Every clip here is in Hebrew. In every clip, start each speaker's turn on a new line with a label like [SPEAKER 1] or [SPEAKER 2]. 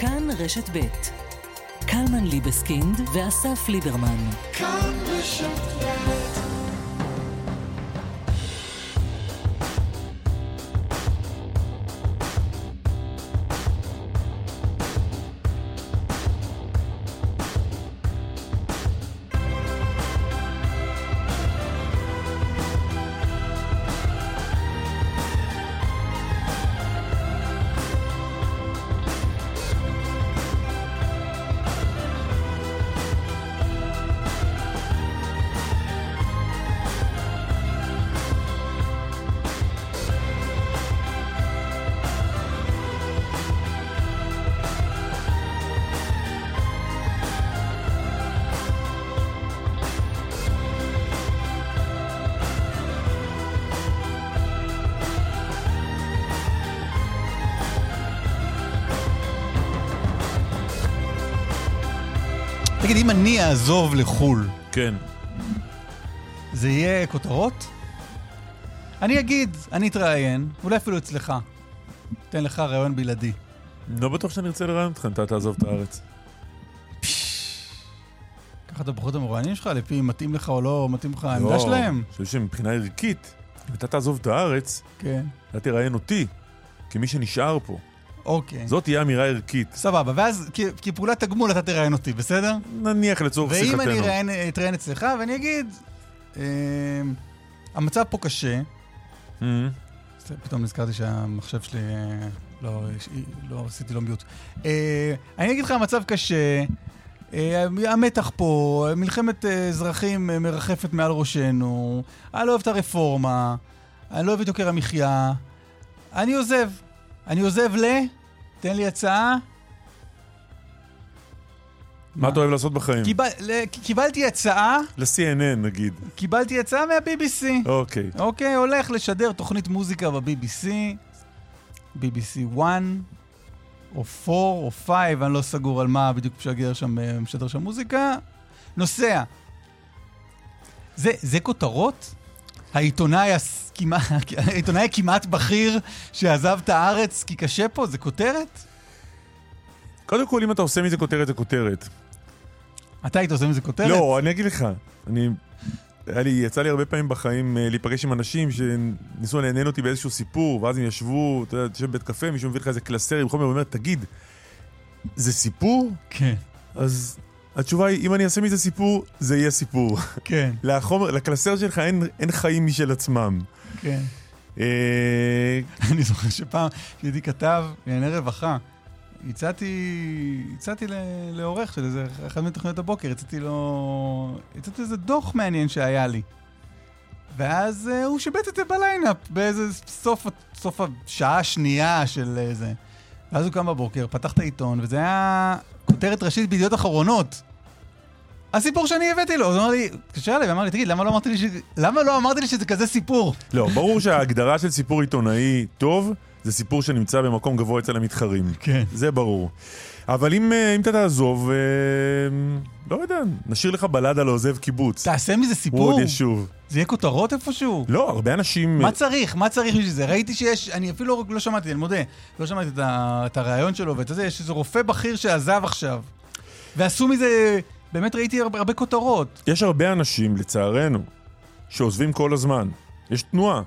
[SPEAKER 1] כאן רשת ב' קלמן ליבסקינד ואסף ליברמן.
[SPEAKER 2] כאן רשת
[SPEAKER 3] אעזוב לחו"ל,
[SPEAKER 4] כן.
[SPEAKER 3] זה יהיה כותרות? אני אגיד, אני אתראיין, אולי אפילו אצלך. אתן לך ראיון בלעדי.
[SPEAKER 4] לא בטוח שאני ארצה לראיין אותך אם אתה תעזוב את הארץ.
[SPEAKER 3] ככה את הבחורות המרואיינים שלך, לפי אם מתאים לך או לא מתאים לך העמדה שלהם?
[SPEAKER 4] אני חושב שמבחינה ערכית, אם אתה תעזוב את הארץ,
[SPEAKER 3] כן.
[SPEAKER 4] אתה תראיין אותי, כמי שנשאר פה.
[SPEAKER 3] אוקיי.
[SPEAKER 4] זאת תהיה אמירה ערכית.
[SPEAKER 3] סבבה, ואז כפעולת תגמול אתה תראיין אותי, בסדר?
[SPEAKER 4] נניח לצורך
[SPEAKER 3] ואם
[SPEAKER 4] שיחתנו.
[SPEAKER 3] אני אראיין- אתראיין אצלך ואני אגיד, אה, המצב פה קשה,
[SPEAKER 4] Mhm.
[SPEAKER 3] אז פתאום נזכרתי שהמחשב שלי, אה, לא, יש- לא עשיתי לו מיוט. אה, אני אגיד לך, המצב קשה, אה, המתח פה, מלחמת אזרחים מרחפת מעל ראשנו, אני לא אוהב את הרפורמה, אני לא אוהב את יוקר המחיה, אני עוזב. אני עוזב ל... תן לי הצעה.
[SPEAKER 4] מה אתה אוהב לעשות בחיים?
[SPEAKER 3] קיבל, קיבלתי הצעה,
[SPEAKER 4] ל-CNN נגיד.
[SPEAKER 3] קיבלתי הצעה מה-BBC.
[SPEAKER 4] אוקיי.
[SPEAKER 3] אוקיי, הולך לשדר תוכנית מוזיקה ב-BBC, BBC 1, או 4, או 5, אני לא סגור על מה בדיוק משגר שם, משדר שם מוזיקה. נוסע. זה, זה כותרות? העיתונאי, הס- כמעט, העיתונאי הכמעט בכיר שעזב את הארץ כי קשה פה, זה כותרת?
[SPEAKER 4] קודם כל, אם אתה עושה מזה כותרת, זה כותרת.
[SPEAKER 3] אתה היית עושה מזה כותרת?
[SPEAKER 4] לא, אני אגיד לך. אני... היה לי, יצא לי הרבה פעמים בחיים אה, להיפגש עם אנשים שניסו לעניין אותי באיזשהו סיפור, ואז הם ישבו, אתה יודע, תשב בבית קפה, מישהו מביא לך איזה קלסר עם חומר ואומר, תגיד, זה סיפור?
[SPEAKER 3] כן,
[SPEAKER 4] אז התשובה היא, אם אני אעשה מזה סיפור, זה יהיה סיפור.
[SPEAKER 3] כן,
[SPEAKER 4] לחומר, לקלסר שלך אין, אין חיים משל עצמם.
[SPEAKER 3] כן.
[SPEAKER 4] אה,
[SPEAKER 3] אני זוכר שפעם כשהייתי כתב לענייני רווחה, הצעתי, הצעתי לעורך של איזה אחת מתוכניות הבוקר, הצעתי לו, הצעתי איזה דוח מעניין שהיה לי. ואז uh, הוא שיבט את זה בליינאפ, באיזה סוף, סוף השעה השנייה של uh, זה. ואז הוא קם בבוקר, פתח את העיתון, וזה היה כותרת ראשית בידיעות אחרונות. הסיפור שאני הבאתי לו, אז הוא אמר לי, התקשר אליי ואמר לי, תגיד, למה לא אמרתי לי, ש... למה לא אמרתי לי שזה כזה סיפור?
[SPEAKER 4] לא, ברור שההגדרה של סיפור עיתונאי טוב, זה סיפור שנמצא במקום גבוה אצל המתחרים.
[SPEAKER 3] כן.
[SPEAKER 4] זה ברור. אבל אם, אה, אם אתה תעזוב, אה, לא יודע, נשאיר לך בלדה לעוזב קיבוץ.
[SPEAKER 3] תעשה מזה
[SPEAKER 4] הוא
[SPEAKER 3] סיפור.
[SPEAKER 4] עוד יישוב.
[SPEAKER 3] זה יהיה כותרות איפשהו?
[SPEAKER 4] לא, הרבה אנשים...
[SPEAKER 3] מה צריך? מה צריך בשביל זה? ראיתי שיש, אני אפילו לא, לא שמעתי, אני מודה, לא שמעתי את, ה, את הרעיון שלו ואת זה, יש איזה רופא בכיר שעזב עכשיו. ועשו מזה, באמת ראיתי הרבה, הרבה כותרות.
[SPEAKER 4] יש הרבה אנשים, לצערנו, שעוזבים כל הזמן. יש תנועה.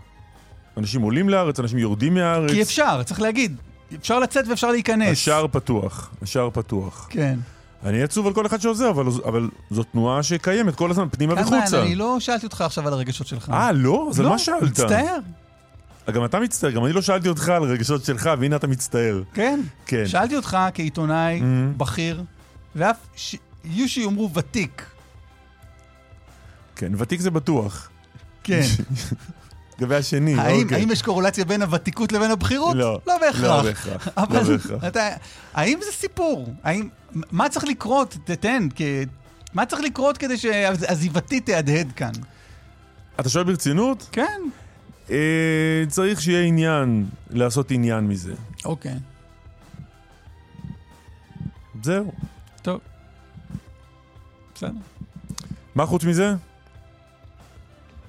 [SPEAKER 4] אנשים עולים לארץ, אנשים יורדים מהארץ.
[SPEAKER 3] כי אפשר, צריך להגיד, אפשר לצאת ואפשר להיכנס.
[SPEAKER 4] השער פתוח, השער פתוח.
[SPEAKER 3] כן.
[SPEAKER 4] אני עצוב על כל אחד שעוזב, אבל, אבל זו תנועה שקיימת כל הזמן, פנימה וחוצה.
[SPEAKER 3] אני לא שאלתי אותך עכשיו על הרגשות שלך.
[SPEAKER 4] אה, לא? אז על
[SPEAKER 3] לא,
[SPEAKER 4] מה שאלת?
[SPEAKER 3] מצטער,
[SPEAKER 4] גם אתה מצטער, גם אני לא שאלתי אותך על רגשות שלך, והנה אתה מצטער.
[SPEAKER 3] כן.
[SPEAKER 4] כן.
[SPEAKER 3] שאלתי אותך כעיתונאי
[SPEAKER 4] Mhm.
[SPEAKER 3] בכיר, ואף, ש... יהיו שיאמרו ותיק.
[SPEAKER 4] כן, ותיק זה בטוח.
[SPEAKER 3] כן.
[SPEAKER 4] לגבי השני,
[SPEAKER 3] האם,
[SPEAKER 4] אוקיי.
[SPEAKER 3] האם יש קורלציה בין הוותיקות לבין הבכירות?
[SPEAKER 4] לא.
[SPEAKER 3] לא בהכרח.
[SPEAKER 4] לא בהכרח.
[SPEAKER 3] אבל
[SPEAKER 4] לא בהכרח.
[SPEAKER 3] אתה, האם זה סיפור? האם, מה צריך לקרות? תתן, כ... מה צריך לקרות כדי שעזיבתי תהדהד כאן?
[SPEAKER 4] אתה שואל ברצינות?
[SPEAKER 3] כן.
[SPEAKER 4] אה, צריך שיהיה עניין לעשות עניין מזה.
[SPEAKER 3] אוקיי.
[SPEAKER 4] זהו.
[SPEAKER 3] טוב. בסדר.
[SPEAKER 4] מה חוץ מזה?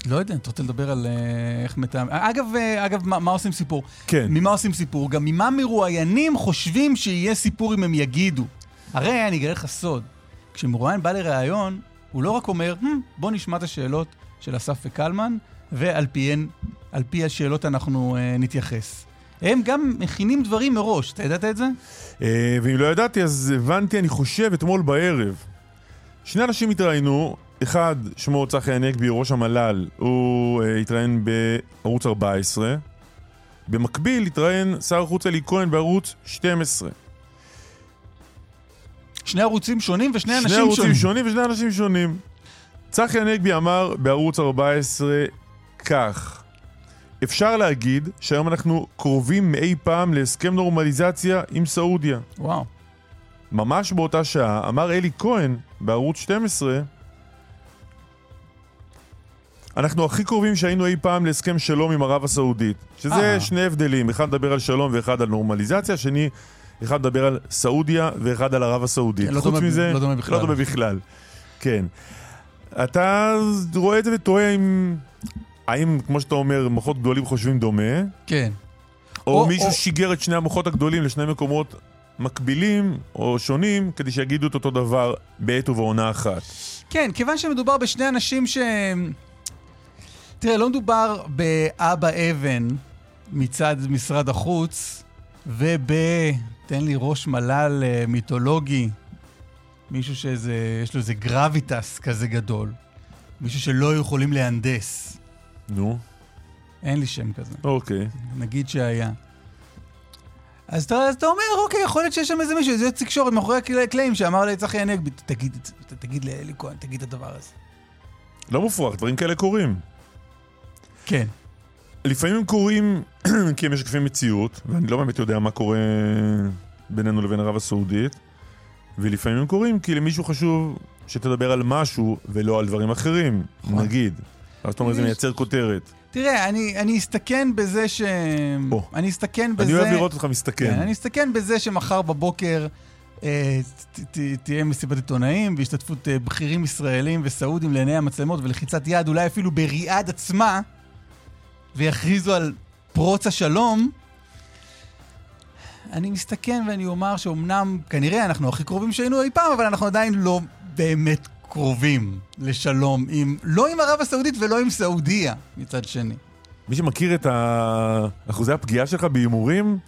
[SPEAKER 3] לא יודע, אתה רוצה לדבר על אה, איך מתאם... אגב, אה, אגב, מה, מה עושים סיפור?
[SPEAKER 4] כן.
[SPEAKER 3] ממה עושים סיפור? גם ממה מרואיינים חושבים שיהיה סיפור אם הם יגידו. הרי אני אגלה לך סוד, כשמרואיין בא לראיון, הוא לא רק אומר, "Hmm, בוא נשמע את השאלות של אסף וקלמן, ועל פיהן, על פי השאלות אנחנו אה, נתייחס. הם גם מכינים דברים מראש, אתה ידעת את זה?
[SPEAKER 4] אה, ואם לא ידעתי, אז הבנתי, אני חושב, אתמול בערב. שני אנשים התראיינו, אחד, שמו צחי הנגבי, ראש המל"ל, הוא אה, התראיין בערוץ 14. במקביל התראיין שר החוץ אלי כהן בערוץ 12.
[SPEAKER 3] שני ערוצים שונים ושני אנשים
[SPEAKER 4] שני ערוצים
[SPEAKER 3] שונים.
[SPEAKER 4] שונים ושני אנשים שונים. צחי הנגבי אמר בערוץ 14 כך: אפשר להגיד שהיום אנחנו קרובים מאי פעם להסכם נורמליזציה עם סעודיה.
[SPEAKER 3] וואו.
[SPEAKER 4] ממש באותה שעה אמר אלי כהן בערוץ 12 אנחנו הכי קרובים שהיינו אי פעם להסכם שלום עם ערב הסעודית. שזה
[SPEAKER 3] אה.
[SPEAKER 4] שני הבדלים, אחד מדבר על שלום ואחד על נורמליזציה, השני, אחד מדבר על סעודיה ואחד על ערב הסעודית.
[SPEAKER 3] כן, לא
[SPEAKER 4] חוץ
[SPEAKER 3] דומה-
[SPEAKER 4] מזה,
[SPEAKER 3] לא דומה בכלל.
[SPEAKER 4] לא דומה בכלל. כן. אתה רואה את זה ותוהה אם... האם, כמו שאתה אומר, מוחות גדולים חושבים דומה,
[SPEAKER 3] כן.
[SPEAKER 4] או,
[SPEAKER 3] או-
[SPEAKER 4] מישהו
[SPEAKER 3] או-
[SPEAKER 4] שיגר את שני המוחות הגדולים לשני מקומות מקבילים או שונים, כדי שיגידו את אותו דבר בעת ובעונה אחת.
[SPEAKER 3] כן, כיוון שמדובר בשני אנשים ש... תראה, לא מדובר באבא אבן מצד משרד החוץ, וב... תן לי ראש מל"ל אה, מיתולוגי, מישהו שיש לו איזה גרביטס כזה גדול, מישהו שלא יכולים להנדס.
[SPEAKER 4] נו,
[SPEAKER 3] אין לי שם כזה,
[SPEAKER 4] אוקיי.
[SPEAKER 3] נגיד שהיה. אז אתה, אז אתה אומר, אוקיי, יכול להיות שיש שם איזה מישהו, איזה תקשורת מאחורי הקל- הקלעים שאמר לצחי הנגבי, תגיד תגיד לאלי כהן, תגיד את הדבר הזה.
[SPEAKER 4] לא מופרך, דברים כאלה קורים.
[SPEAKER 3] כן.
[SPEAKER 4] לפעמים הם קורים כי הם משקפים מציאות, ואני לא באמת יודע מה קורה בינינו לבין ערב הסעודית, ולפעמים הם קורים כי למישהו חשוב שתדבר על משהו ולא על דברים אחרים,
[SPEAKER 3] נכון.
[SPEAKER 4] נגיד. אז אתה אומר, זה מייצר כותרת.
[SPEAKER 3] תראה, אני, אני אסתכן בזה ש...
[SPEAKER 4] או.
[SPEAKER 3] אני אסתכן בזה...
[SPEAKER 4] אני אוהב לראות אותך
[SPEAKER 3] כן,
[SPEAKER 4] מסתכן.
[SPEAKER 3] אני אסתכן בזה שמחר בבוקר אה, ת, ת, תהיה מסיבת עיתונאים בהשתתפות אה, בכירים ישראלים וסעודים לעיני המצלמות ולחיצת יד, אולי אפילו בריאד עצמה, ויכריזו על פרוץ השלום. אני מסתכן ואני אומר שאומנם, כנראה אנחנו הכי קרובים שהיינו אי פעם, אבל אנחנו עדיין לא באמת קרובים לשלום עם, לא עם ערב הסעודית ולא עם סעודיה, מצד שני.
[SPEAKER 4] מי שמכיר את אחוזי הפגיעה שלך בהימורים,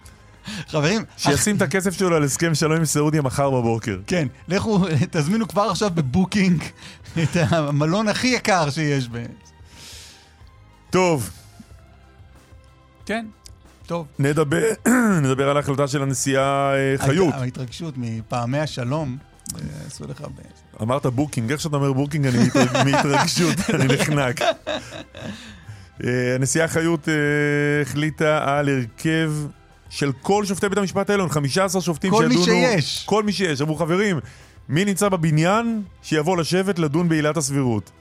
[SPEAKER 3] חברים,
[SPEAKER 4] שישים את הכסף שלו על הסכם שלום עם סעודיה מחר בבוקר.
[SPEAKER 3] כן, לכו, תזמינו כבר עכשיו ב Booking את המלון הכי יקר שיש ב...
[SPEAKER 4] טוב,
[SPEAKER 3] כן, טוב.
[SPEAKER 4] נדבר, נדבר על ההחלטה של הנשיאה אה, חיות.
[SPEAKER 3] ההתרגשות מפעמי השלום, עשו לך ב...
[SPEAKER 4] אמרת Booking, איך שאתה אומר Booking אני מהתרגשות, אני נחנק. אה, הנשיאה חיות אה, החליטה על הרכב של כל שופטי בית המשפט העליון, 15 שופטים
[SPEAKER 3] כל מי
[SPEAKER 4] שידונו...
[SPEAKER 3] שיש.
[SPEAKER 4] כל מי שיש. אמרו חברים, מי נמצא בבניין שיבוא לשבת לדון בעילת הסבירות.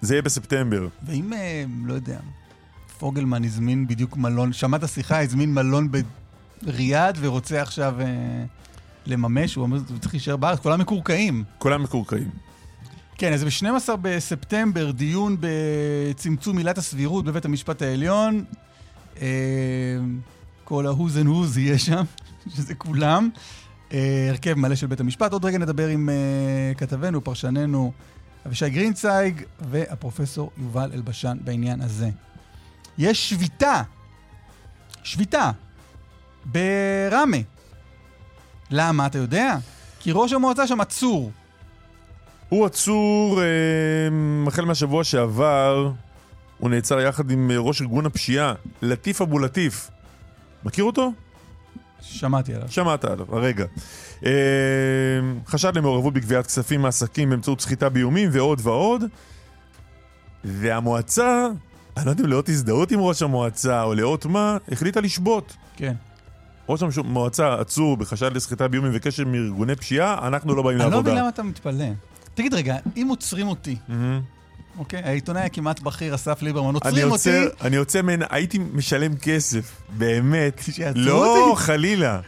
[SPEAKER 4] זה יהיה בספטמבר.
[SPEAKER 3] ואם, אה, לא יודע, פוגלמן הזמין בדיוק מלון, שמעת שיחה, הזמין מלון בריאד ורוצה עכשיו לממש, הוא אומר, הוא צריך להישאר בארץ, כולם מקורקעים.
[SPEAKER 4] כולם מקורקעים.
[SPEAKER 3] כן, אז ב-12 בספטמבר, דיון בצמצום עילת הסבירות בבית המשפט העליון. אה, כל ה-who's and who's יהיה שם, שזה כולם. אה, הרכב מלא של בית המשפט. עוד רגע נדבר עם אה, כתבנו, פרשננו אבישי גרינצייג והפרופסור יובל אלבשן בעניין הזה. יש שביתה, שביתה, בראמה. למה, אתה יודע? כי ראש המועצה שם עצור.
[SPEAKER 4] הוא עצור אה, החל מהשבוע שעבר, הוא נעצר יחד עם אה, ראש ארגון הפשיעה, לטיף אבו לטיף. מכיר אותו?
[SPEAKER 3] שמעתי עליו.
[SPEAKER 4] שמעת עליו, הרגע. אה, חשד למעורבות בגביית כספים מעסקים באמצעות סחיטה באיומים ועוד ועוד. והמועצה, אני לא יודע אם לאות הזדהות עם ראש המועצה או לאות מה, החליטה לשבות.
[SPEAKER 3] כן.
[SPEAKER 4] ראש המועצה עצור בחשד לסחיטה באיומים וקשר עם ארגוני פשיעה, אנחנו לא באים
[SPEAKER 3] אני לא
[SPEAKER 4] לעבודה.
[SPEAKER 3] מבין למה אתה מתפלא. תגיד רגע, אם עוצרים אותי. אוקיי? העיתונאי הכמעט בכיר אסף ליברמן, עוצרים אותי,
[SPEAKER 4] אני יוצא מן... הייתי משלם כסף, באמת. לא? חלילה.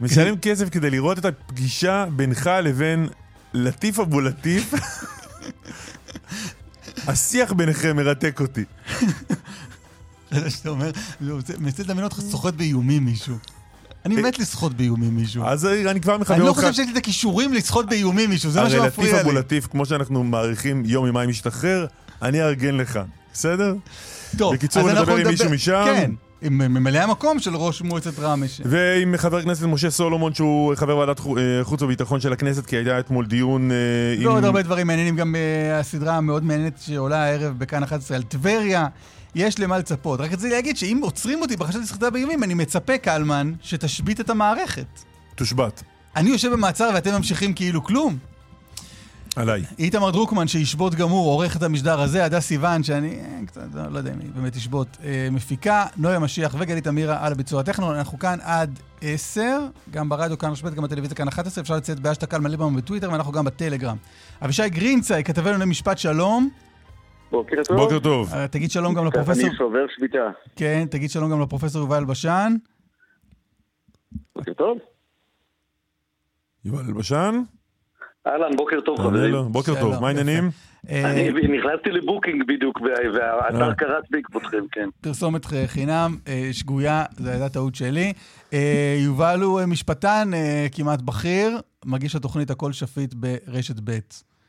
[SPEAKER 4] משלם כסף כדי לראות את הפגישה בינך לבין לטיף אבו לטיף. השיח ביניכם מרתק אותי.
[SPEAKER 3] זה שאתה אומר, אני רוצה- לדמיין אותך סוחט באיומים מישהו. אני מת לסחוט באיומים מישהו.
[SPEAKER 4] אז אני כבר מחבר
[SPEAKER 3] אני לא
[SPEAKER 4] אותך.
[SPEAKER 3] חושב שיש לי את הכישורים לסחוט באיומים מישהו, זה מה
[SPEAKER 4] הרי לטיף
[SPEAKER 3] שמפריע
[SPEAKER 4] אבו
[SPEAKER 3] לי.
[SPEAKER 4] לטיף, כמו שאנחנו מעריכים יום יומיים משתחרר, אני אארגן לך, בסדר?
[SPEAKER 3] טוב,
[SPEAKER 4] בקיצור, נדבר עם מישהו משם.
[SPEAKER 3] כן, עם ממלא המקום של ראש מועצת ראמה. ש-
[SPEAKER 4] ועם חבר הכנסת משה סולומון, שהוא חבר ועדת אה, חוץ וביטחון של הכנסת, כי היה אתמול דיון אה, עם...
[SPEAKER 3] ועוד הרבה דברים מעניינים, גם אה, הסדרה המאוד מעניינת שעולה הערב בכאן 11 על טבריה. יש למה לצפות. רק רציתי להגיד שאם עוצרים אותי בחשד לסחיטה באיומים, אני מצפה, קלמן, שתשבית את המערכת.
[SPEAKER 4] תושבת.
[SPEAKER 3] אני יושב במעצר ואתם ממשיכים כאילו כלום.
[SPEAKER 4] עליי.
[SPEAKER 3] איתמר דרוקמן, שישבות גם הוא, עורך את המשדר הזה, הדס סיוון, שאני אה, קצת, לא, לא יודע אם היא באמת תשבות, אה, מפיקה, נויה משיח וגלית אמירה על הביצוע הטכנו. אנחנו כאן עד 10, גם ברדיו כאן רשמת, גם בטלוויזיה כאן 11, אפשר לצאת באשטג קלמן ליברמן בטוויטר, ואנחנו גם בטלגרם. אבישי גרינצייג, כתבנו למשפט שלום.
[SPEAKER 5] בוקר טוב.
[SPEAKER 4] בוקר טוב.
[SPEAKER 3] אה, תגיד שלום גם לפרופסור,
[SPEAKER 5] אני שובר שביתה.
[SPEAKER 3] כן, תגיד שלום גם לפרופסור יובל בשן.
[SPEAKER 5] בוקר טוב.
[SPEAKER 4] יובל אלבשן?
[SPEAKER 5] אהלן, בוקר טוב חברים.
[SPEAKER 4] בוקר טוב, מה. העניינים?
[SPEAKER 3] אה,
[SPEAKER 5] אני נכנסתי ל Booking בדיוק, וה- והאתר
[SPEAKER 4] אה.
[SPEAKER 5] קרץ בעקבותכם, כן.
[SPEAKER 3] פרסומת חינם, שגויה, זו הייתה טעות שלי. יובל הוא משפטן כמעט בכיר, מגיש התוכנית הכל שפיט ברשת ב'.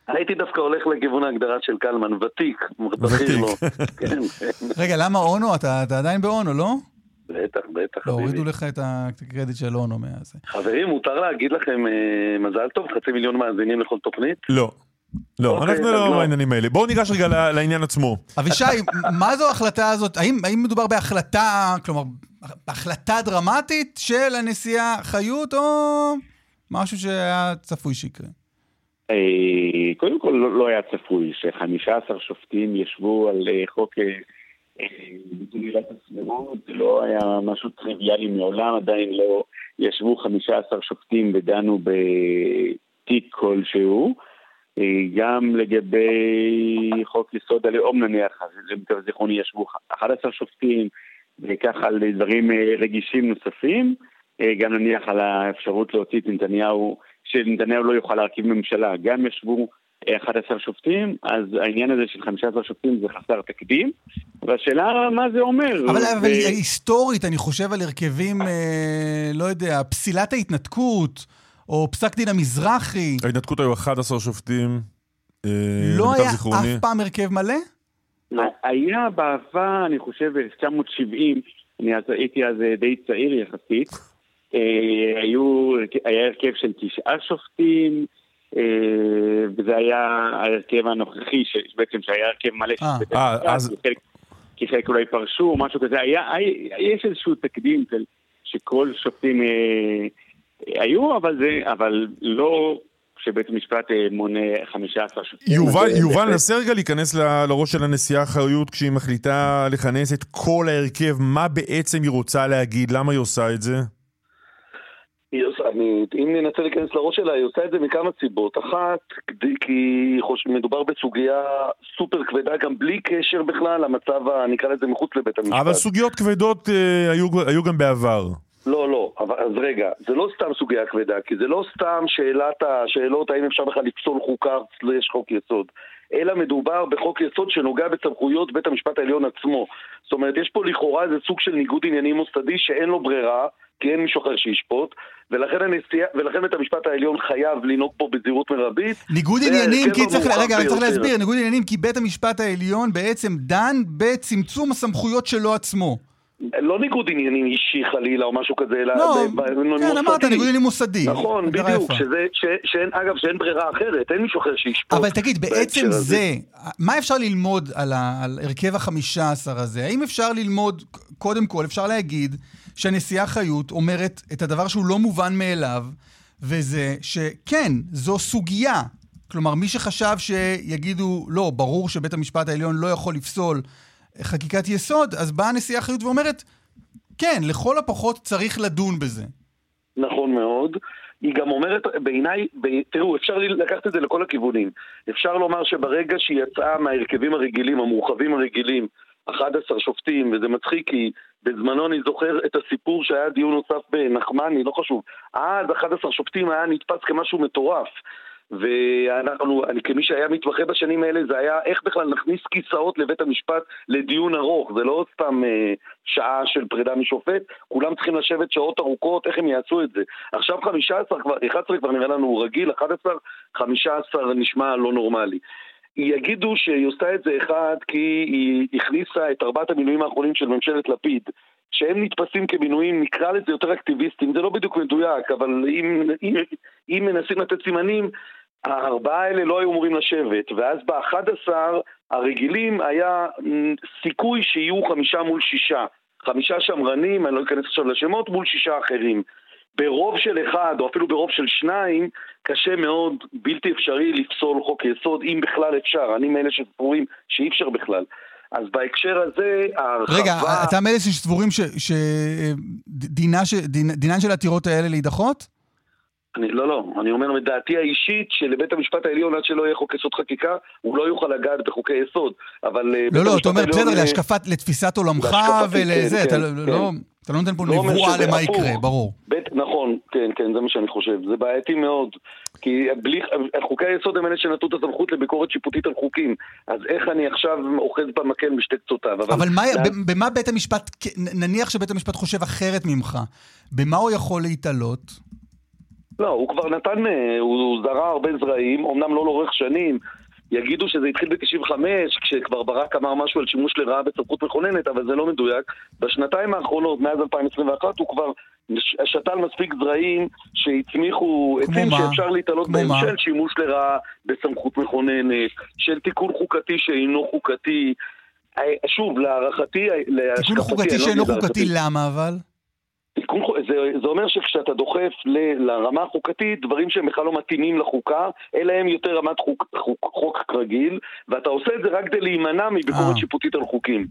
[SPEAKER 5] הייתי דווקא הולך לכיוון ההגדרה של קלמן, ותיק, בכיר לו. כן, כן.
[SPEAKER 3] רגע, למה אונו? אתה, אתה עדיין באונו, לא?
[SPEAKER 5] בטח, בטח,
[SPEAKER 3] לא. הורידו לך את הקרדיט של אונו מאז.
[SPEAKER 5] חברים, מותר להגיד לכם אה, מזל טוב, חצי מיליון מאזינים לכל תוכנית?
[SPEAKER 4] לא. לא,
[SPEAKER 5] אוקיי,
[SPEAKER 4] אנחנו לא
[SPEAKER 5] לא.
[SPEAKER 4] בעניינים האלה. בואו ניגש רגע לעניין עצמו.
[SPEAKER 3] אבישי, מה זו ההחלטה הזאת? האם, האם מדובר בהחלטה, כלומר, החלטה דרמטית של הנשיאה חיות, או משהו שהיה צפוי שיקרה?
[SPEAKER 6] אה, קודם כל לא, לא היה צפוי ש-15 שופטים ישבו על אה, חוק אה, ביטול הסבירות, זה לא היה משהו טריוויאלי מעולם, עדיין לא ישבו 15 שופטים ודנו בתיק כלשהו. גם לגבי חוק יסוד הלאום נניח, למיטב זיכרוני ישבו 11 שופטים, וככה על דברים אה, רגישים נוספים. גם נניח על האפשרות להוציא את נתניהו, שנתניהו לא יוכל להרכיב ממשלה. גם ישבו אה, 11 שופטים, אז העניין הזה של 15 שופטים זה חסר תקדים. והשאלה מה זה אומר.
[SPEAKER 3] אבל,
[SPEAKER 6] ו-
[SPEAKER 3] אבל היסטורית, אני חושב על הרכבים, אה, לא יודע, פסילת ההתנתקות, או פסק דין המזרחי,
[SPEAKER 4] ההתנתקות היו 11 שופטים. אה,
[SPEAKER 3] לא היה
[SPEAKER 4] זיכרוני.
[SPEAKER 3] אף פעם הרכב מלא?
[SPEAKER 6] היה בעבר, אני חושב, ב-1970, אני אז הייתי אז אה, די צעיר יחסית, אה, היו, היה הרכב של תשעה שופטים, אה, וזה היה ההרכב הנוכחי, שבעצם שהיה הרכב מלא של
[SPEAKER 3] אה,
[SPEAKER 6] בית
[SPEAKER 4] אה,
[SPEAKER 6] המשפט, כי חלק אולי פרשו או משהו כזה, היה, יש איזשהו תקדים של, שכל שופטים אה, היו, אבל זה, אבל לא שבית המשפט אה, מונה 15 שופטים.
[SPEAKER 4] יובל, יובל, נסה רגע להיכנס ל- לראש של הנשיאה חיות כשהיא מחליטה לכנס את כל ההרכב, מה בעצם היא רוצה להגיד, למה היא עושה את זה?
[SPEAKER 5] אני, אם ננסה להיכנס לראש שלה, היא עושה את זה מכמה סיבות. אחת, כי מדובר בסוגיה סופר כבדה, גם בלי קשר בכלל למצב, נקרא לזה מחוץ לבית המשפט.
[SPEAKER 4] אבל סוגיות כבדות אה, היו, היו גם בעבר.
[SPEAKER 5] לא, לא, אבל, אז רגע, זה לא סתם סוגיה כבדה, כי זה לא סתם שאלת השאלות האם אפשר בכלל לפסול חוקה סלש חוק יסוד, אלא מדובר בחוק יסוד שנוגע בסמכויות בית המשפט העליון עצמו. זאת אומרת, יש פה לכאורה איזה סוג של ניגוד עניינים מוסדי שאין לו ברירה, כי אין מישהו אחר שישפוט, ולכן, הנשיאה, ולכן בית המשפט העליון חייב לנהוג פה בזהירות מרבית.
[SPEAKER 3] ניגוד עניינים, כי צריך, רגע, רק צריך. להסביר, ניגוד עניינים כי בית המשפט העליון בעצם דן בצמצום הסמכויות שלו עצמו.
[SPEAKER 5] לא ניגוד עניינים אישי חלילה או משהו כזה, אלא
[SPEAKER 3] לא,
[SPEAKER 5] ב-
[SPEAKER 3] כן,
[SPEAKER 5] מוסדי.
[SPEAKER 3] אמרת ניגוד עניינים מוסדי.
[SPEAKER 5] נכון, בדיוק. שזה, ש, שאין, אגב, שאין ברירה אחרת, אין מישהו אחר שישפוט.
[SPEAKER 3] אבל תגיד, בעצם
[SPEAKER 5] הזה.
[SPEAKER 3] זה, מה אפשר ללמוד על, ה, על הרכב החמישה עשר הזה? האם אפשר ללמוד, קודם כל, אפשר להגיד שהנשיאה חיות אומרת את הדבר שהוא לא מובן מאליו, וזה שכן, זו סוגיה. כלומר, מי שחשב שיגידו, לא, ברור שבית המשפט העליון לא יכול לפסול חקיקת יסוד, אז באה הנשיאה חיות ואומרת, כן, לכל הפחות צריך לדון בזה.
[SPEAKER 5] נכון מאוד. היא גם אומרת, בעיניי, ב- תראו, אפשר לקחת את זה לכל הכיוונים. אפשר לומר שברגע שהיא יצאה מההרכבים הרגילים, המורחבים הרגילים, 11 שופטים, וזה מצחיק כי בזמנו אני זוכר את הסיפור שהיה דיון נוסף בנחמני, לא חשוב. אז 11 שופטים היה נתפס כמשהו מטורף. ואנחנו, אני, כמי שהיה מתמחה בשנים האלה, זה היה איך בכלל נכניס כיסאות לבית המשפט לדיון ארוך, זה לא סתם אה, שעה של פרידה משופט, כולם צריכים לשבת שעות ארוכות, איך הם יעשו את זה. עכשיו 15 כבר, 11 כבר נראה לנו רגיל, 11, 15 נשמע לא נורמלי. יגידו שהיא עושה את זה אחד כי היא הכניסה את ארבעת המינויים האחרונים של ממשלת לפיד שהם נתפסים כמינויים, נקרא לזה יותר אקטיביסטים, זה לא בדיוק מדויק, אבל אם, אם, אם מנסים לתת סימנים, הארבעה האלה לא היו אמורים לשבת, ואז ב-11 הרגילים היה סיכוי שיהיו חמישה מול שישה. חמישה שמרנים, אני לא אכנס עכשיו לשמות, מול שישה אחרים. ברוב של אחד, או אפילו ברוב של שניים, קשה מאוד, בלתי אפשרי לפסול חוק יסוד, אם בכלל אפשר. אני מאלה שסבורים שאי אפשר בכלל. אז בהקשר הזה, ההרחבה...
[SPEAKER 3] רגע, אתה מאלה שסבורים שדינן ש... של העתירות האלה להידחות?
[SPEAKER 5] אני, לא, לא, אני אומר מדעתי האישית שלבית המשפט העליון עד שלא יהיה חוק יסוד חקיקה הוא לא יוכל לגעת בחוקי יסוד, אבל... אה,
[SPEAKER 3] לא, לא, אתה אומר בסדר, להשקפת, לתפיסת עולמך ולזה, כן, אתה כן, לא... כן. אתה לא נותן פה לא נבואה למה יקרה, ברור.
[SPEAKER 5] בית, נכון, כן, כן, זה מה שאני חושב. זה בעייתי מאוד. כי בלי, חוקי היסוד הם אלה שנתנו את הסמכות לביקורת שיפוטית על חוקים. אז איך אני עכשיו אוחז במקל משתי קצותיו?
[SPEAKER 3] אבל, אבל מה, לה... במה בית המשפט, נניח שבית המשפט חושב אחרת ממך, במה הוא יכול להתעלות?
[SPEAKER 5] לא, הוא כבר נתן, אה, הוא זרע הרבה זרעים, אמנם לא לאורך שנים, יגידו שזה התחיל ב-95, כשכבר ברק אמר משהו על שימוש לרעה בסמכות מכוננת, אבל זה לא מדויק. בשנתיים האחרונות, מאז 2021, הוא כבר שתל מספיק זרעים שהצמיחו עצים שאפשר להתעלות בהם של שימוש לרעה בסמכות מכוננת, של תיקון חוקתי שאינו חוקתי. אה, שוב, להערכתי,
[SPEAKER 3] להשקפתי... תיקון חוקתי לא שאינו חוקתי, למה אבל?
[SPEAKER 5] זה, זה אומר שכשאתה דוחף ל, לרמה החוקתית דברים שהם בכלל לא מתאימים לחוקה, אלא הם יותר רמת חוק, חוק, חוק רגיל, ואתה עושה את זה רק כדי להימנע מביקורת אה. שיפוטית על חוקים.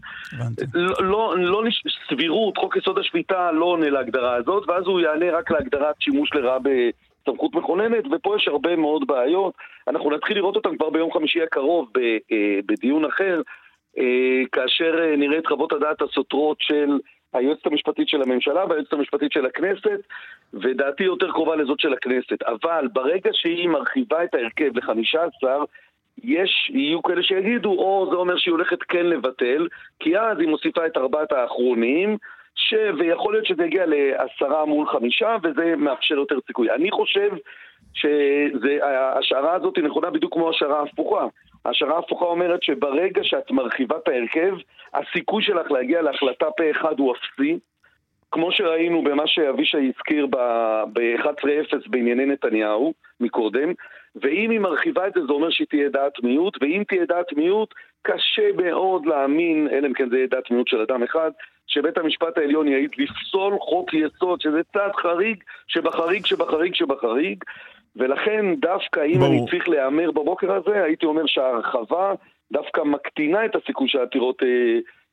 [SPEAKER 5] לא, לא, לא סבירות, חוק יסוד השפיטה לא עונה להגדרה הזאת, ואז הוא יענה רק להגדרת שימוש לרעה בסמכות מכוננת, ופה יש הרבה מאוד בעיות. אנחנו נתחיל לראות אותם כבר ביום חמישי הקרוב אה, בדיון אחר, אה, כאשר נראה את חוות הדעת הסותרות של... היועצת המשפטית של הממשלה והיועצת המשפטית של הכנסת, ודעתי יותר קרובה לזאת של הכנסת. אבל ברגע שהיא מרחיבה את ההרכב לחמישה עשר, יש, יהיו כאלה שיגידו, או זה אומר שהיא הולכת כן לבטל, כי אז היא מוסיפה את ארבעת האחרונים, ש... ויכול להיות שזה יגיע לעשרה מול חמישה, וזה מאפשר יותר סיכוי. אני חושב שההשערה הזאת נכונה בדיוק כמו השערה הפוכה. ההשערה ההפוכה אומרת שברגע שאת מרחיבה את ההרכב, הסיכוי שלך להגיע להחלטה פה אחד הוא אפסי. כמו שראינו במה שאבישי הזכיר ב-11-0 בענייני נתניהו מקודם, ואם היא מרחיבה את זה, זה אומר שהיא תהיה דעת מיעוט, ואם תהיה דעת מיעוט, קשה מאוד להאמין, אלא אם כן זה יהיה דעת מיעוט של אדם אחד, שבית המשפט העליון יעיד לפסול חוק יסוד, שזה צעד חריג שבחריג שבחריג שבחריג, ולכן דווקא אם ברור. אני צריך להמר בבוקר הזה, הייתי אומר שההרחבה דווקא מקטינה את הסיכוי שהעתירות אה,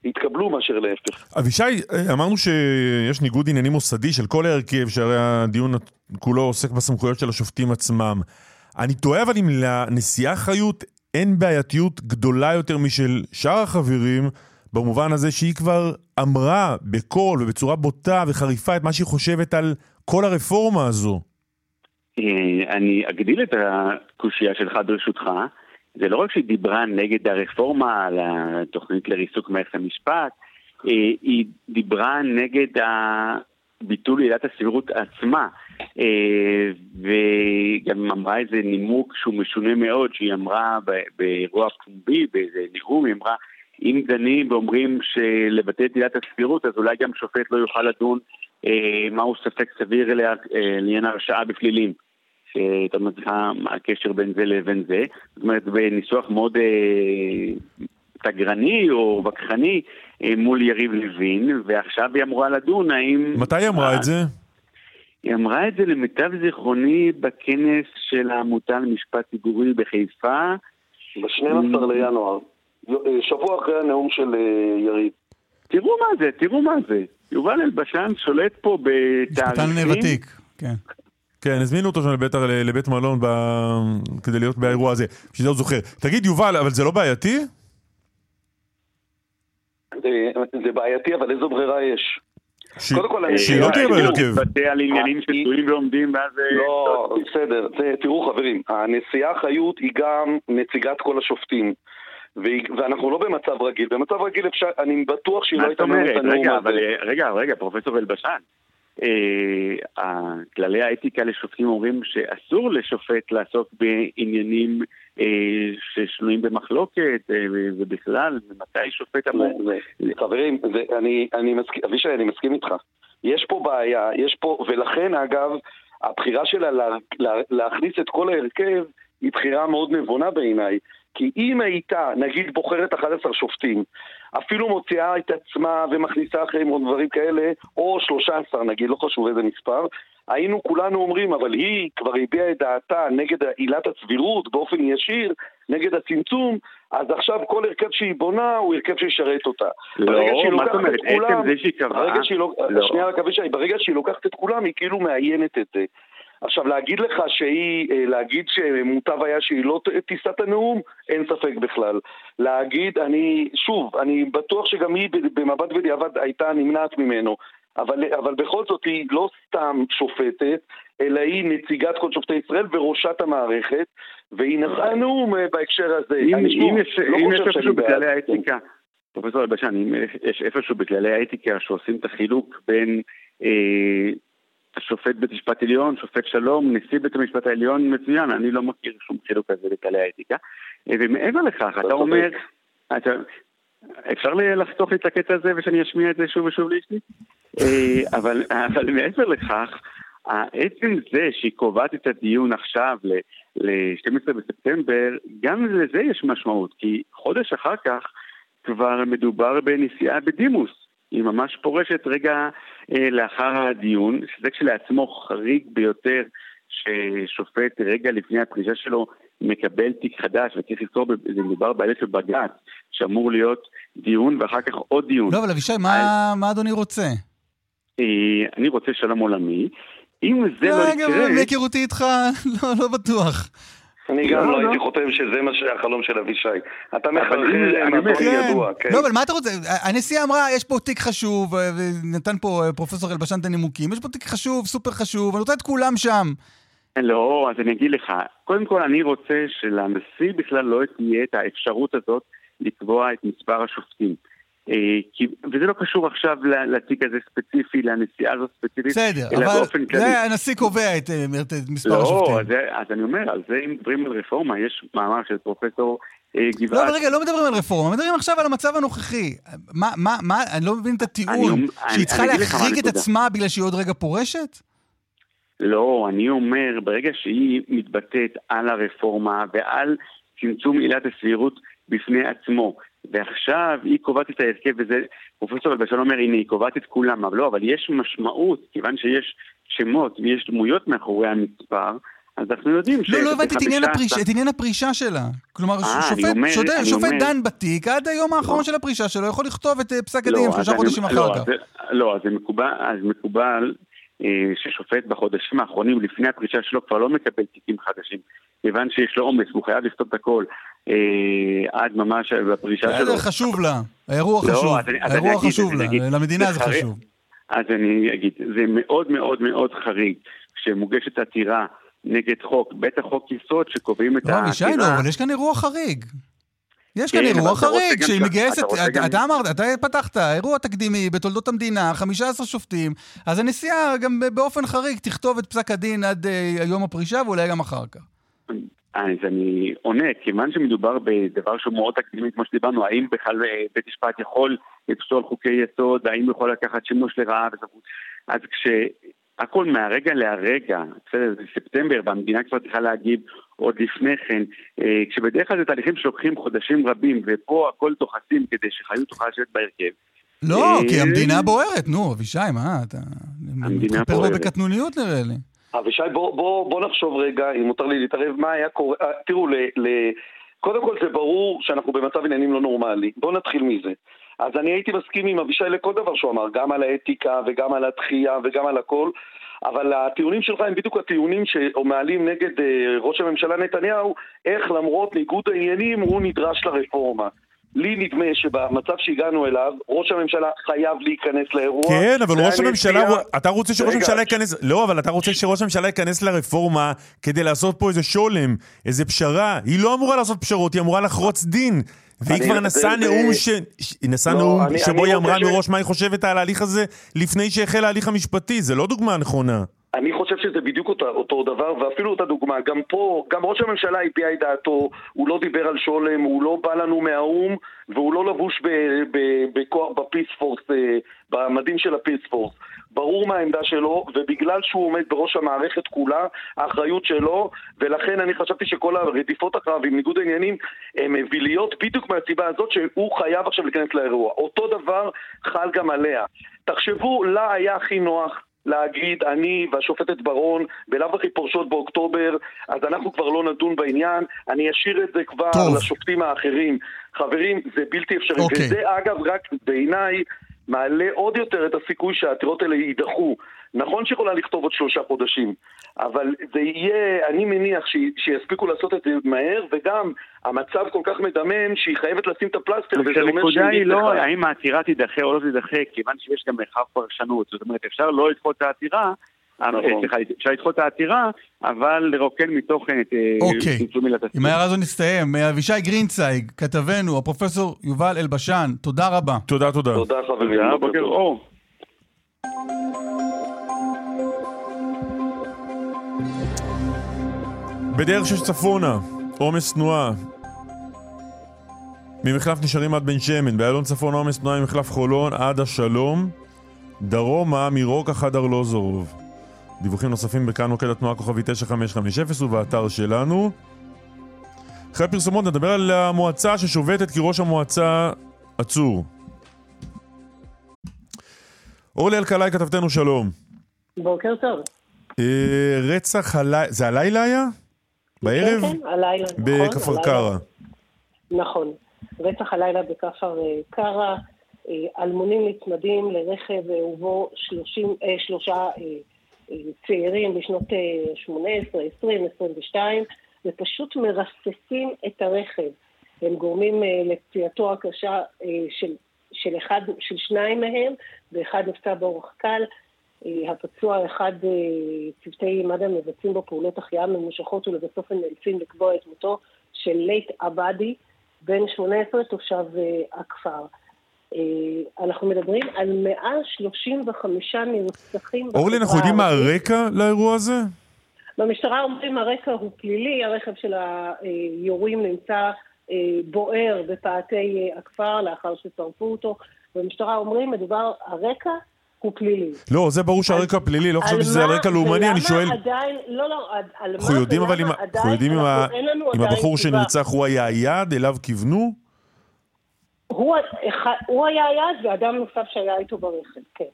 [SPEAKER 5] יתקבלו מאשר להפך.
[SPEAKER 4] אבישי, אה, אמרנו שיש ניגוד עניינים מוסדי של כל ההרכב, שהרי הדיון כולו עוסק בסמכויות של השופטים עצמם. אני תוהה אבל אם לנשיאה חיות אין בעייתיות גדולה יותר משל שאר החברים, במובן הזה שהיא כבר אמרה בקול ובצורה בוטה וחריפה את מה שהיא חושבת על כל הרפורמה הזו.
[SPEAKER 6] אה, אני אגדיל את הקושייה שלך ברשותך. זה לא רק שהיא דיברה נגד הרפורמה על התוכנית לריסוק מערכת המשפט, אה, היא דיברה נגד ביטול עילת הסבירות עצמה, אה, וגם אמרה איזה נימוק שהוא משונה מאוד, שהיא אמרה באירוע פומבי, באיזה נאום, היא אמרה, אם דנים ואומרים שלבטל את עילת הסבירות, אז אולי גם שופט לא יוכל לדון מהו ספק סביר לעניין הרשעה בפלילים. שאתה אומר לך מה הקשר בין זה לבין זה, זאת אומרת בניסוח מאוד אה, תגרני או וכחני אה, מול יריב לוין, ועכשיו היא אמורה לדון האם...
[SPEAKER 4] מתי היא אמרה את זה?
[SPEAKER 6] היא אמרה את זה למיטב זיכרוני בכנס של העמותה למשפט ציבורי בחיפה.
[SPEAKER 5] ב-12 לינואר, אה, שבוע אחרי הנאום של אה, יריב.
[SPEAKER 6] תראו מה זה, תראו מה זה. יובל אלבשן שולט פה בתאריכים.
[SPEAKER 3] משפטן ותיק, כן.
[SPEAKER 4] כן, הזמינו אותו שם לבית, לבית מלון ב... כדי להיות באירוע הזה, שזה לא זוכר. תגיד, יובל, אבל זה לא בעייתי?
[SPEAKER 5] זה, זה בעייתי, אבל איזו ברירה יש?
[SPEAKER 4] ש-
[SPEAKER 5] קודם כל, אני...
[SPEAKER 4] שהיא לא תהיה בהרכב.
[SPEAKER 6] מתבטא על עניינים שתלויים ועומדים ואז... אה,
[SPEAKER 5] לא, בסדר. זה, תראו חברים, הנשיאה חיות היא גם נציגת כל השופטים. ואנחנו לא במצב רגיל. במצב רגיל אפשר, אני בטוח שהיא לא הייתה
[SPEAKER 6] אומרת?
[SPEAKER 5] את הנאום
[SPEAKER 6] רגע,
[SPEAKER 5] הזה.
[SPEAKER 6] אבל אה, רגע, רגע, פרופסור אלבשן. אה, כללי האתיקה לשופטים אומרים שאסור לשופט לעסוק בעניינים אה, ששנויים במחלוקת, אה, ובכלל, מתי שופט אמור...
[SPEAKER 5] זה- חברים, אני, אני מסכים, אבישי, אני מסכים איתך. יש פה בעיה, יש פה, ולכן אגב, הבחירה שלה לה, לה, להכניס את כל ההרכב היא בחירה מאוד נבונה בעיניי. כי אם הייתה, נגיד, בוחרת 11 שופטים, אפילו מוציאה את עצמה ומכניסה אחרים או דברים כאלה, או 13 נגיד, לא חשוב איזה מספר, היינו כולנו אומרים, אבל היא כבר הביעה את דעתה נגד עילת הסבירות באופן ישיר, נגד הצמצום, אז עכשיו כל הרכב שהיא בונה הוא הרכב שישרת אותה.
[SPEAKER 6] לא, מה זאת אומרת? עצם זה שהיא קבעה...
[SPEAKER 5] ברגע שהיא לא...
[SPEAKER 6] לא.
[SPEAKER 5] שנייה רק אבישי, ברגע שהיא לוקחת את כולם, היא כאילו מאיינת את זה. עכשיו, להגיד לך שהיא, אה, להגיד שמוטב היה שהיא לא תישא את הנאום, אין ספק בכלל. להגיד, אני, שוב, אני בטוח שגם היא במבט בדיעבד הייתה נמנעת ממנו. אבל, אבל בכל זאת היא לא סתם שופטת, אלא היא נציגת כל שופטי ישראל וראשת המערכת, והיא נשאה נאום אה, בהקשר הזה.
[SPEAKER 6] אם אם יש
[SPEAKER 5] לא
[SPEAKER 6] אם יש איפשהו. בכללי האתיקה, פרופסור אלבשן, אם יש איפשהו בכללי האתיקה שעושים את החילוק בין אה, שופט בית משפט עליון, שופט שלום, נשיא בית המשפט העליון, מצוין, אני לא מכיר שום חילוק כזה בכללי האתיקה. אה, ומעבר לכך, אתה. אומר, אתה, אפשר לחתוך לי את הקטע הזה ושאני אשמיע את זה שוב ושוב לאשתי? אה, אבל, אבל מעבר לכך, עצם זה שהיא קובעת את הדיון עכשיו ל-12 בספטמבר, גם לזה יש משמעות, כי חודש אחר כך כבר מדובר בנסיעה בדימוס. היא ממש פורשת רגע אה, לאחר הדיון, שזה כשלעצמו חריג ביותר ששופט רגע לפני הפרישה שלו מקבל תיק חדש, וצריך לזכור, זה מדובר בהליך של בג"ץ, שאמור להיות דיון ואחר כך עוד דיון.
[SPEAKER 3] לא, אבל אבישי, מה- מה אדוני רוצה?
[SPEAKER 6] אה, אני רוצה שלום עולמי. אם זה לא
[SPEAKER 3] רגע,
[SPEAKER 6] יקרה...
[SPEAKER 3] מהיכרותי איתך, לא, לא בטוח.
[SPEAKER 5] אני גם
[SPEAKER 6] לא,
[SPEAKER 5] לא
[SPEAKER 6] לא.
[SPEAKER 5] הייתי חותם שזה מה שהחלום של אבישי. אתה מחרחר
[SPEAKER 3] כן.
[SPEAKER 5] ידוע, כן.
[SPEAKER 3] לא, אבל מה אתה רוצה? הנשיאה אמרה, יש פה תיק חשוב, אה, ונתן פה אה, פרופסור אלבשן את הנימוקים, יש פה תיק חשוב, סופר חשוב, אני רוצה את כולם שם.
[SPEAKER 6] לא, אז אני אגיד לך, קודם כל אני רוצה שלנשיא בכלל לא תהיה את האפשרות הזאת לקבוע את מספר השופטים. אה, כי, וזה לא קשור עכשיו לתיק הזה ספציפי, לנשיאה הזאת ספציפית,
[SPEAKER 3] בסדר,
[SPEAKER 6] אלא
[SPEAKER 3] אבל
[SPEAKER 6] באופן כללי.
[SPEAKER 3] זה הנשיא קובע את אה, את מספר
[SPEAKER 6] לא,
[SPEAKER 3] השופטים.
[SPEAKER 6] אז, זה- אז אני אומר, על זה אם מדברים על רפורמה, יש מאמר של פרופסור אה,
[SPEAKER 3] לא,
[SPEAKER 6] גבעת.
[SPEAKER 3] אבל רגע, לא מדברים על רפורמה, מדברים עכשיו על המצב הנוכחי. מה, מה, מה, אני לא מבין את הטיעון, שהיא
[SPEAKER 6] אני-
[SPEAKER 3] צריכה
[SPEAKER 6] אני
[SPEAKER 3] להחריג את. עצמה בגלל שהיא עוד רגע פורשת?
[SPEAKER 6] לא, אני אומר, ברגע שהיא מתבטאת על הרפורמה ועל צמצום עילת הסבירות בפני עצמו, ועכשיו היא קובעת את ההרכב, וזה, פרופסור אלבשן אומר, הנה, היא קובעת את כולם, אבל לא, אבל יש משמעות, כיוון שיש שמות ויש דמויות מאחורי המספר, אז אנחנו יודעים
[SPEAKER 3] לא, לא הבנתי את עניין,
[SPEAKER 6] 15
[SPEAKER 3] הפריש, את עניין הפרישה שלה. כלומר,
[SPEAKER 6] אה,
[SPEAKER 3] שופט,
[SPEAKER 6] אומר- אני
[SPEAKER 3] שופט
[SPEAKER 6] אומר-
[SPEAKER 3] דן בתיק עד היום האחרון
[SPEAKER 6] לא.
[SPEAKER 3] של הפרישה שלו, יכול לכתוב את אה, פסק
[SPEAKER 6] לא,
[SPEAKER 3] הדין
[SPEAKER 6] אז
[SPEAKER 3] שלושה חודשים
[SPEAKER 6] לא,
[SPEAKER 3] אחר
[SPEAKER 6] אז
[SPEAKER 3] כך.
[SPEAKER 6] לא, אז זה מקובל, אז מקובל אה, ששופט בחודשים האחרונים, לפני הפרישה שלו, כבר לא מקבל תיקים חדשים. כיוון שיש לו עומס, והוא חייב לכתוב את הכל עד ממש בפרישה שלו.
[SPEAKER 3] בסדר, חשוב לה. האירוע
[SPEAKER 6] לא,
[SPEAKER 3] חשוב. האירוע
[SPEAKER 6] אני אגיד,
[SPEAKER 3] חשוב לה. למדינה
[SPEAKER 6] זה
[SPEAKER 3] זה. חשוב.
[SPEAKER 6] אז אני אגיד, זה מאוד מאוד מאוד חריג כשמוגשת עתירה נגד חוק, בטח חוק יסוד שקובעים את
[SPEAKER 3] לא,
[SPEAKER 6] העתירה.
[SPEAKER 3] אבישי, לא, אבל יש כאן אירוע חריג. יש כאן
[SPEAKER 6] כן,
[SPEAKER 3] אירוע חריג, שהיא מגייסת,
[SPEAKER 6] אתה
[SPEAKER 3] אמרת, אתה פתחת, אירוע תקדימי בתולדות המדינה, 15 שופטים, אז הנשיאה גם באופן חריג תכתוב את פסק הדין עד אה, יום הפרישה ואולי גם אחר כך.
[SPEAKER 6] אז אני עונה, כיוון שמדובר בדבר שהוא מאוד תקדימי, כמו שדיברנו, האם בכלל אה, בית משפט יכול לפסול חוקי יסוד, האם יכול לקחת שימוש לרעה וסמכות, אז כשהכל מהרגע להרגע, בסדר, זה ספטמבר, והמדינה כבר צריכה להגיב עוד לפני כן, אה, כשבדרך כלל זה תהליכים שלוקחים חודשים רבים, ופה הכל דוחסים כדי שחיות תוכל לשבת בהרכב.
[SPEAKER 3] לא,
[SPEAKER 6] אה,
[SPEAKER 3] כי המדינה בוערת, נו, אבישי, מה, אתה...
[SPEAKER 6] המדינה
[SPEAKER 3] מתחפר פה
[SPEAKER 6] בוערת.
[SPEAKER 3] בקטנוניות נראה לי.
[SPEAKER 5] אבישי, בוא, בוא, בוא נחשוב רגע, אם מותר לי להתערב, מה היה קורה... אה, תראו, ל, ל, קודם כל זה ברור שאנחנו במצב עניינים לא נורמלי. בואו נתחיל מזה. אז אני הייתי מסכים עם אבישי לכל דבר שהוא אמר, גם על האתיקה וגם על התחייה וגם על הכל, אבל הטיעונים שלך הם בדיוק הטיעונים שמעלים נגד אה, ראש הממשלה נתניהו, איך למרות ניגוד העניינים הוא נדרש לרפורמה. לי נדמה שבמצב שהגענו אליו, ראש הממשלה חייב להיכנס לאירוע.
[SPEAKER 4] כן, אבל ראש הממשלה, אתה רוצה שראש. הממשלה ייכנס, לא, אבל אתה רוצה שראש הממשלה ייכנס לרפורמה כדי לעשות פה איזה שולם, איזה פשרה. היא לא אמורה לעשות פשרות, היא אמורה לחרוץ דין. והיא כבר נשאה נאום ש... נשאה
[SPEAKER 5] לא,
[SPEAKER 4] נאום
[SPEAKER 5] אני-
[SPEAKER 4] שבו
[SPEAKER 5] אני
[SPEAKER 4] היא אמרה
[SPEAKER 5] ש-
[SPEAKER 4] מראש מה היא חושבת על ההליך הזה לפני שהחל ההליך המשפטי, זה לא דוגמה נכונה.
[SPEAKER 5] אני חושב שזה בדיוק אותו, אותו דבר, ואפילו אותה דוגמה. גם פה, גם ראש הממשלה הביע את דעתו, הוא לא דיבר על שולם, הוא לא בא לנו מהאו"ם, והוא לא לבוש בכוח בפיס פורס, אה, במדים של הפיס פורס. ברור מה העמדה שלו, ובגלל שהוא עומד בראש המערכת כולה, האחריות שלו, ולכן אני חשבתי שכל הרדיפות אחריו עם ניגוד העניינים הן אוויליות בדיוק מהסיבה הזאת שהוא חייב עכשיו להיכנס לאירוע. אותו דבר חל גם עליה. תחשבו, לה היה הכי נוח להגיד, אני והשופטת ברון בלאו הכי פורשות באוקטובר, אז אנחנו כבר לא נדון בעניין, אני אשאיר את זה כבר
[SPEAKER 3] טוב.
[SPEAKER 5] לשופטים האחרים. חברים, זה בלתי אפשרי.
[SPEAKER 3] אוקיי.
[SPEAKER 5] וזה אגב רק בעיניי מעלה עוד יותר את הסיכוי שהעתירות האלה יידחו. נכון שיכולה לכתוב עוד שלושה חודשים, אבל זה יהיה, אני מניח ש- שיספיקו לעשות את זה מהר, וגם המצב כל כך מדמם שהיא חייבת לשים את הפלסטר, וזה אומר
[SPEAKER 6] הנקודה היא לא. האם העתירה תידחה או לא תידחה, כיוון שיש גם מרחב פרשנות. זאת אומרת, אפשר לא לדחות את העתירה,
[SPEAKER 5] נכון.
[SPEAKER 6] אה, סליחה, אפשר לדחות את העתירה, אבל לרוקן מתוכן את אה,
[SPEAKER 3] אוקיי.
[SPEAKER 6] צמצום עילת
[SPEAKER 3] עם. ההערה הזו נסתיים. אבישי גרינצייג, כתבנו, הפרופסור יובל אלבשן, תודה רבה.
[SPEAKER 4] תודה, תודה.
[SPEAKER 5] תודה חברים. בוקר.
[SPEAKER 6] אור.
[SPEAKER 4] בדרך שש צפונה, עומס תנועה. ממחלף נשארים עד בן שמן, באיילון צפון עומס תנועה ממחלף חולון עד השלום, דרומה מרוקח עד ארלוזורוב. דיווחים נוספים בכאן מוקד התנועה כוכבי 9550 ובאתר שלנו. אחרי הפרסומות נדבר על המועצה ששובתת כי ראש המועצה עצור. אורלי אלקלעי כתבתנו שלום.
[SPEAKER 7] בוקר טוב.
[SPEAKER 4] אה, רצח הלילה, זה הלילה היה? בערב?
[SPEAKER 7] כן, כן, הלילה. נכון,
[SPEAKER 4] בכפר. קרא.
[SPEAKER 7] נכון. רצח הלילה בכפר אה, קרא, אה, אלמונים נצמדים לרכב אה, ובו 30, אה, שלושה אה, צעירים בשנות אה, 18, 20, 22, ופשוט מרססים את הרכב. הם גורמים אה, לפציעתו הקשה אה, של, של, אחד, של שניים מהם, ואחד נפצע באורח קל. אה, הפצוע האחד, אה, צוותי מד"א מבצעים בו פעולות החייאה ממושכות ולבסוף הם נאלצים לקבוע את מותו של לייט עבאדי, בן 18, תושב אה, הכפר. אנחנו מדברים על 135 נרצחים
[SPEAKER 4] אורלי, אנחנו יודעים מה. הרקע לאירוע הזה?
[SPEAKER 7] במשטרה אומרים הרקע הוא פלילי, הרכב של היורים נמצא בוער בפאתי הכפר לאחר ששרפו אותו. במשטרה אומרים מדובר, הרקע הוא פלילי.
[SPEAKER 4] לא, זה ברור שהרקע פלילי, לא חשבתי שזה על רקע לאומני, אני שואל...
[SPEAKER 7] עדיין, לא, לא, על- על מה
[SPEAKER 4] אנחנו יודעים אבל אם אנחנו יודעים הבחור. שנרצח הוא היה היעד, אליו כיוונו?
[SPEAKER 7] הוא, הוא היה היעד ואדם נוסף שהיה איתו ברכב, כן.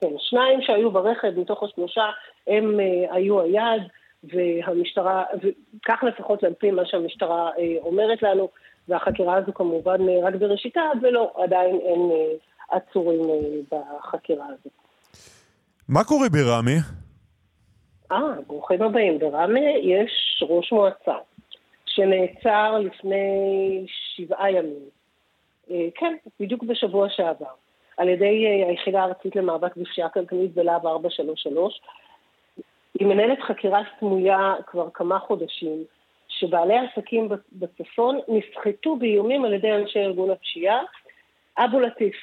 [SPEAKER 7] כן, שניים שהיו ברכב מתוך השלושה הם אה, היו היעד, והמשטרה, וכך לפחות על פי מה שהמשטרה אה, אומרת לנו, והחקירה הזו כמובן אה, רק בראשיתה, ולא, עדיין אין אה, עצורים אה, בחקירה הזו.
[SPEAKER 4] מה קורה בראמה?
[SPEAKER 7] אה, ברוכים הבאים. בראמה יש ראש מועצה שנעצר לפני שבעה ימים. כן, בדיוק בשבוע שעבר. על ידי היחידה הארצית למאבק בפשיעה כלכלית בלהב 433. היא מנהלת חקירה סמויה כבר כמה חודשים, שבעלי עסקים בצפון נסחטו באיומים על ידי אנשי ארגון הפשיעה. אבו לטיף.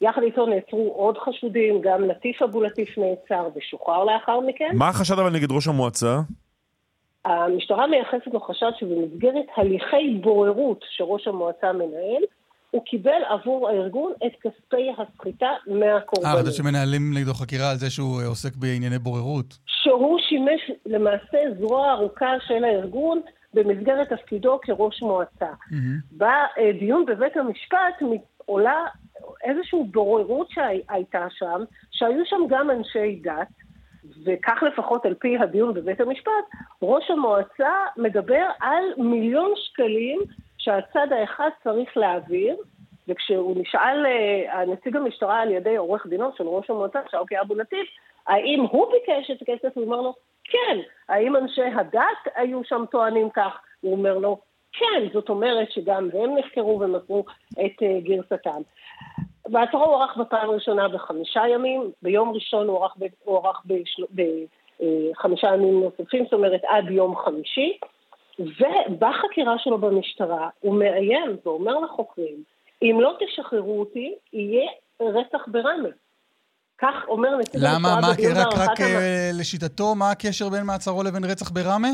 [SPEAKER 7] יחד איתו נעצרו עוד חשודים, גם לטיף אבו לטיף נעצר ושוחרר לאחר מכן.
[SPEAKER 4] מה החשד אבל נגד ראש המועצה?
[SPEAKER 7] המשטרה מייחסת לו חשד שבמסגרת הליכי בוררות שראש המועצה מנהל, הוא קיבל עבור הארגון את כספי הסחיטה
[SPEAKER 3] אה,
[SPEAKER 7] מהקורבנות.
[SPEAKER 3] חשבתי שמנהלים נגדו חקירה על זה שהוא אה, עוסק בענייני בוררות.
[SPEAKER 7] שהוא שימש למעשה זרוע ארוכה של הארגון במסגרת תפקידו כראש מועצה. בדיון בבית המשפט עולה איזושהי בוררות שהייתה שם, שהיו שם גם אנשי דת, וכך לפחות על פי הדיון בבית המשפט, ראש המועצה מדבר על מיליון שקלים שהצד האחד צריך להעביר, וכשהוא נשאל, הנציג המשטרה על ידי עורך דינו של ראש המועצה, שאוקי אבו לטיף, האם הוא ביקש את הכסף? הוא אומר לו, כן. האם אנשי הדת היו שם טוענים כך? הוא אומר לו, כן, זאת אומרת שגם הם נחקרו ומסרו את אה, גרסתם. מעצרו הוארך בפעם הראשונה בחמישה ימים, ביום ראשון הוא הוארך בחמישה ימים נוספים, זאת אומרת עד יום חמישי, ובחקירה שלו במשטרה הוא מאיים ואומר לחוקרים, אם לא תשחררו אותי, יהיה רצח בראמה. כך אומר נציג
[SPEAKER 3] למה? מה,
[SPEAKER 7] בדיון
[SPEAKER 3] רק, רק
[SPEAKER 7] המ-
[SPEAKER 3] אה, לשיטתו, מה הקשר בין מעצרו לבין רצח בראמה?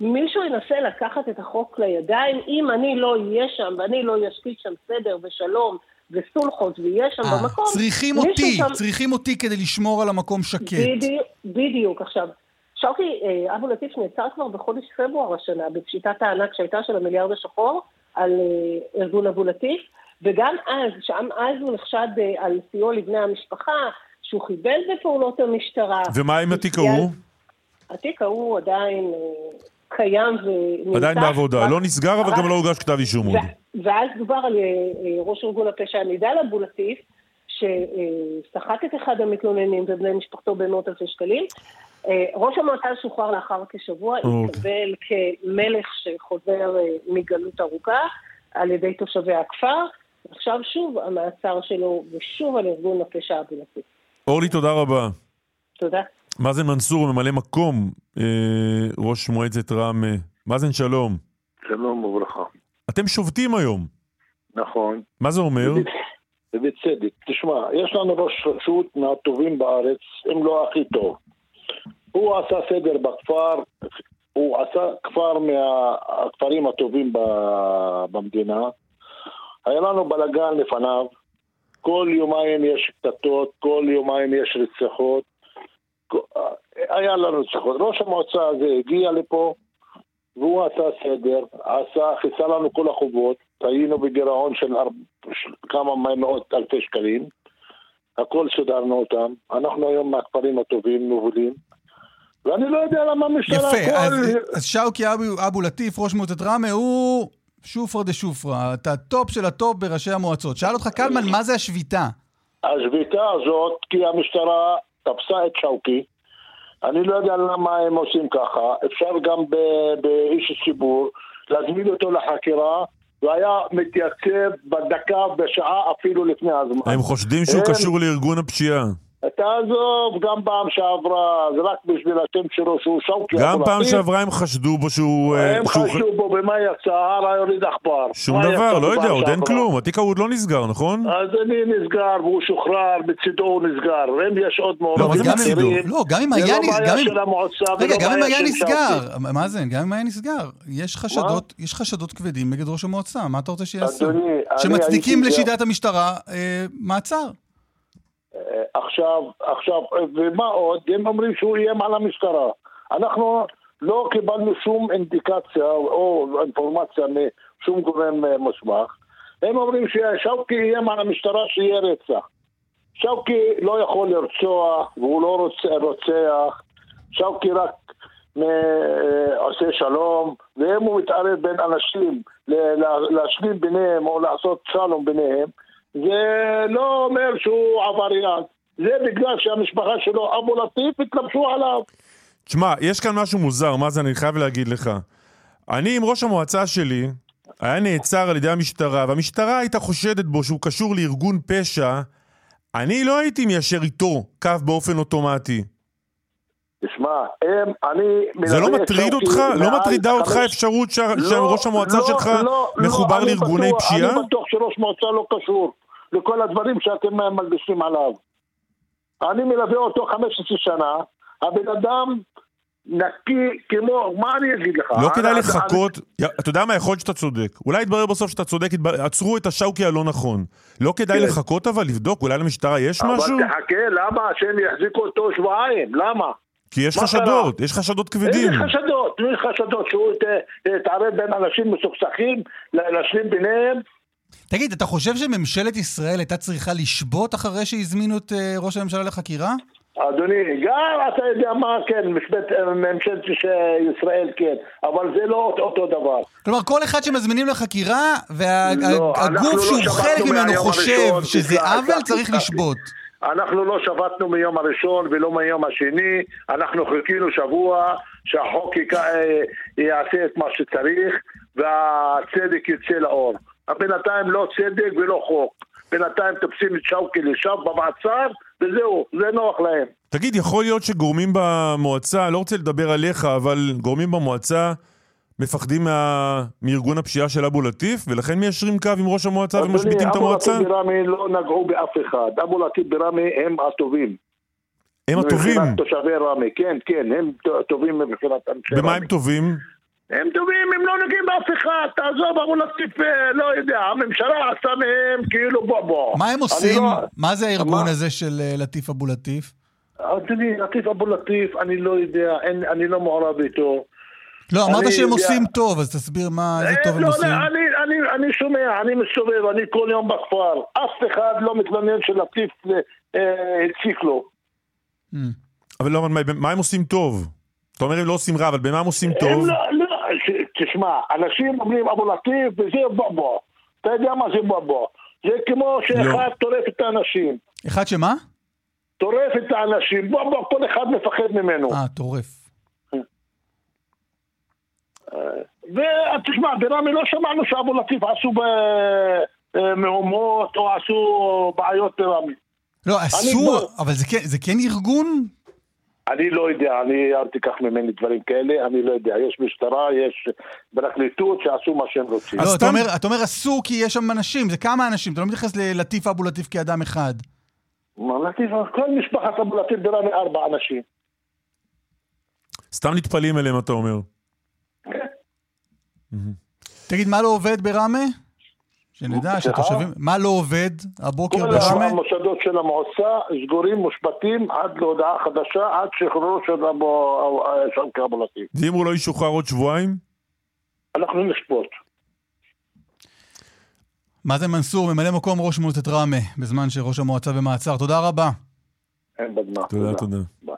[SPEAKER 7] מישהו ינסה לקחת את החוק לידיים, אם אני לא אהיה שם ואני לא אשקיט שם סדר ושלום וסולחות ויהיה שם
[SPEAKER 3] אה,
[SPEAKER 7] במקום,
[SPEAKER 3] צריכים אותי,
[SPEAKER 7] שם-
[SPEAKER 3] צריכים אותי כדי לשמור על המקום שקט.
[SPEAKER 7] בדיוק, בדיוק. עכשיו, שרקי אה, אבו לטיף נעצר כבר בחודש פברואר השנה בפשיטת הענק שהייתה של המיליארד השחור על ארגון אבו לטיף, וגם אז, שם אז הוא נחשד אה, על סיוע לבני המשפחה, שהוא חיבל בפעולות המשטרה.
[SPEAKER 4] ומה עם התיק ההוא?
[SPEAKER 7] התיק ההוא עדיין אה, קיים ונמצא.
[SPEAKER 4] עדיין בעבודה. לא נסגר, אבל גם לא הוגש כתב אישום עוד.
[SPEAKER 7] ואז דובר על אה, ראש ארגון הפשע נידאל אבו לטיף, שסחט את אחד המתלוננים ובני משפחתו במאות אלפי שקלים. ראש המועצה שוחרר לאחר כשבוע,
[SPEAKER 4] אוקיי.
[SPEAKER 7] התקבל כמלך שחוזר מגלות ארוכה על ידי תושבי הכפר. עכשיו שוב המעצר שלו, ושוב על ארגון הפשע לטיף.
[SPEAKER 4] אורלי, תודה רבה.
[SPEAKER 7] תודה.
[SPEAKER 4] מאזן מנסור, ממלא מקום אה, ראש מועצת ראמה. מאזן, שלום.
[SPEAKER 8] שלום וברכה.
[SPEAKER 4] אתם שובתים היום.
[SPEAKER 8] נכון.
[SPEAKER 4] מה זה אומר?
[SPEAKER 8] ובצדק. תשמע, יש לנו ראש רשות מהטובים בארץ, אם לא הכי טוב. הוא עשה סדר בכפר, הוא עשה כפר מהכפרים הטובים במדינה. היה לנו בלגן לפניו, כל יומיים יש קטטות, כל יומיים יש רציחות. היה לנו רציחות. ראש המועצה הזה הגיע לפה, והוא עשה סדר, עשה, חיסה לנו כל החובות, היינו בגירעון של ארבע, של כמה מאות אלפי שקלים, הכל סידרנו אותם, אנחנו היום מהכפרים הטובים, מובילים, ואני לא יודע למה המשטרה
[SPEAKER 3] יפה,
[SPEAKER 8] כל...
[SPEAKER 3] אז, אז שאוקי אבו, אבו לטיף, ראש מועצת ראמה, הוא שופרא דשופרא, אתה הטופ של הטופ בראשי המועצות. שאל אותך קלמן, מה זה השביתה?
[SPEAKER 8] השביתה הזאת, כי המשטרה תפסה את שאוקי, אני לא יודע למה הם עושים ככה, אפשר גם ב- באיש ציבור להזמין אותו לחקירה, והיה מתייצב בדקה, בשעה אפילו לפני הזמן.
[SPEAKER 4] הם חושדים שהוא
[SPEAKER 8] הם-
[SPEAKER 4] קשור לארגון הפשיעה.
[SPEAKER 8] תעזוב, גם פעם שעברה, זה רק בשביל השם שלו שהוא שאוקי.
[SPEAKER 4] גם פעם. שעברה הם חשדו בו שהוא... אה,
[SPEAKER 8] הם
[SPEAKER 4] שהוא-
[SPEAKER 8] חשבו בו במה יצא, הר היוריד עכבר.
[SPEAKER 4] שום דבר, לא יודע, עוד אין? כלום. התיק ההוא עוד לא נסגר, נכון?
[SPEAKER 8] אז אני נסגר והוא שוחרר, בצידו הוא נסגר. אם יש עוד
[SPEAKER 4] לא, מה זה מצידו?
[SPEAKER 3] אם-
[SPEAKER 8] אחרים,
[SPEAKER 3] לא, גם אם
[SPEAKER 8] זה
[SPEAKER 3] היה...
[SPEAKER 8] לא
[SPEAKER 3] נס-
[SPEAKER 8] בעיה
[SPEAKER 3] גם אם-
[SPEAKER 8] של המועצה
[SPEAKER 3] רגע, גם אם היה נסגר, זה, גם אם היה נסגר, יש חשדות, יש חשדות כבדים נגד ראש המועצה, מה אתה רוצה שיעשו? שמצדיקים לשיטת המשטרה אה, מעצר.
[SPEAKER 8] אה, עכשיו, עכשיו, אה, ומה עוד? הם אומרים שהוא איים על המשטרה. אנחנו לא קיבלנו שום אינדיקציה או אינפורמציה משום גורם אה, מוסמך. הם אומרים ששאוקי איים על המשטרה שיהיה רצח. שאוקי לא יכול לרצוח והוא לא רוצה, רוצח. שאוקי רק עושה שלום, ואם הוא מתערב בין אנשים להשלים ביניהם או לעשות שלום ביניהם, זה לא אומר שהוא עבריין. זה בגלל שהמשפחה שלו, אבו לטיף, התלבשו עליו.
[SPEAKER 4] תשמע, יש כאן משהו מוזר, מאזן, אני חייב להגיד לך. אני עם ראש המועצה שלי, היה נעצר על ידי המשטרה, והמשטרה הייתה חושדת בו שהוא קשור לארגון פשע, אני לא הייתי מיישר איתו קו באופן אוטומטי.
[SPEAKER 8] תשמע, הם, אני...
[SPEAKER 4] זה לא מטריד
[SPEAKER 8] שאוקי
[SPEAKER 4] אותך? לא מטרידה אותך האפשרות
[SPEAKER 8] לא,
[SPEAKER 4] שראש המועצה
[SPEAKER 8] לא,
[SPEAKER 4] שלך
[SPEAKER 8] לא,
[SPEAKER 4] מחובר
[SPEAKER 8] לא,
[SPEAKER 4] לארגוני פשיעה?
[SPEAKER 8] אני בטוח שראש מועצה לא קשור לכל הדברים שאתם מלבישים עליו. אני מלווה אותו 15 שנה, הבן אדם נקי כמו, מה אני אגיד לך?
[SPEAKER 4] לא כדאי לחכות, אתה יודע מה, יכול להיות שאתה צודק. אולי יתברר בסוף שאתה צודק, עצרו את השאוקי הלא נכון. לא כדאי
[SPEAKER 8] כן.
[SPEAKER 4] לחכות אבל, לבדוק, אולי למשטרה יש משהו?
[SPEAKER 8] אבל תחכה, למה שהם יחזיקו אותו שבועיים? למה?
[SPEAKER 4] כי יש חשדות, יש חשדות כבדים.
[SPEAKER 8] איזה חשדות? איזה חשדות שהוא יתערב בין אנשים מסוכסכים, להשלים ביניהם?
[SPEAKER 3] תגיד, אתה חושב שממשלת ישראל הייתה צריכה לשבות אחרי שהזמינו את אה, ראש הממשלה לחקירה?
[SPEAKER 8] אדוני, גם אתה יודע מה, כן, משבט- ממשלת ישראל כן, אבל זה לא אותו דבר.
[SPEAKER 3] כלומר, כל אחד שמזמינים לחקירה,
[SPEAKER 8] לא, אנחנו
[SPEAKER 3] והגוף
[SPEAKER 8] לא
[SPEAKER 3] שהוא חלק ממנו חושב שזה עוול, צריך
[SPEAKER 8] תסלח.
[SPEAKER 3] לשבות.
[SPEAKER 8] אנחנו לא שבתנו מיום הראשון ולא מיום השני, אנחנו חיכינו שבוע שהחוק אה, יעשה את מה שצריך, והצדק יצא לאור. בינתיים לא צדק ולא חוק. בינתיים תופסים את שאוקי לשם במעצר, וזהו, זה נוח להם.
[SPEAKER 4] תגיד, יכול להיות שגורמים במועצה, לא רוצה לדבר עליך, אבל גורמים במועצה מפחדים מה... מארגון הפשיעה של אבו לטיף, ולכן מיישרים קו עם ראש המועצה ומשביתים את המועצה?
[SPEAKER 8] אבו לטיף בראמה לא נגעו באף אחד. אבו לטיף בראמה הם הטובים.
[SPEAKER 4] הם הטובים.
[SPEAKER 8] מבחינת תושבי ראמה, כן, כן, הם טובים מבחינת אנשי
[SPEAKER 4] במה
[SPEAKER 8] ראמה.
[SPEAKER 4] הם טובים?
[SPEAKER 8] הם טובים, הם לא נוגעים באף אחד, תעזוב, אבו לטיף, אה, לא יודע, הממשלה עשתה מהם כאילו בוא בוא.
[SPEAKER 3] מה הם עושים?
[SPEAKER 8] לא-
[SPEAKER 3] מה זה הארגון
[SPEAKER 8] מה?
[SPEAKER 3] הזה של אה, לטיף אבו לטיף?
[SPEAKER 8] אדוני, לטיף אבו לטיף, אני לא יודע, אין- אני לא מעורב איתו.
[SPEAKER 3] לא, אמרת שהם
[SPEAKER 8] יודע-
[SPEAKER 3] עושים טוב, אז תסביר מה, איזה
[SPEAKER 8] אה,
[SPEAKER 3] טוב הם
[SPEAKER 8] לא,
[SPEAKER 3] עושים.
[SPEAKER 8] לא, אני, אני, אני שומע, אני מסתובב, אני כל יום בכפר, אף אחד לא מתלונן שלטיף אה, הציק לו.
[SPEAKER 3] Mm.
[SPEAKER 4] אבל לא, מה, מה הם עושים טוב? אתה אומר הם לא עושים רע, אבל במה הם עושים טוב?
[SPEAKER 8] הם לא, לא, תשמע, אנשים אומרים אבו לטיף וזה בובו. אתה יודע מה זה בובו? זה כמו שאחד טורף את האנשים.
[SPEAKER 3] אחד שמה?
[SPEAKER 8] טורף את האנשים, בובו, כל אחד מפחד ממנו.
[SPEAKER 3] אה, טורף.
[SPEAKER 8] ותשמע, בראמה לא שמענו שאבו לטיף עשו אה, מהומות או עשו בעיות בראמה.
[SPEAKER 3] לא, אסור, אבל זה כן- זה כן ארגון?
[SPEAKER 8] אני לא יודע, אני, אל תיקח ממני דברים כאלה, אני לא יודע. יש משטרה, יש פרקליטות שעשו מה שהם רוצים.
[SPEAKER 4] אז
[SPEAKER 3] לא, אתה
[SPEAKER 4] סתם-
[SPEAKER 3] אומר- אתה אומר אסור כי יש שם אנשים, זה כמה אנשים, אתה לא מתייחס ללטיף אבו לטיף כאדם אחד.
[SPEAKER 8] מה, לטיף, כל משפחת אבו לטיף בראמה ארבע אנשים.
[SPEAKER 4] סתם נטפלים אליהם, אתה אומר.
[SPEAKER 3] תגיד, מה לא עובד בראמה? שנדע,
[SPEAKER 8] סליחה?
[SPEAKER 3] שהתושבים... מה לא עובד הבוקר
[SPEAKER 8] כל
[SPEAKER 3] בראמה?
[SPEAKER 8] המוסדות של המועצה סגורים, מושבתים עד להודעה חדשה, עד שחרורו של אבו שאוקי אבו לטיף.
[SPEAKER 4] ואם הוא לא ישוחרר עוד שבועיים?
[SPEAKER 8] אנחנו נשפוט.
[SPEAKER 3] מאזן מנסור, ממלא מקום ראש מועצת ראמה, בזמן שראש המועצה במעצר. תודה רבה.
[SPEAKER 8] אין בדמה.
[SPEAKER 4] תודה, תודה.
[SPEAKER 8] ביי.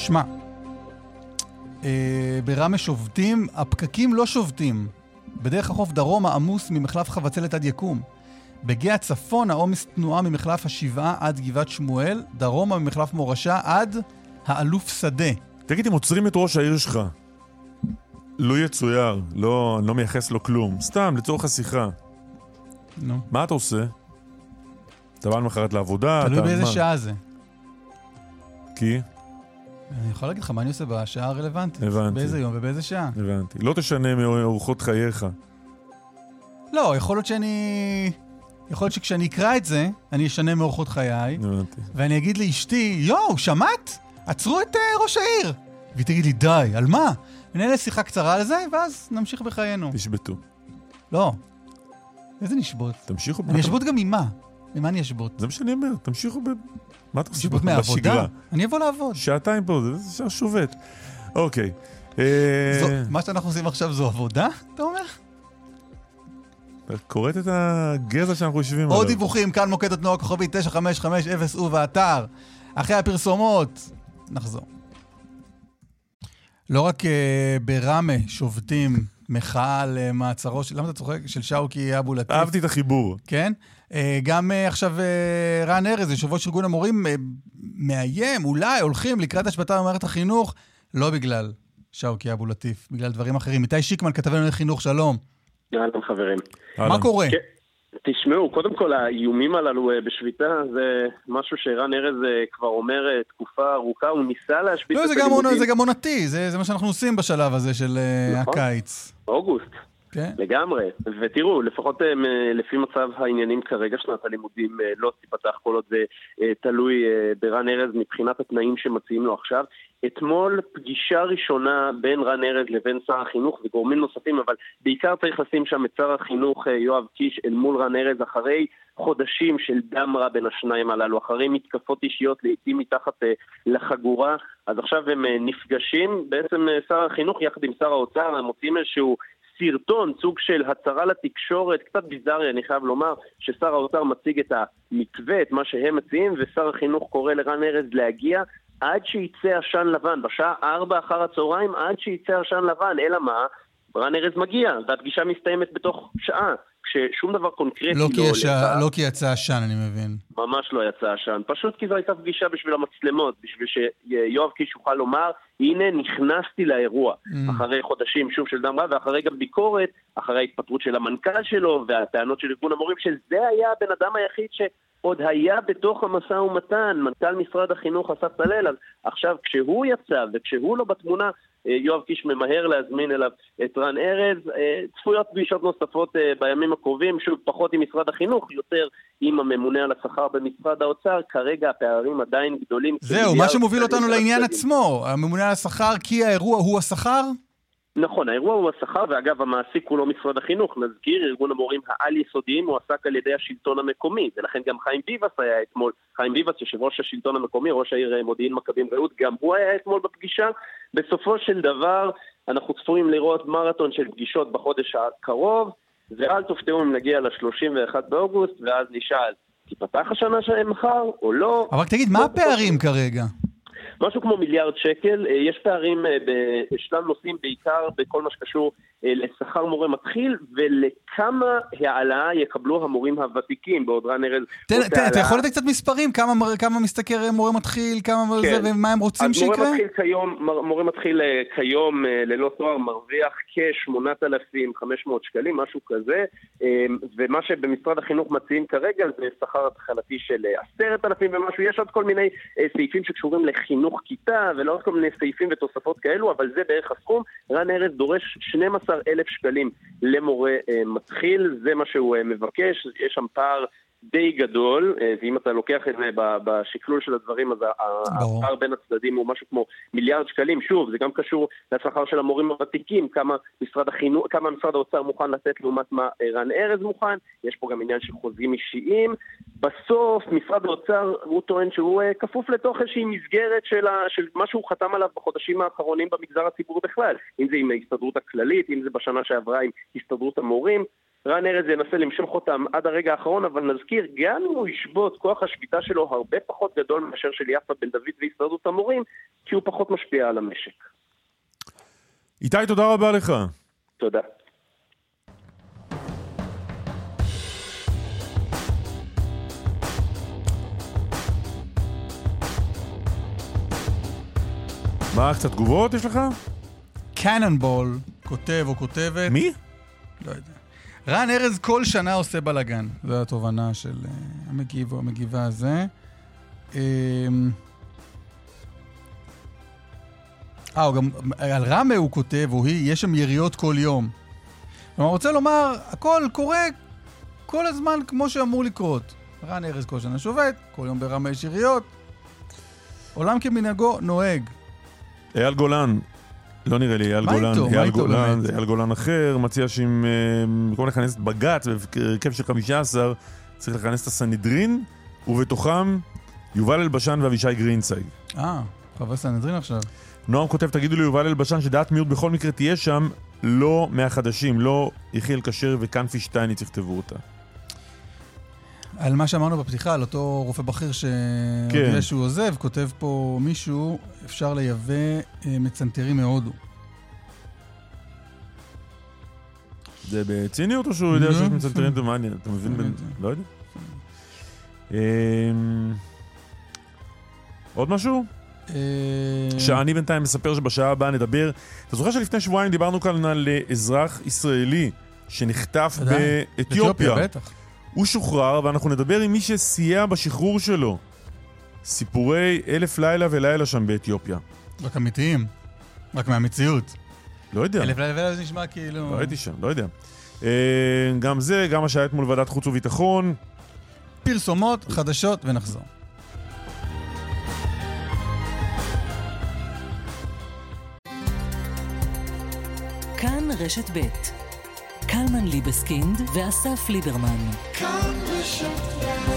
[SPEAKER 3] שמע, אה, בראמה שובתים, הפקקים לא שובתים. בדרך החוף דרומה עמוס ממחלף חבצלת עד יקום. בגאה צפון העומס תנועה ממחלף השבעה עד גבעת שמואל, דרומה ממחלף מורשה עד האלוף שדה.
[SPEAKER 4] תגיד, אם עוצרים את ראש העיר שלך, לו יצויר, לא, אני לא מייחס לו כלום, סתם, לצורך השיחה,
[SPEAKER 3] נו,
[SPEAKER 4] מה אתה עושה? אתה בא למחרת לעבודה?
[SPEAKER 3] תלוי באיזה
[SPEAKER 4] מה?
[SPEAKER 3] שעה זה.
[SPEAKER 4] כי?
[SPEAKER 3] אני יכול להגיד לך מה אני עושה בשעה הרלוונטית.
[SPEAKER 4] הבנתי.
[SPEAKER 3] באיזה יום ובאיזה שעה.
[SPEAKER 4] הבנתי. לא תשנה מאורחות חייך.
[SPEAKER 3] לא, יכול להיות שאני... יכול להיות שכשאני אקרא את זה, אני אשנה מאורחות חיי,
[SPEAKER 4] הבנתי.
[SPEAKER 3] ואני אגיד לאשתי, יואו, שמעת? עצרו את uh, ראש העיר. והיא תגיד לי, די, על מה? ונהנה שיחה קצרה על זה, ואז נמשיך בחיינו.
[SPEAKER 4] תשבתו.
[SPEAKER 3] לא. איזה נשבות?
[SPEAKER 4] תמשיכו.
[SPEAKER 3] אני אשבות גם ממה? ממה אני אשבות?
[SPEAKER 4] זה מה שאני אומר, תמשיכו ב... מה אתה עושה
[SPEAKER 3] מהעבודה?
[SPEAKER 4] בשגרה?
[SPEAKER 3] אני אבוא לעבוד.
[SPEAKER 4] שעתיים פה, זה- שובת. אוקיי. אה,
[SPEAKER 3] מה שאנחנו עושים עכשיו זו עבודה, אתה אומר?
[SPEAKER 4] כורת את הגזע שאנחנו יושבים עליו.
[SPEAKER 3] עוד דיווחים, כאן מוקד התנועה הכוכבי 9550 ובאתר. אחרי הפרסומות, נחזור. לא רק uh, בראמה שובתים מחאה על uh, מעצרו של... למה אתה צוחק? של שאוקי אבו לטיף.
[SPEAKER 4] אהבתי את החיבור.
[SPEAKER 3] כן? Uh, גם uh, עכשיו uh, רן ארז, יושב ראש ארגון המורים, מאיים, אולי הולכים לקראת השבתה במערכת החינוך, לא בגלל שאוקי אבו לטיף, בגלל דברים אחרים. איתי שיקמן, כתבנו לחינוך, שלום.
[SPEAKER 9] אהלן חברים.
[SPEAKER 3] מה. קורה?
[SPEAKER 9] כן. תשמעו, קודם כל האיומים הללו אה, בשביתה זה משהו שרן ארז אה, כבר אומר אה, תקופה ארוכה, הוא ניסה להשבית
[SPEAKER 3] לא,
[SPEAKER 9] את
[SPEAKER 3] זה גם,
[SPEAKER 9] הלימודים.
[SPEAKER 3] עונ- זה גם עונתי, זה, זה מה שאנחנו עושים בשלב הזה של
[SPEAKER 9] נכון.
[SPEAKER 3] הקיץ.
[SPEAKER 9] באוגוסט,
[SPEAKER 3] כן?
[SPEAKER 9] לגמרי. ותראו, לפחות אה, לפי מצב העניינים כרגע, שנת הלימודים אה, לא תיפתח כל עוד זה אה, תלוי ברן ארז מבחינת התנאים שמציעים לו עכשיו. אתמול פגישה ראשונה בין רן ארז לבין שר החינוך וגורמים נוספים, אבל בעיקר צריך לשים שם את שר החינוך יואב קיש אל מול רן ארז אחרי חודשים של דם רע בין השניים הללו, אחרי מתקפות אישיות לעיתים מתחת לחגורה, אז עכשיו הם נפגשים, בעצם שר החינוך יחד עם שר האוצר, הם מוצאים איזשהו סרטון, סוג של הצהרה לתקשורת, קצת ביזארי, אני חייב לומר, ששר האוצר מציג את המתווה, את מה שהם מציעים, ושר החינוך קורא לרן ארז להגיע עד שיצא עשן לבן, בשעה ארבע אחר הצהריים, עד שיצא עשן לבן, אלא מה? רן ארז מגיע, והפגישה מסתיימת בתוך שעה. כששום דבר קונקרטי
[SPEAKER 3] לא
[SPEAKER 9] לא
[SPEAKER 3] כי, יש,
[SPEAKER 9] עולה.
[SPEAKER 3] לא כי יצא עשן, אני מבין.
[SPEAKER 9] ממש לא יצא עשן, פשוט כי זו הייתה פגישה בשביל המצלמות, בשביל שיואב קיש יוכל לומר, הנה נכנסתי לאירוע,
[SPEAKER 3] Mm.
[SPEAKER 9] אחרי חודשים שוב של דם רע, ואחרי גם ביקורת, אחרי ההתפטרות של המנכ"ל שלו, והטענות של ארגון המורים, שזה היה הבן אדם היחיד שעוד היה בתוך המשא ומתן, מנכ"ל משרד החינוך אסף צלאל, אז עכשיו כשהוא יצא וכשהוא לא בתמונה, אה, יואב קיש ממהר להזמין אליו את רן ארז. אה, צפויות פגישות נוספות אה, בימים הקרובים, שוב, פחות עם משרד החינוך, יותר עם הממונה על השכר במשרד האוצר. כרגע הפערים עדיין גדולים.
[SPEAKER 3] זהו, מה שמוביל אותנו לעניין. עצמו. הממונה על השכר, כי האירוע הוא השכר?
[SPEAKER 9] נכון, האירוע הוא השכר, ואגב, המעסיק הוא לא משרד החינוך. נזכיר, ארגון המורים העל-יסודיים מועסק על ידי השלטון המקומי, ולכן גם חיים ביבס היה אתמול. חיים ביבס, יושב ראש השלטון המקומי, ראש העיר אה, מודיעין מכבים רעות, גם הוא היה אתמול בפגישה. בסופו של דבר, אנחנו צפויים לראות מרתון של פגישות בחודש הקרוב, ואל תופתעו אם נגיע ל-31 באוגוסט, ואז נשאל, תיפתח השנה שלהם מחר או לא?
[SPEAKER 3] אבל תגיד, מה הפערים כרגע?
[SPEAKER 9] משהו כמו מיליארד שקל. אה, יש פערים אה, בשלל נושאים, בעיקר בכל מה שקשור לשכר מורה מתחיל, ולכמה העלאה יקבלו המורים הוותיקים, בעוד רן ארז...
[SPEAKER 3] תן, תן, אתה. יכול לתת קצת מספרים? כמה, משתכר מורה מתחיל, כמה
[SPEAKER 9] כן.
[SPEAKER 3] זה, ומה הם רוצים שיקרה?
[SPEAKER 9] מורה מתחיל כיום, מר- מורה מתחיל אה, כיום אה, ללא תואר מרוויח כ-8,500 שקלים, משהו כזה, אה, ומה שבמשרד החינוך מציעים כרגע זה שכר התחלתי של אה, 10,000 ומשהו, יש עוד כל מיני אה, סעיפים שקשורים לחינוך כיתה ולא עוד כל מיני סעיפים ותוספות כאלו, אבל זה בערך הסכום. רן ארז דורש 12,000 שקלים למורה אה, מתחיל, זה מה שהוא אה, מבקש, יש שם פער די גדול, אה, ואם אתה לוקח את זה בשקלול של הדברים, אז. הפער בין הצדדים הוא משהו כמו מיליארד שקלים. שוב, זה גם קשור לשכר של המורים הוותיקים, כמה משרד החינוך, כמה משרד האוצר מוכן לתת לעומת מה אה, רן ארז מוכן, יש פה גם עניין של חוזים אישיים. בסוף, משרד האוצר, הוא טוען שהוא אה, כפוף לתוך איזושהי מסגרת של, ה, של מה שהוא חתם עליו בחודשים האחרונים במגזר הציבורי בכלל. אם זה עם ההסתדרות הכללית, אם זה בשנה שעברה עם הסתדרות המורים. רן ארז ינסה למשוך אותם עד הרגע האחרון, אבל נזכיר, גם אם הוא ישבות, כוח השביתה שלו הרבה פחות גדול מאשר של יפה בן דוד והסתדרות המורים, כי הוא פחות משפיע על המשק.
[SPEAKER 4] איתי, תודה רבה לך.
[SPEAKER 9] תודה.
[SPEAKER 4] מה, קצת תגובות יש לך?
[SPEAKER 3] קננבול כותב או כותבת...
[SPEAKER 4] מי?
[SPEAKER 3] לא יודע. רן ארז כל שנה עושה בלאגן. זו התובנה של אה, המגיב או המגיבה הזה. אמ, אה, הוא גם, על רמה הוא כותב, או היא, יש שם יריות כל יום. כלומר, רוצה לומר, הכל קורה כל הזמן כמו שאמור לקרות. רן ארז כל שנה שובת, כל יום ברמה יש יריות. עולם כמנהגו נוהג.
[SPEAKER 4] אייל גולן. לא נראה לי אייל גולן, אייל גולן, אייל גולן אחר, מציע שאם אה, במקום לכנס את בג"ץ בהרכב של 15, צריך לכנס את הסנהדרין, ובתוכם יובל אלבשן ואבישי גרינסייד.
[SPEAKER 3] אה, חבר סנהדרין עכשיו.
[SPEAKER 4] נועם כותב, תגידו ליובל אלבשן שדעת מיעוט בכל מקרה תהיה שם, לא מהחדשים, לא יחיאל כשר וכנפי שטייניץ יכתבו אותה.
[SPEAKER 3] על מה שאמרנו בפתיחה, על אותו רופא בכיר שהודיע
[SPEAKER 4] כן.
[SPEAKER 3] שהוא עוזב, כותב פה מישהו, אפשר לייבא אה, מצנתרים מהודו.
[SPEAKER 4] זה בציניות או שהוא יודע
[SPEAKER 3] לא,
[SPEAKER 4] שיש
[SPEAKER 3] יפה.
[SPEAKER 4] מצנתרים מעניין? אתה מבין?
[SPEAKER 3] לא יודע.
[SPEAKER 4] לא. אמ, עוד משהו?
[SPEAKER 3] אה,
[SPEAKER 4] שאני בינתיים מספר שבשעה הבאה נדבר. אתה זוכר שלפני שבועיים דיברנו כאן על אזרח ישראלי שנחטף. באתיופיה.
[SPEAKER 3] בטח.
[SPEAKER 4] הוא שוחרר ואנחנו נדבר עם מי שסייע בשחרור שלו. סיפורי אלף לילה ולילה שם באתיופיה.
[SPEAKER 3] רק אמיתיים. רק מהמציאות.
[SPEAKER 4] לא יודע.
[SPEAKER 3] אלף לילה ולילה זה נשמע כאילו...
[SPEAKER 4] לא הייתי שם, לא יודע. אה, גם זה, גם מה שהיה אתמול ועדת חוץ וביטחון.
[SPEAKER 3] פרסומות, חדשות, ונחזור.
[SPEAKER 1] כאן רשת ב' קלמן ליבסקינד ואסף ליברמן.
[SPEAKER 2] כאן רשת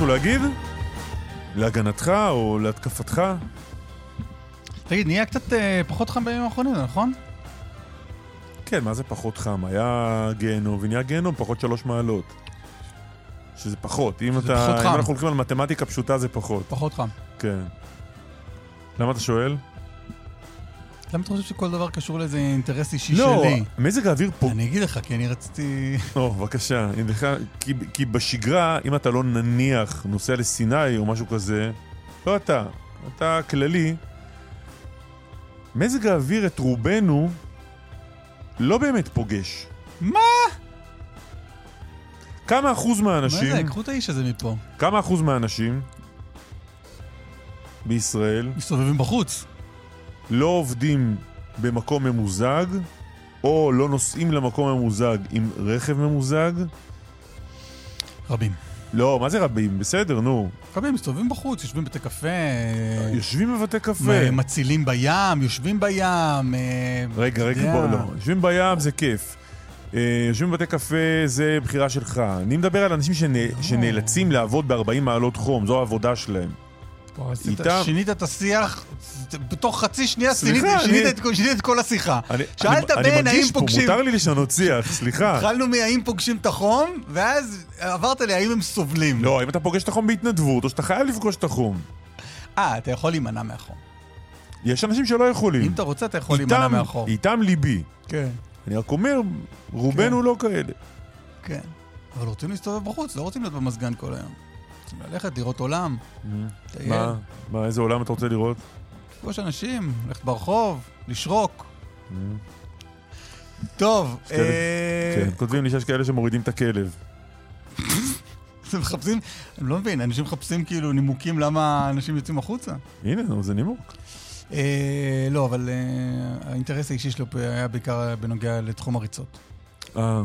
[SPEAKER 4] משהו להגיד? להגנתך או להתקפתך?
[SPEAKER 3] תגיד, נהיה קצת אה, פחות חם בימים האחרונים, נכון?
[SPEAKER 4] כן, מה זה פחות חם? היה גיהנום ונהיה גיהנום פחות שלוש מעלות. שזה פחות. אם,
[SPEAKER 3] שזה
[SPEAKER 4] אתה,
[SPEAKER 3] פחות
[SPEAKER 4] אם
[SPEAKER 3] חם.
[SPEAKER 4] אנחנו הולכים על מתמטיקה פשוטה זה פחות.
[SPEAKER 3] פחות חם.
[SPEAKER 4] כן. למה אתה שואל?
[SPEAKER 3] למה אתה חושב שכל דבר קשור לאיזה אינטרס אישי
[SPEAKER 4] לא,
[SPEAKER 3] שלי?
[SPEAKER 4] מזג האוויר פה...
[SPEAKER 3] אני אגיד לך, כי אני רציתי...
[SPEAKER 4] או, בבקשה. כי, כי בשגרה, אם אתה לא נניח נוסע לסיני או משהו כזה, לא אתה, אתה כללי, מזג האוויר את רובנו לא באמת פוגש.
[SPEAKER 3] מה?
[SPEAKER 4] כמה אחוז
[SPEAKER 3] מה
[SPEAKER 4] מהאנשים,
[SPEAKER 3] זה? קחו את האיש הזה מפה.
[SPEAKER 4] כמה אחוז מהאנשים בישראל
[SPEAKER 3] מסתובבים בחוץ.
[SPEAKER 4] לא עובדים במקום ממוזג, או לא נוסעים למקום ממוזג עם רכב ממוזג?
[SPEAKER 3] רבים.
[SPEAKER 4] לא, מה זה רבים? בסדר, נו.
[SPEAKER 3] רבים מסתובבים בחוץ, יושבים בבתי קפה,
[SPEAKER 4] יושבים בבתי קפה.
[SPEAKER 3] מצילים בים, יושבים בים. אה,
[SPEAKER 4] רגע, רגע. בוא, לא. יושבים בים זה כיף. אה, יושבים בבתי קפה זה בחירה שלך. אני מדבר על אנשים שנ- שנאלצים לעבוד ב-40 מעלות חום, זו העבודה שלהם. איתם-
[SPEAKER 3] שינית את השיח, בתוך חצי שנייה
[SPEAKER 4] סליחה,
[SPEAKER 3] שינית- שינית
[SPEAKER 4] אני-
[SPEAKER 3] את כל- שינית את כל השיחה.
[SPEAKER 4] אני-
[SPEAKER 3] שאלת
[SPEAKER 4] אני-
[SPEAKER 3] בן
[SPEAKER 4] אני
[SPEAKER 3] האם
[SPEAKER 4] מרגיש פה,
[SPEAKER 3] פוגשים...
[SPEAKER 4] מותר לי לשנות שיח, סליחה.
[SPEAKER 3] התחלנו מהאם פוגשים את החום, ואז עברת להאם הם סובלים.
[SPEAKER 4] לא, אם אתה פוגש את החום בהתנדבות, או שאתה חייב לפגוש את החום.
[SPEAKER 3] אה, אתה יכול להימנע מהחום.
[SPEAKER 4] יש אנשים שלא יכולים.
[SPEAKER 3] אם אתה רוצה, אתה יכול להימנע מהחום.
[SPEAKER 4] איתם ליבי.
[SPEAKER 3] כן,
[SPEAKER 4] אני רק אומר, רובנו לא כאלה.
[SPEAKER 3] כן. אבל רוצים להסתובב בחוץ, לא רוצים להיות במזגן כל היום. ללכת, לראות עולם, לטייל,
[SPEAKER 4] מה? מה, איזה עולם אתה רוצה לראות?
[SPEAKER 3] לפגוש אנשים, ללכת ברחוב, לשרוק. טוב,
[SPEAKER 4] כאלה-
[SPEAKER 3] אה,
[SPEAKER 4] כן, כותבים לי שיש כאלה שמורידים את הכלב.
[SPEAKER 3] אתם מחפשים, אני לא מבין, אנשים מחפשים כאילו נימוקים למה אנשים יוצאים החוצה?
[SPEAKER 4] הנה, נו, זה נימוק.
[SPEAKER 3] אה, לא, אבל אה, האינטרס האישי שלו היה בעיקר בנוגע לתחום הריצות.
[SPEAKER 4] אה.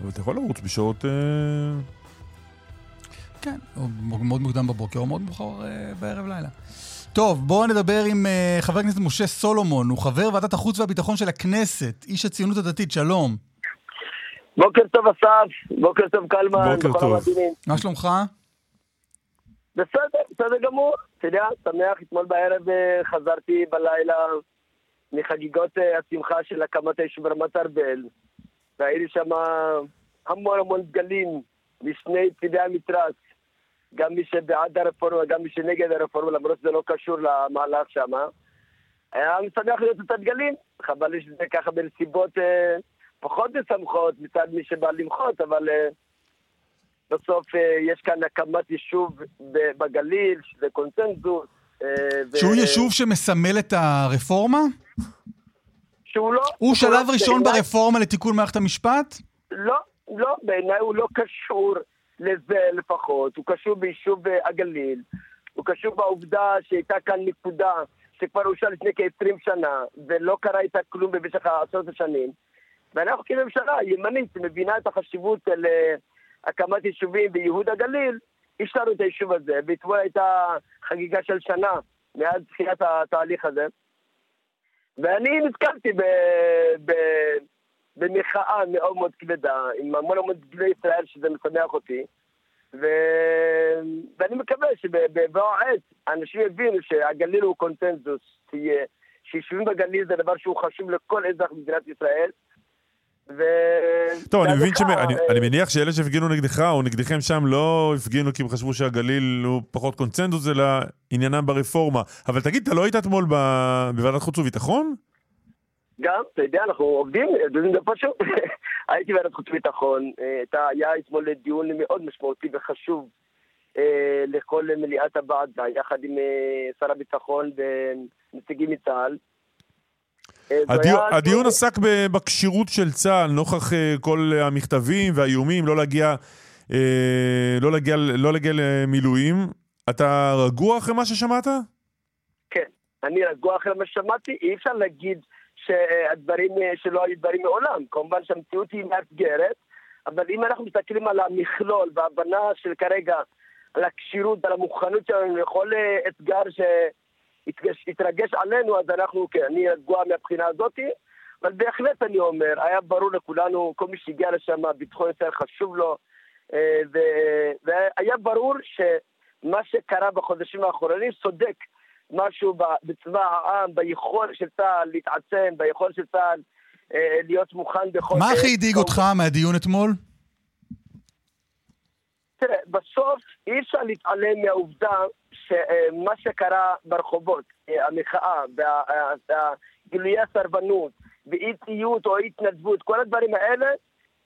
[SPEAKER 4] אבל אתה יכול לרוץ בשעות... אה,
[SPEAKER 3] כן, או מאוד מוקדם בבוקר או מאוד מאוחר אה, בערב לילה. טוב, בואו נדבר עם אה, חבר הכנסת משה סולומון, הוא חבר ועדת החוץ והביטחון של הכנסת, איש הציונות הדתית, שלום.
[SPEAKER 10] בוקר טוב אסף, בוקר טוב קלמן,
[SPEAKER 4] בוקר טוב.
[SPEAKER 10] המאזינים.
[SPEAKER 3] מה שלומך?
[SPEAKER 10] בסדר, בסדר גמור. אתה יודע, שמח, אתמול בערב אה, חזרתי בלילה מחגיגות אה, השמחה של הקמת היישוב רמת ארבל, והיו לי שם המון המון דגלים משני צידי המתרס, גם מי שבעד הרפורמה, גם מי שנגד הרפורמה, למרות שזה לא קשור למהלך שם. היה משמח לראות את הדגלים, חבל לי שזה ככה בנסיבות אה, פחות משמחות מצד מי שבא למחות, אבל אה, בסוף אה, יש כאן הקמת יישוב ב- בגליל, שזה קונצנזוס. אה, ו-
[SPEAKER 3] שהוא יישוב שמסמל את הרפורמה?
[SPEAKER 10] שהוא לא...
[SPEAKER 3] הוא שלב
[SPEAKER 10] לא-
[SPEAKER 3] ראשון
[SPEAKER 10] בעיניי-
[SPEAKER 3] ברפורמה לתיקון מערכת המשפט?
[SPEAKER 10] לא, לא, בעיניי הוא לא קשור לזה לפחות, הוא קשור ביישוב אה, הגליל, הוא קשור בעובדה שהייתה כאן נקודה שכבר אושר לפני כ-20 שנה, ולא קרה איתה כלום במשך עשרות השנים. ואנחנו כממשלה ימנית שמבינה את החשיבות של אה, יישובים בייהוד הגליל, השארנו את היישוב הזה, ואתמול הייתה חגיגה של שנה מאז תחילת התהליך הזה. ואני נתקלתי ב... ב... במחאה מאוד מאוד כבדה, עם המון המון דגלי ישראל שזה משמח אותי. ו... ואני מקווה שבבוא העת אנשים יבינו שהגליל הוא קונצנזוס, שיהיה- שיישובים בגליל זה דבר שהוא חשוב לכל אזרח במדינת ישראל. ו...
[SPEAKER 4] טוב, אני מבין ש... אני-
[SPEAKER 10] אה,
[SPEAKER 4] אני מניח שאלה שהפגינו נגדך או נגדכם שם לא הפגינו כי הם חשבו שהגליל הוא פחות קונצנזוס, אלא עניינם ברפורמה. אבל תגיד, אתה לא היית אתמול ב- בוועדת חוץ וביטחון?
[SPEAKER 10] גם, אתה יודע, אנחנו עובדים, גם פשוט. הייתי בוועדת חוץ וביטחון, אה, היה אתמול דיון מאוד משמעותי וחשוב אה, לכל מליאת הוועדה, יחד עם אה, שר הביטחון ונציגים מצה"ל. זה
[SPEAKER 4] הדיון, עסק בכשירות של צה"ל נוכח כל המכתבים והאיומים לא להגיע, לא להגיע, לא להגיע למילואים. אתה רגוע אחרי מה ששמעת?
[SPEAKER 10] כן, אני רגוע אחרי מה ששמעתי, אי אפשר להגיד שהדברים, אה, שלא היו דברים מעולם. כמובן שהמציאות היא מאתגרת, אבל אם אנחנו מסתכלים על המכלול וההבנה של כרגע, על הכשירות ועל המוכנות שלנו לכל אה, אתגר שיתרגש עלינו, אז אנחנו, כן, אני רגוע מהבחינה הזאת. אבל בהחלט אני אומר, היה ברור לכולנו, כל מי שהגיע לשם, ביטחון ישראל חשוב לו, אה, והיה ברור שמה שקרה בחודשים האחרונים צודק. משהו בצבא העם, ביכולת של צה"ל להתעצם, ביכולת של צה"ל אה, להיות מוכן בכל...
[SPEAKER 3] מה. הכי הדאיג אותך מהדיון אתמול?
[SPEAKER 10] תראה, בסוף אי אפשר להתעלם מהעובדה שמה שקרה ברחובות, אה, המחאה, וה- גילויי הסרבנות, ואי ציות או אי התנדבות, כל הדברים האלה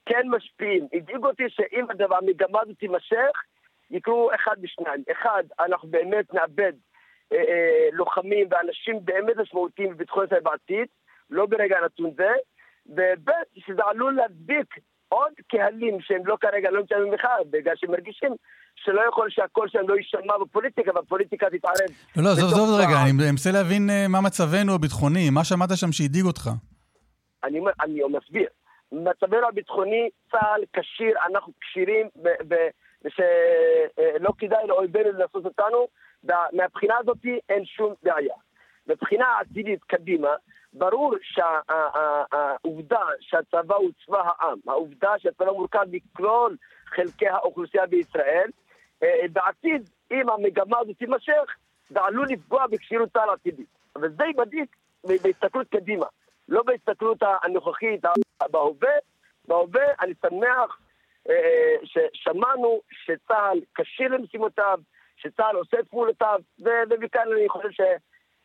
[SPEAKER 10] כן משפיעים. הדאיג אותי שאם הדבר, המגמה הזאת תימשך, יקרו אחד משניים. אחד, אנחנו באמת נאבד אה, אה, לוחמים ואנשים באמת משמעותיים בביטחון ישראל בעתיד, לא ברגע נתון זה, וב' שזה עלול להדביק עוד קהלים שהם לא כרגע לא נמצאים במחאה, בגלל שהם מרגישים שלא יכול שהקול שלהם לא יישמע בפוליטיקה, והפוליטיקה תתערב.
[SPEAKER 3] לא, לא, עזוב, עזוב רגע,
[SPEAKER 10] צה"ל.
[SPEAKER 3] אני מנסה להבין אה, מה מצבנו הביטחוני, מה שמעת שם שהדאיג אותך?
[SPEAKER 10] אני, אומר- אני מסביר. מצבנו הביטחוני, צה"ל כשיר, אנחנו כשירים, שלא כדאי לאויבינו לנסות אותנו, מהבחינה הזאת אין שום בעיה. מבחינה עתידית קדימה, ברור שהעובדה שהצבא הוא צבא העם, העובדה שהצבא מורכב מכל חלקי האוכלוסייה בישראל, אה, בעתיד, אם המגמה הזאת תימשך, זה עלול לפגוע בכשירות צה"ל העתידית. אבל זה ב- בהסתכלות קדימה, לא בהסתכלות הנוכחית בהווה. בהווה אני שמח אה, ששמענו שצה"ל כשיר למשימותיו, שצה"ל עושה את פעולותיו, ומכאן אני חושב ש...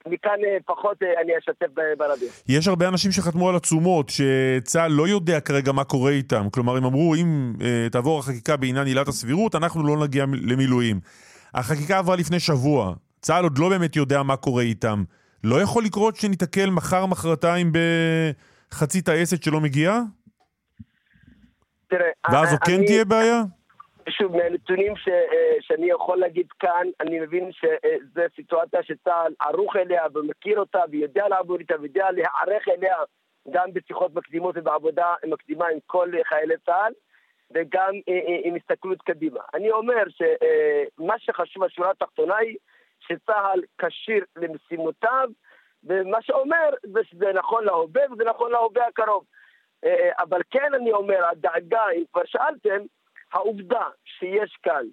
[SPEAKER 10] מכאן אה, פחות אה, אני אשתף ברבים.
[SPEAKER 4] יש הרבה אנשים שחתמו על עצומות שצה"ל לא יודע כרגע מה קורה איתם. כלומר, הם אמרו, אם אה, תעבור החקיקה בעניין עילת הסבירות, אנחנו לא נגיע למילואים. החקיקה עברה לפני שבוע, צה"ל עוד לא באמת יודע מה קורה איתם. לא יכול לקרות שניתקל מחר-מחרתיים בחצי טייסת שלא מגיעה?
[SPEAKER 10] תראה,
[SPEAKER 4] ואז זו כן
[SPEAKER 10] אני-
[SPEAKER 4] תהיה בעיה?
[SPEAKER 10] שוב, מהנתונים ש, אה, שאני יכול להגיד כאן, אני מבין שזו סיטואציה שצה"ל ערוך אליה ומכיר אותה ויודע לעבוד איתה ויודע להיערך אליה גם בשיחות מקדימות ובעבודה מקדימה עם כל חיילי צה"ל וגם אה, אה, עם הסתכלות קדימה. אני אומר שמה שחשוב בשורה התחתונה היא שצה"ל כשיר למשימותיו ומה שאומר זה שזה נכון להווה וזה נכון להווה הקרוב. אה, אבל כן אני אומר, הדאגה, אם כבר שאלתם, העובדה שיש כאן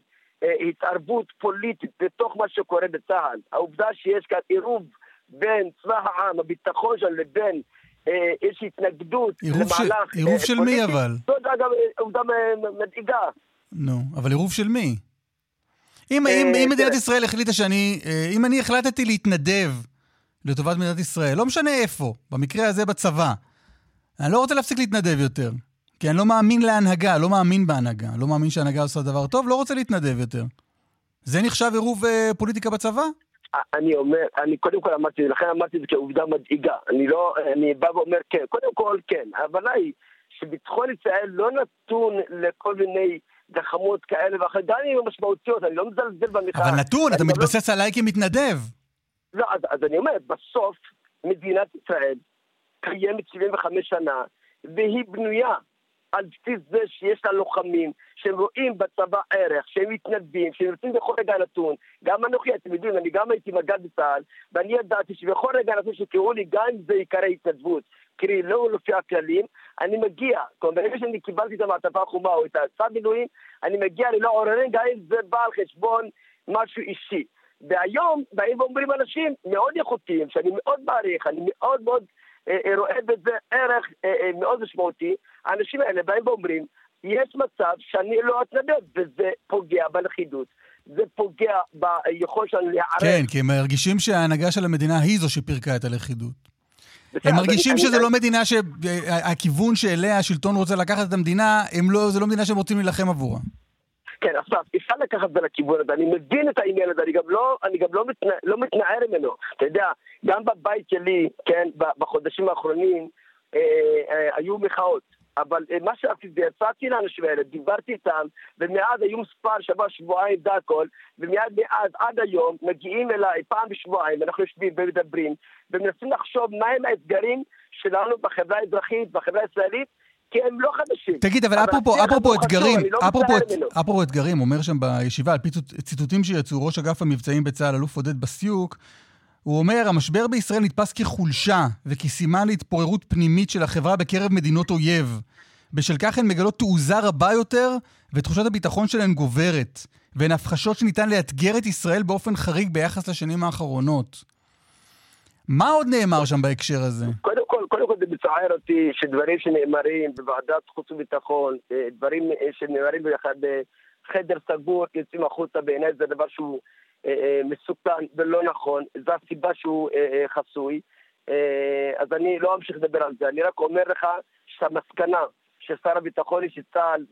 [SPEAKER 10] אה, התערבות פוליטית בתוך מה שקורה בצה"ל, העובדה שיש כאן עירוב בין צבא העם, הביטחון שלנו, לבין אה, איזושהי התנגדות
[SPEAKER 3] עירוב של-
[SPEAKER 10] למהלך
[SPEAKER 3] עירוב
[SPEAKER 10] אה,
[SPEAKER 3] של מי
[SPEAKER 10] פוליטי,
[SPEAKER 3] אבל?
[SPEAKER 10] זאת אגב עובדה מ- מדאיגה.
[SPEAKER 3] נו, אבל עירוב של מי? אם,
[SPEAKER 10] אה,
[SPEAKER 3] אם, אם מדינת. ישראל החליטה שאני, אה, אם אני החלטתי להתנדב לטובת מדינת ישראל, לא משנה איפה, במקרה הזה בצבא, אני לא רוצה להפסיק להתנדב יותר. כי אני לא מאמין להנהגה, לא מאמין בהנהגה, לא מאמין שההנהגה עושה דבר טוב, לא רוצה להתנדב יותר. זה נחשב עירוב אה, פוליטיקה בצבא?
[SPEAKER 10] אני אומר, אני קודם כל אמרתי, לכן אמרתי את זה כעובדה מדאיגה. אני לא, אני בא ואומר כן. קודם כל, כן. ההבנה היא שביטחון ישראל לא נתון לכל מיני גחמות כאלה ואחרות, גם אם הן משמעותיות, אני לא מזלזל במחאה.
[SPEAKER 3] אבל נתון, אתה
[SPEAKER 10] לא-
[SPEAKER 3] מתבסס עליי כמתנדב.
[SPEAKER 10] לא, אז, אז אני אומר, בסוף מדינת ישראל קיימת 75 שנה, והיא בנויה על בסיס זה שיש לה לוחמים, שהם רואים בצבא ערך, שהם מתנדבים, שהם יוצאים בכל רגע נתון. גם אנוכי, אתם יודעים, אני גם הייתי מג"ד בצה"ל, ואני ידעתי שבכל רגע נתון שקראו לי, גם אם זה ייקרא התנדבות, קרי לא לפי הכללים, אני מגיע, כלומר, ברגע שאני קיבלתי את המעטפה החומה או את הצו מילואים, אני מגיע ללא עוררין, גם אם זה בא על חשבון משהו אישי. והיום באים ואומרים אנשים מאוד איכותיים, שאני מאוד מעריך, אני מאוד מאוד רואה בזה ערך אה, אה, מאוד משמעותי, האנשים האלה באים ואומרים, יש מצב שאני לא אתנדב, וזה פוגע בלכידות, זה פוגע ביכולת שלנו להיערך.
[SPEAKER 3] כן, כי הם מרגישים שההנהגה של המדינה היא זו שפירקה את הלכידות. הם מרגישים
[SPEAKER 10] אני-
[SPEAKER 3] שזו
[SPEAKER 10] אני-
[SPEAKER 3] לא מדינה שהכיוון שאליה השלטון רוצה לקחת את המדינה, הם לא, זו לא מדינה שהם רוצים להילחם עבורה.
[SPEAKER 10] כן, עכשיו, אפשר לקחת את זה לכיוון הזה, אני מבין את העניין הזה, אני גם לא, אני גם לא, מתנ... לא מתנער ממנו. אתה יודע, גם בבית שלי, כן, בחודשים האחרונים, אה, אה, היו מחאות. אבל אה, מה שעשיתי, יצאתי לאנשים האלה, דיברתי איתם, ומאז היו מספר, שבוע, שבועיים, זה הכל, ומיד מאז עד היום מגיעים אליי פעם בשבועיים, אנחנו יושבים ומדברים, ומנסים לחשוב מהם האתגרים שלנו בחברה האזרחית, בחברה הישראלית, כי הם לא חדשים.
[SPEAKER 3] תגיד, אבל אפרופו,
[SPEAKER 10] השיח
[SPEAKER 3] אפרופו
[SPEAKER 10] חשוב,
[SPEAKER 3] אתגרים,
[SPEAKER 10] לא
[SPEAKER 3] אפרופו. אפרופו אתגרים, אומר שם בישיבה, על פי ציטוט- ציטוטים שיצאו, ראש אגף המבצעים בצה"ל, אלוף עודד בסיוק, הוא אומר, המשבר בישראל נתפס כחולשה וכסימן להתפוררות פנימית של החברה בקרב מדינות אויב. בשל כך הן מגלות תעוזה רבה יותר, ותחושת הביטחון שלהן גוברת. והן הפחשות שניתן לאתגר את ישראל באופן חריג ביחס לשנים האחרונות. מה עוד נאמר שם בהקשר הזה?
[SPEAKER 10] קודם קודם כל זה מצער אותי שדברים שנאמרים בוועדת חוץ וביטחון, אה, דברים אה, שנאמרים באחד- בחדר סגור, יוצאים החוצה, בעיניי זה דבר שהוא אה, אה, מסוכן ולא נכון, זו הסיבה שהוא אה, אה, חסוי. אה, אז אני לא אמשיך לדבר על זה, אני רק אומר לך שהמסקנה של שר הביטחון היא שצה"ל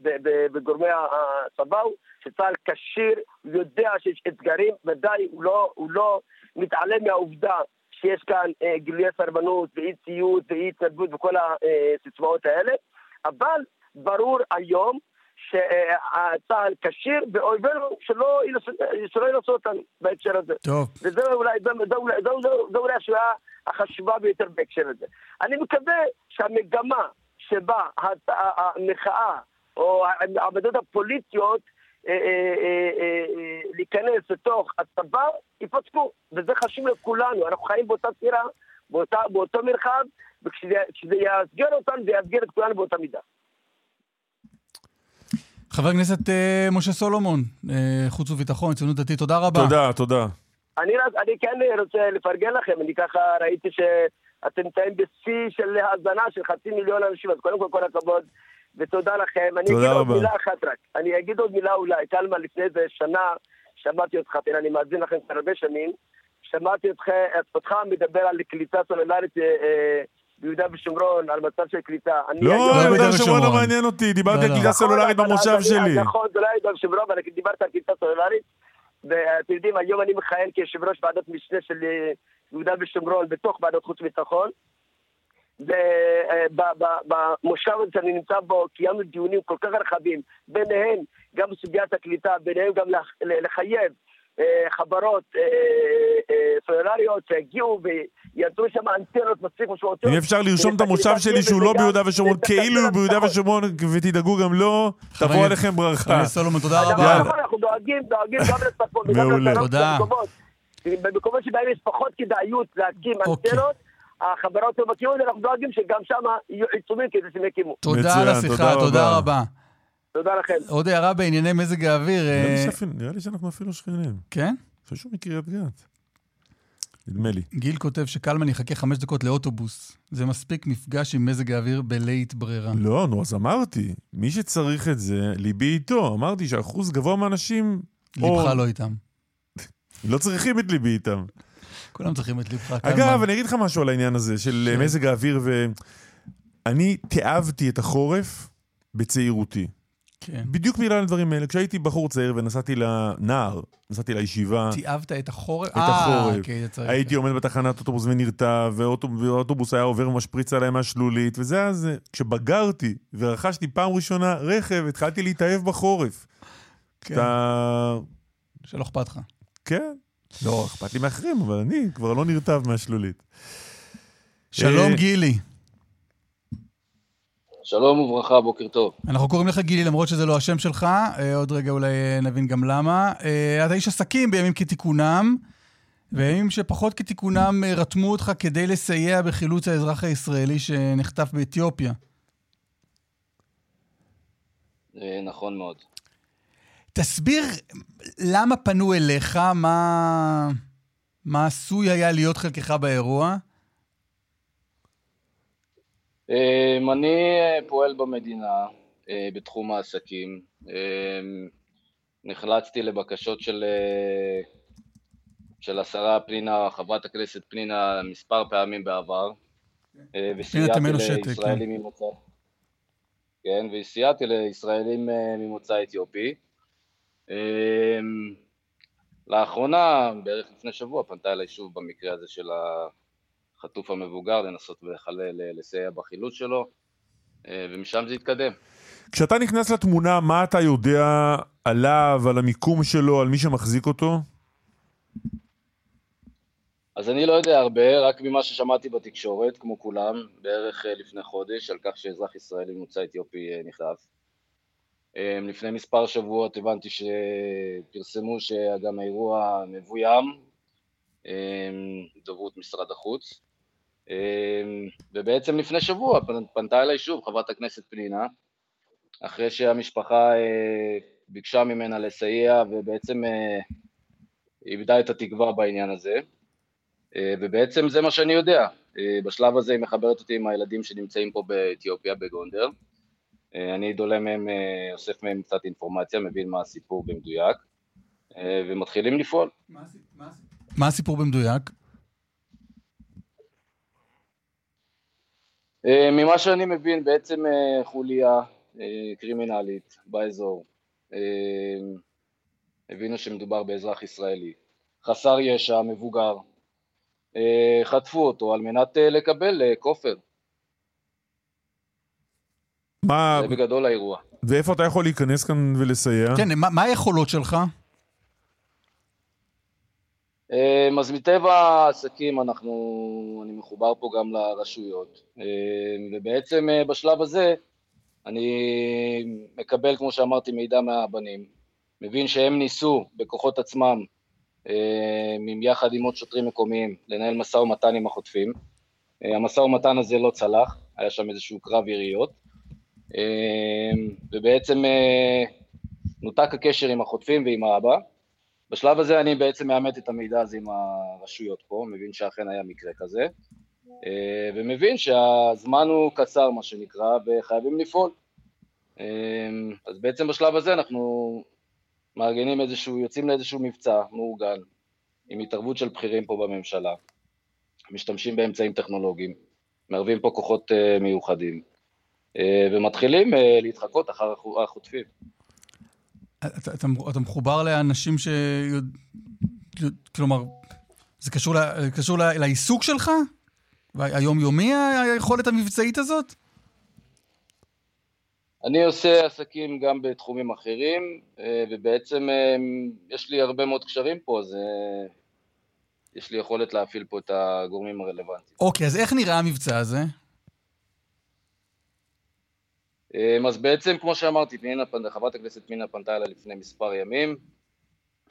[SPEAKER 10] בגורמי הצבא הוא שצה"ל כשיר, יודע שיש אתגרים, ודאי הוא לא, הוא לא מתעלם מהעובדה שיש כאן אה, גילויי סרבנות ואי ציות ואי התנדבות וכל הסיסמאות האלה, אבל ברור היום שצה"ל כשיר ואויבינו שלא ינסו- אותנו בהקשר הזה.
[SPEAKER 3] טוב.
[SPEAKER 10] וזה אולי, זה, אולי, זה, זה, זה אולי השאלה החשובה ביותר בהקשר הזה. אני מקווה שהמגמה שבה המחאה או העמדות הפוליטיות להיכנס לתוך הצבא ייפסקו, וזה חשוב לכולנו, אנחנו חיים באותה סירה, באותה, באותו מרחב, וכשזה יאתגר אותנו, זה יאתגר את כולנו באותה מידה.
[SPEAKER 3] חבר הכנסת אה, משה סולומון, אה, חוץ וביטחון, ציונות דתית, תודה רבה.
[SPEAKER 4] תודה, תודה.
[SPEAKER 10] אני, רק- אני כן רוצה לפרגן לכם, אני ככה ראיתי שאתם נמצאים בשיא של האזנה של חצי מיליון אנשים, אז קודם כל כל הכבוד ותודה לכם. אני
[SPEAKER 4] תודה
[SPEAKER 10] אגיד עוד
[SPEAKER 4] רבה.
[SPEAKER 10] מילה אחת רק, אני אגיד עוד מילה אולי, קלמן, לפני איזה שנה שמעתי אותך, תראה, אני מאזין לכם כבר הרבה שנים, שמעתי אותך, אותך מדבר על קליטה סולולרית אה, אה, ביהודה ושומרון, על מצב של קליטה. אני
[SPEAKER 4] לא,
[SPEAKER 10] היום-
[SPEAKER 4] יהודה ושומרון לא מעניין אותי, דיברתי על
[SPEAKER 3] לא, לא.
[SPEAKER 4] קליטה סלולרית
[SPEAKER 10] נכון,
[SPEAKER 4] במושב
[SPEAKER 10] אבל-
[SPEAKER 4] שלי.
[SPEAKER 10] נכון, זה לא יהודה ושומרון, אבל דיברת על קליטה סלולרית. ואתם יודעים, היום אני מכהן כיושב ראש ועדת משנה של אה, יהודה ושומרון בתוך ועדת חוץ וביטחון. ובמושב הזה שאני נמצא בו קיימנו דיונים כל כך רחבים, ביניהם גם בסוגיית הקליטה, ביניהם גם לח- לחייב אה, חברות אה, אה, סלולריות שיגיעו ויצרו שם אנטנות מספיק משמעותיות.
[SPEAKER 4] אם אפשר לרשום את המושב שלי שהוא לא ביהודה ושומרון, כאילו הוא ביהודה ושומרון, ותדאגו גם לו,
[SPEAKER 3] חבר
[SPEAKER 4] תבוא עליכם
[SPEAKER 3] חבר
[SPEAKER 4] ברכה.
[SPEAKER 3] הכנסת סולומון, תודה רבה.
[SPEAKER 10] נכון, אנחנו דואגים, דואגים גם לצפון וגם
[SPEAKER 4] מעולה.
[SPEAKER 3] תודה.
[SPEAKER 10] במקומות- במקומות שבהם יש פחות כדאיות להקים
[SPEAKER 3] אוקיי.
[SPEAKER 10] אנטנות, החברות לא מכירות, אנחנו דואגים שגם שם יהיו עיצומים כדי שהם יקימו.
[SPEAKER 3] תודה על השיחה,
[SPEAKER 4] תודה רבה.
[SPEAKER 10] תודה לכם.
[SPEAKER 3] עוד הערה בענייני מזג האוויר.
[SPEAKER 4] נראה לי
[SPEAKER 3] אה,
[SPEAKER 4] נראה לי שאנחנו אפילו שכנים.
[SPEAKER 3] כן?
[SPEAKER 4] חושב שהוא מקריית גת. נדמה לי.
[SPEAKER 3] גיל כותב שקלמן יחכה חמש דקות לאוטובוס. זה מספיק מפגש עם מזג האוויר בלית ברירה.
[SPEAKER 4] לא, נו, אז אמרתי, מי שצריך את זה, ליבי איתו. אמרתי שאחוז גבוה מהאנשים... או-
[SPEAKER 3] ליבך לא איתם.
[SPEAKER 4] לא צריכים את ליבי איתם.
[SPEAKER 3] כולם צריכים את ליבך,
[SPEAKER 4] אגב. אני אגיד לך משהו על העניין הזה של
[SPEAKER 3] כן.
[SPEAKER 4] מזג האוויר, ואני תיעבתי את החורף בצעירותי.
[SPEAKER 3] כן.
[SPEAKER 4] בדיוק בגלל הדברים האלה. כשהייתי בחור צעיר ונסעתי לנער, נסעתי לישיבה,
[SPEAKER 3] תיעבת את החורף?
[SPEAKER 4] את החורף.
[SPEAKER 3] אוקיי, זה צריך.
[SPEAKER 4] הייתי עומד בתחנת אוטובוס ונרתע, והאוטובוס היה עובר ומשפריץ עליי מהשלולית, וזה היה זה. כשבגרתי ורכשתי פעם ראשונה רכב, התחלתי להתאהב בחורף.
[SPEAKER 3] כן,
[SPEAKER 4] אתה...
[SPEAKER 3] שלא אכפת לך.
[SPEAKER 4] כן. לא, אכפת לי מאחרים, אבל אני כבר לא נרטב מהשלולית.
[SPEAKER 3] שלום
[SPEAKER 4] אה,
[SPEAKER 3] גילי.
[SPEAKER 11] שלום וברכה, בוקר טוב.
[SPEAKER 3] אנחנו קוראים לך גילי למרות שזה לא השם שלך, אה, עוד רגע אולי אה, נבין גם למה. אתה איש עסקים בימים כתיקונם, וימים שפחות כתיקונם רתמו אותך כדי לסייע בחילוץ האזרח הישראלי שנחטף באתיופיה.
[SPEAKER 11] נכון מאוד.
[SPEAKER 3] תסביר למה פנו אליך, מה, מה עשוי היה להיות חלקך באירוע.
[SPEAKER 11] אה, אני אה, פועל במדינה אה, בתחום העסקים. אה, נחלצתי לבקשות של, אה, של השרה פנינה, חברת הכנסת פנינה, מספר פעמים בעבר. וסייעתי לישראלים ממוצא... כן, וסייעתי לישראלים ממוצא אתיופי. אה, לאחרונה, בערך לפני שבוע, פנתה אליי שוב במקרה הזה של החטוף המבוגר, לנסות ולחלל, לסייע בחילוץ שלו, אה, ומשם זה התקדם.
[SPEAKER 4] כשאתה נכנס לתמונה, מה אתה יודע עליו, על המיקום שלו, על מי שמחזיק אותו?
[SPEAKER 11] אז אני לא יודע הרבה, רק ממה ששמעתי בתקשורת, כמו כולם, בערך אה, לפני חודש, על כך שאזרח ישראלי ממוצא אתיופי אה, נחטף. אה, לפני מספר שבועות הבנתי שפרסמו שגם האירוע מבוים, אה, דוברות משרד החוץ. אה, ובעצם לפני שבוע פנ- פנתה אליי שוב חברת הכנסת פנינה, אחרי שהמשפחה אה, ביקשה ממנה לסייע ובעצם אה, איבדה את התקווה בעניין הזה. אה, ובעצם זה מה שאני יודע. בשלב הזה היא מחברת אותי עם הילדים שנמצאים פה באתיופיה, בגונדר. אה, אני דולה מהם, אה, אוסף מהם קצת אינפורמציה, מבין מה הסיפור במדויק, אה, ומתחילים לפעול.
[SPEAKER 3] מה הסיפור? במדויק?
[SPEAKER 11] ממה שאני מבין, בעצם חוליה קרימינלית באזור, הבינו שמדובר באזרח ישראלי, חסר ישע, מבוגר, חטפו אותו על מנת לקבל כופר,
[SPEAKER 4] מה,
[SPEAKER 11] זה בגדול האירוע.
[SPEAKER 4] ואיפה אתה יכול להיכנס כאן ולסייע?
[SPEAKER 3] כן, מה מה היכולות שלך?
[SPEAKER 11] אה, אז מטבע העסקים אנחנו, אני מחובר פה גם לרשויות, אה, ובעצם אה, בשלב הזה אני מקבל, כמו שאמרתי, מידע מהבנים, מבין שהם ניסו בכוחות עצמם, עם- יחד עם עוד שוטרים מקומיים, לנהל משא ומתן עם החוטפים. המשא ומתן הזה לא צלח, היה שם איזשהו קרב יריות, ובעצם אה, נותק הקשר עם החוטפים ועם האבא. בשלב הזה אני בעצם מאמת את המידע הזה עם הרשויות פה, מבין שאכן היה מקרה כזה, אה, ומבין שהזמן הוא קצר, מה שנקרא, וחייבים לפעול. אה, אז בעצם בשלב הזה אנחנו מארגנים איזשהו, יוצאים לאיזשהו מבצע מאורגן, עם התערבות של בכירים פה בממשלה, משתמשים באמצעים טכנולוגיים, מערבים פה כוחות אה, מיוחדים, ומתחילים אה, להתחקות אחר החו- החוטפים.
[SPEAKER 3] אתה, אתה, אתה מחובר לאנשים ש... כלומר, זה קשור, ל... קשור ל... לעיסוק שלך? היומיומי, היכולת המבצעית הזאת?
[SPEAKER 11] אני עושה עסקים גם בתחומים אחרים, אה, ובעצם אה, יש לי הרבה מאוד קשרים פה, אז אה, יש לי יכולת להפעיל פה את הגורמים הרלוונטיים.
[SPEAKER 3] אוקיי, אז איך נראה המבצע הזה?
[SPEAKER 11] אה, אז בעצם, כמו שאמרתי, פנינה, פנ- חברת הכנסת פנינה פנתה אליי לפני מספר ימים.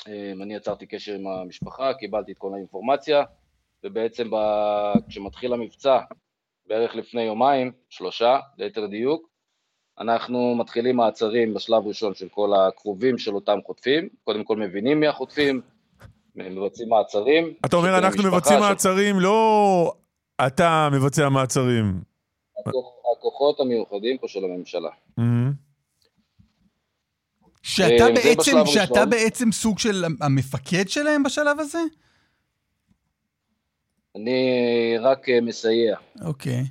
[SPEAKER 11] אה, אני יצרתי קשר עם המשפחה, קיבלתי את כל האינפורמציה, ובעצם ב... כשמתחיל המבצע, בערך לפני יומיים, שלושה, ליתר דיוק, אנחנו מתחילים מעצרים בשלב ראשון של כל הקרובים של אותם חוטפים, קודם כל מבינים מי החוטפים, מבצעים מעצרים.
[SPEAKER 4] אתה אומר, אנחנו מבצעים
[SPEAKER 11] שוט-
[SPEAKER 4] מעצרים, לא אתה מבצע מעצרים.
[SPEAKER 11] הכוח- הכוחות המיוחדים פה של הממשלה.
[SPEAKER 3] שאתה
[SPEAKER 11] אה,
[SPEAKER 3] בעצם, שאתה. בעצם סוג של המפקד שלהם בשלב הזה?
[SPEAKER 11] אני רק אה, מסייע,
[SPEAKER 3] אוקיי,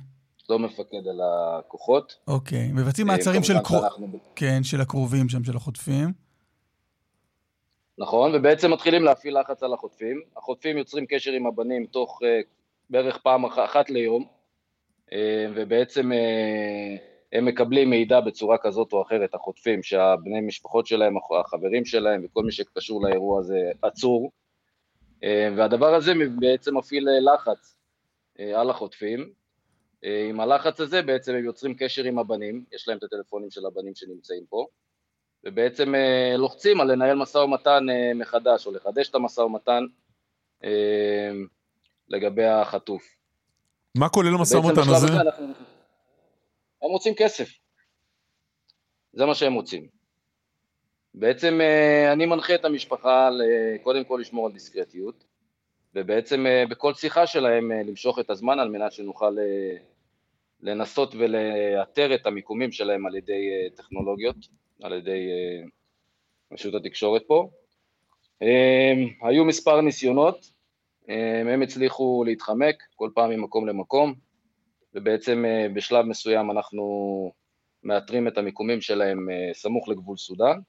[SPEAKER 11] לא מפקד על הכוחות.
[SPEAKER 3] אוקיי. מבצעים
[SPEAKER 11] אה,
[SPEAKER 3] מעצרים של,
[SPEAKER 11] כמובן
[SPEAKER 3] קרו...
[SPEAKER 11] שאנחנו-
[SPEAKER 3] כן, של הקרובים שם, של החוטפים.
[SPEAKER 11] נכון, ובעצם מתחילים להפעיל לחץ על החוטפים. החוטפים יוצרים קשר עם הבנים תוך uh, בערך פעם אח, אחת ליום, ובעצם uh, הם מקבלים מידע בצורה כזאת או אחרת, החוטפים, שהבני משפחות שלהם, הח- החברים שלהם וכל מי שקשור לאירוע הזה עצור. Uh, והדבר הזה בעצם מפעיל אה, לחץ על החוטפים. עם הלחץ הזה בעצם הם יוצרים קשר עם הבנים, יש להם את הטלפונים של הבנים שנמצאים פה. ובעצם אה, לוחצים על לנהל משא ומתן אה, מחדש, או לחדש את המשא ומתן אה, לגבי החטוף.
[SPEAKER 4] מה כולל המשא ומתן הזה?
[SPEAKER 11] אנחנו... הם רוצים כסף. זה מה שהם רוצים. בעצם אה, אני מנחה את המשפחה קודם כל לשמור על דיסקרטיות, ובעצם אה, בכל שיחה שלהם אה, למשוך את הזמן על מנת שנוכל לנסות ולאתר את המיקומים שלהם על ידי טכנולוגיות, על ידי רשות התקשורת פה. היו מספר ניסיונות, הם הצליחו להתחמק כל פעם ממקום למקום, ובעצם אה, בשלב מסוים אנחנו מאתרים את המיקומים שלהם אה, סמוך לגבול סודאן,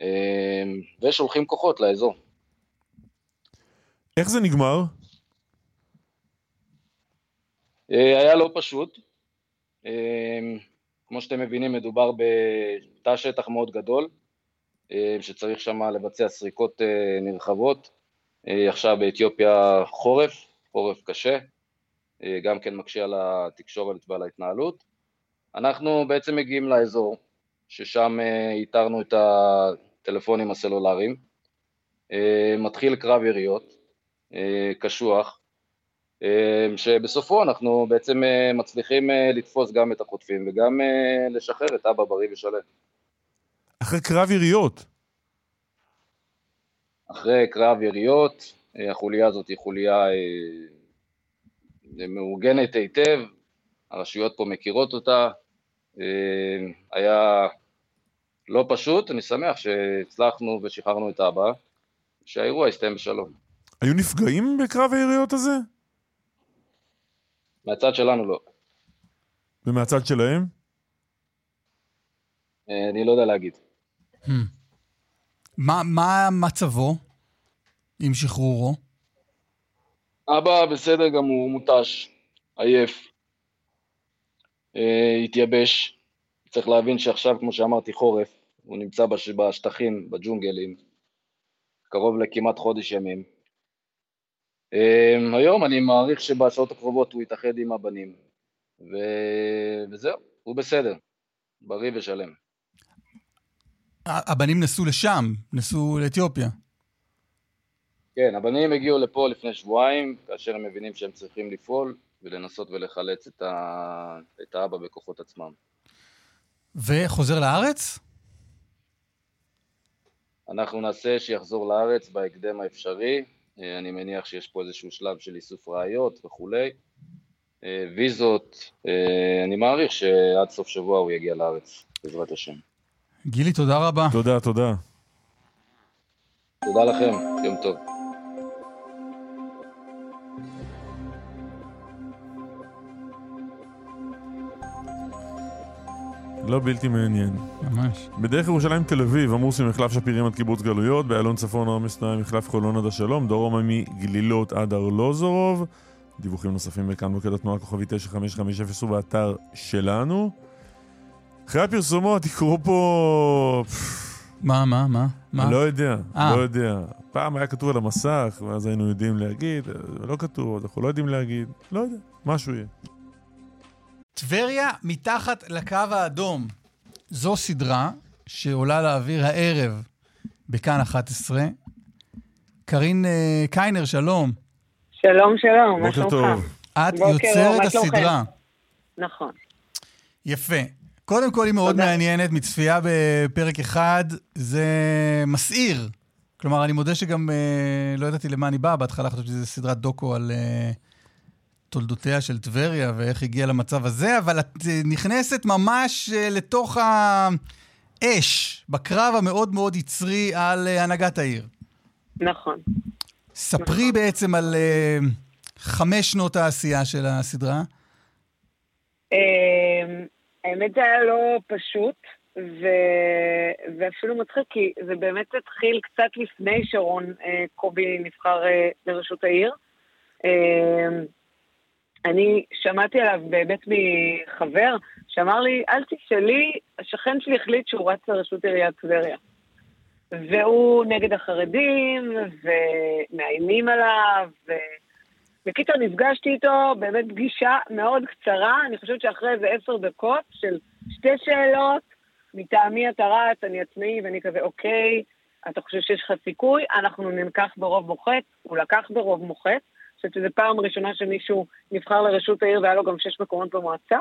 [SPEAKER 11] אה, ושולחים כוחות לאזור.
[SPEAKER 4] איך זה נגמר?
[SPEAKER 11] אה, היה לא פשוט. אה, כמו שאתם מבינים, מדובר בתא שטח מאוד גדול, אה, שצריך שם לבצע סריקות אה, נרחבות. אה, עכשיו באתיופיה חורף, חורף קשה, אה, גם כן מקשה על התקשורת ועל ההתנהלות. אנחנו בעצם מגיעים לאזור, ששם אה, איתרנו את הטלפונים הסלולריים. מתחיל קרב יריות, קשוח, שבסופו אנחנו בעצם מצליחים לתפוס גם את החוטפים וגם לשחרר את אבא בריא ושלם.
[SPEAKER 4] אחרי קרב יריות.
[SPEAKER 11] אחרי קרב יריות, אה, החוליה הזאת היא חוליה אה, מאורגנת היטב, הרשויות פה מכירות אותה, אה, היה לא פשוט, אני שמח שהצלחנו ושחררנו את אבא, שהאירוע הסתיים בשלום.
[SPEAKER 4] היו נפגעים בקרב היריות הזה?
[SPEAKER 11] מהצד שלנו לא.
[SPEAKER 4] ומהצד שלהם?
[SPEAKER 11] אני לא יודע להגיד.
[SPEAKER 3] Hmm. מה, מה מצבו עם שחרורו?
[SPEAKER 11] אבא בסדר גמור, מותש, עייף, אה, התייבש. צריך להבין שעכשיו, כמו שאמרתי, חורף, הוא נמצא בש... בשטחים, בג'ונגלים, קרוב לכמעט חודש ימים. אה, היום אני מעריך שבשעות הקרובות הוא יתאחד עם הבנים, ו... וזהו, הוא בסדר, בריא ושלם.
[SPEAKER 3] הבנים נסעו לשם, נסעו לאתיופיה.
[SPEAKER 11] כן, הבנים הגיעו לפה לפני שבועיים, כאשר הם מבינים שהם צריכים לפעול ולנסות ולחלץ את, ה... את האבא בכוחות עצמם.
[SPEAKER 3] וחוזר לארץ?
[SPEAKER 11] אנחנו נעשה שיחזור לארץ בהקדם האפשרי, אה, אני מניח שיש פה איזשהו שלב של איסוף ראיות וכולי. אה, ויזות, אה, אני מעריך שעד סוף שבוע הוא יגיע לארץ, בעזרת השם.
[SPEAKER 3] גילי, תודה רבה.
[SPEAKER 4] תודה, תודה.
[SPEAKER 11] תודה לכם, יום טוב.
[SPEAKER 4] לא בלתי מעניין.
[SPEAKER 3] ממש.
[SPEAKER 4] בדרך ירושלים תל אביב עמוס ממחלף שפירים עד קיבוץ גלויות, באיילון צפון עומס תנועה ממחלף חולון עד השלום, דרומה מגלילות עד ארלוזורוב. דיווחים נוספים בכאן מוקד התנועה כוכבי 9550 ובאתר שלנו. אחרי הפרסומות יקרו פה...
[SPEAKER 3] מה, מה, מה? מה?
[SPEAKER 4] לא יודע,
[SPEAKER 3] אה.
[SPEAKER 4] לא יודע. פעם היה כתוב על המסך, ואז היינו יודעים להגיד, לא כתוב, אז אנחנו לא יודעים להגיד, לא יודע, משהו יהיה.
[SPEAKER 3] טבריה מתחת לקו האדום. זו סדרה שעולה לאוויר הערב בכאן 11. קארין אה, קיינר, שלום.
[SPEAKER 12] שלום, שלום, מה
[SPEAKER 4] בוקר
[SPEAKER 12] שלומך?
[SPEAKER 4] טוב.
[SPEAKER 3] את
[SPEAKER 12] בוקר
[SPEAKER 3] יוצרת? הסדרה.
[SPEAKER 12] נכון.
[SPEAKER 3] יפה. קודם כל, היא מאוד
[SPEAKER 12] תודה.
[SPEAKER 3] מעניינת, מצפייה בפרק אחד, זה מסעיר. כלומר, אני מודה שגם אה, לא ידעתי למה אני בא, בהתחלה חשבתי שזו סדרת דוקו על אה, תולדותיה של טבריה ואיך הגיעה למצב הזה, אבל את אה, נכנסת ממש אה, לתוך האש, בקרב המאוד מאוד יצרי על אה, הנהגת העיר.
[SPEAKER 12] נכון.
[SPEAKER 3] ספרי בעצם על אה, חמש שנות העשייה של הסדרה.
[SPEAKER 12] אמ, האמת זה היה לא פשוט, ו... ואפילו מצחיק, כי זה באמת התחיל קצת לפני שרון אה, קובי נבחר אה, לראשות העיר. אמ, אני שמעתי עליו באמת מחבר שאמר לי, אל תשאלי, השכן שלי החליט שהוא רץ לראשות עיריית טבריה. והוא נגד החרדים, ומאיימים עליו, ו... בקיצור, נפגשתי איתו, באמת פגישה מאוד קצרה, אני חושבת שאחרי איזה עשר דקות של שתי שאלות, מטעמי אתה רץ, אני עצמאי, ואני כזה, אוקיי, אתה חושב שיש לך סיכוי, אנחנו נלקח ברוב מוחץ, הוא לקח ברוב מוחץ, חושבת שזו פעם ראשונה שמישהו נבחר לראשות העיר והיה לו גם שש מקומות במועצה.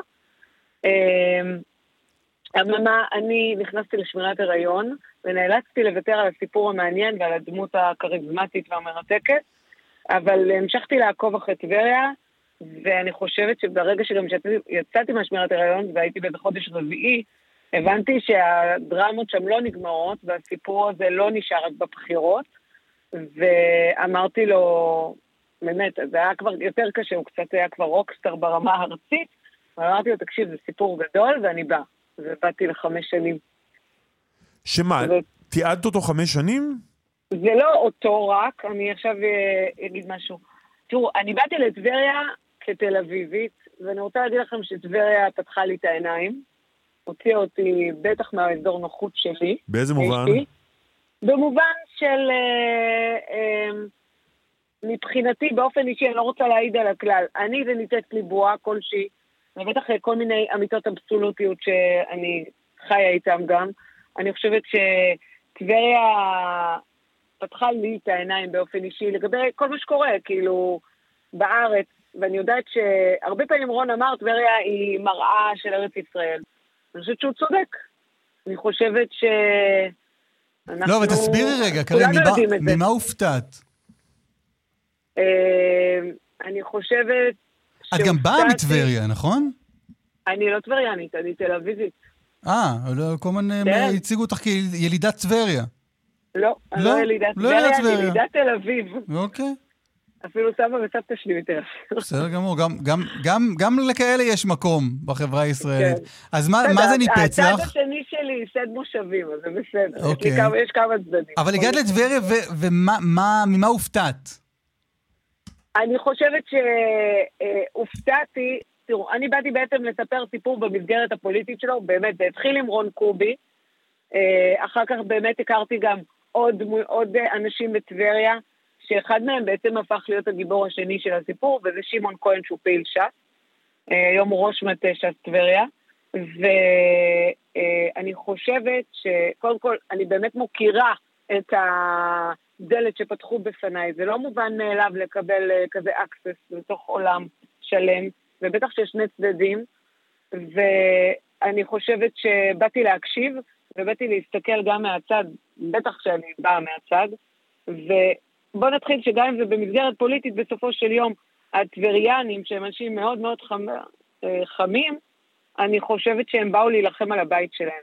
[SPEAKER 12] אמ, אממה, אני נכנסתי לשמירת הריון, ונאלצתי לוותר על הסיפור המעניין ועל הדמות הכריזמטית והמרתקת, אבל המשכתי לעקוב אחרי טבריה, ואני חושבת שברגע שגם יצאתי, מהשמירת הריון, והייתי באיזה חודש רביעי, הבנתי שהדרמות שם לא נגמרות, והסיפור הזה לא נשאר רק בבחירות, ואמרתי לו, באמת, זה היה כבר יותר קשה, הוא קצת היה כבר רוקסטאר ברמה הארצית, ואמרתי לו, תקשיב, זה סיפור גדול, ואני באה. ובאתי לחמש שנים.
[SPEAKER 4] שמה, תיעדת אותו חמש שנים?
[SPEAKER 12] זה לא אותו רק, אני עכשיו אה, אגיד משהו. תראו, אני באתי לטבריה כתל אביבית, ואני רוצה להגיד לכם שטבריה פתחה לי את העיניים, הוציאה אותי בטח מהאזור נוחות שלי.
[SPEAKER 4] באיזה מובן?
[SPEAKER 12] במובן של... אה, אה, מבחינתי, באופן אישי, אני לא רוצה להעיד על הכלל. אני זה ניתת לי בועה כלשהי, ובטח כל מיני אמיתות אבסולוטיות שאני חיה איתן גם. אני חושבת שטבריה פתחה לי את העיניים באופן אישי לגבי כל מה שקורה, כאילו, בארץ, ואני יודעת שהרבה פעמים רון אמר, טבריה היא מראה של ארץ ישראל. אני חושבת שהוא צודק. אני חושבת ש... אנחנו...
[SPEAKER 3] לא, אבל תסבירי רגע,
[SPEAKER 12] כולנו
[SPEAKER 3] ממה- הופתעת?
[SPEAKER 12] אה, אני חושבת...
[SPEAKER 3] את גם באה מטבריה, נכון?
[SPEAKER 12] אני לא טבריינית, אני תל אביבית.
[SPEAKER 3] אה, כל הזמן אה,
[SPEAKER 12] כן.
[SPEAKER 3] הציגו אותך כילידת טבריה.
[SPEAKER 12] לא, אני
[SPEAKER 3] לא?
[SPEAKER 12] לא ילידת
[SPEAKER 3] לא
[SPEAKER 12] טבריה, אני. ילידת תל אביב.
[SPEAKER 3] אוקיי,
[SPEAKER 12] אפילו סבא וסבתא שלי מתל אביב.
[SPEAKER 3] בסדר גמור. גם- גם- גם- גם לכאלה יש מקום בחברה הישראלית.
[SPEAKER 12] כן.
[SPEAKER 3] אז מה מה זה ניפץ
[SPEAKER 12] הצד
[SPEAKER 3] לך?
[SPEAKER 12] השני שלי ייסד מושבים, אז זה בסדר. יש
[SPEAKER 3] אוקיי.
[SPEAKER 12] כמה- יש כמה צדדים.
[SPEAKER 3] אבל הגעת לטבריה, ו- ומה מה- ממה הופתעת?
[SPEAKER 12] אני חושבת שהופתעתי, תראו, אני באתי בעצם לספר סיפור במסגרת הפוליטית שלו, באמת, זה התחיל עם רון קובי, אה, אחר כך באמת הכרתי גם עוד, עוד אה, אנשים בטבריה, שאחד מהם בעצם הפך להיות הגיבור השני של הסיפור, וזה שמעון כהן שהוא פעיל ש"ס, אה, היום הוא ראש מטה ש"ס טבריה, ואני חושבת שקודם כל, אני באמת מוקירה את הדלת שפתחו בפניי. זה לא מובן מאליו לקבל אה, כזה access לתוך עולם שלם, ובטח שיש שני צדדים, ואני חושבת שבאתי להקשיב, ובאתי להסתכל גם מהצד, בטח שאני באה מהצד, ובוא נתחיל שגם אם זה במסגרת פוליטית, בסופו של יום, הטבריאנים, שהם אנשים מאוד מאוד חמ... אה, חמים, אני חושבת שהם באו להילחם על הבית שלהם.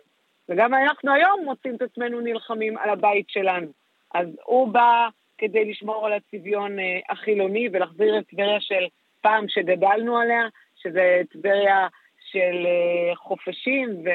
[SPEAKER 12] וגם אנחנו היום מוצאים את עצמנו נלחמים על הבית שלנו. אז הוא בא כדי לשמור על הצביון אה, החילוני ולהחזיר את טבריה של פעם שגדלנו עליה, שזה טבריה של אה, חופשים ו,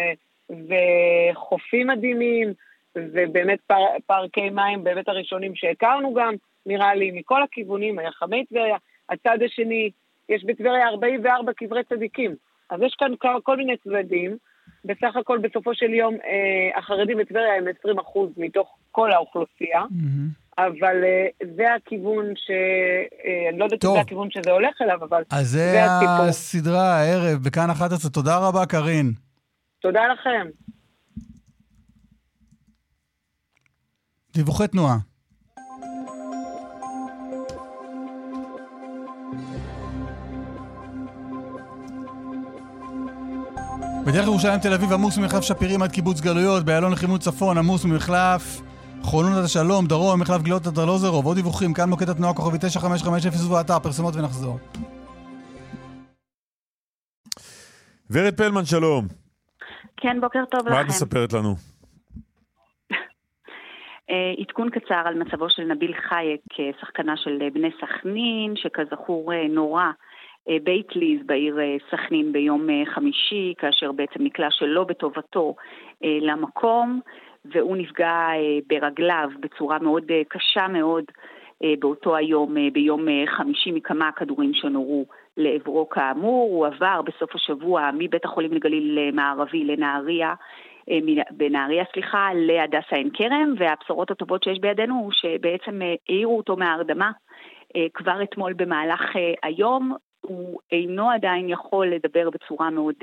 [SPEAKER 12] וחופים מדהימים, ובאמת פאר, פארקי מים באמת הראשונים שהכרנו גם, נראה לי, מכל הכיוונים, היחמי טבריה. הצד השני, יש בטבריה 44 קברי צדיקים. אז יש כאן כל- מיני צדדים. בסך הכל, בסופו של יום, אה, החרדים בטבריה הם 20 אחוז מתוך כל האוכלוסייה, אבל אה, זה הכיוון ש... אה, אני לא יודעת אם. זה הכיוון שזה הולך אליו, אבל
[SPEAKER 3] אז זה
[SPEAKER 12] זה הסיפור.
[SPEAKER 3] הסדרה הערב בכאן 11. תודה רבה, קארין.
[SPEAKER 12] תודה לכם.
[SPEAKER 3] דיווחי תנועה. בדרך ירושלים תל אביב עמוס ממחלף שפירים עד קיבוץ גלויות, באיילון לכיוון צפון עמוס ממחלף חולון עד השלום, דרום, מחלף גלילות עד ארלוזרוב, עוד דיווחים, כאן מוקד התנועה כוכבי 9550 ובאתר, פרסומות ונחזור.
[SPEAKER 4] ורד פלמן, שלום.
[SPEAKER 13] כן, בוקר טוב
[SPEAKER 4] מה את
[SPEAKER 13] לכם.
[SPEAKER 4] מספרת לנו?
[SPEAKER 13] אה, עדכון קצר על מצבו של נביל חייק, אה, שחקנה של אה, בני סכנין, שכזכור נורה אה, בית ליז בעיר סכנין ביום חמישי, כאשר בעצם נקלע שלא בטובתו למקום, והוא נפגע ברגליו בצורה מאוד קשה מאוד באותו היום, ביום חמישי, מכמה כדורים שנורו לעברו כאמור. הוא עבר בסוף השבוע מבית החולים לגליל מערבי לנהריה. אה, בנהריה, סליחה, להדסה עין כרם, והבשורות הטובות שיש בידינו הוא שבעצם אה, העירו אותו מההרדמה אה, כבר אתמול במהלך היום. הוא אינו עדיין יכול לדבר בצורה מאוד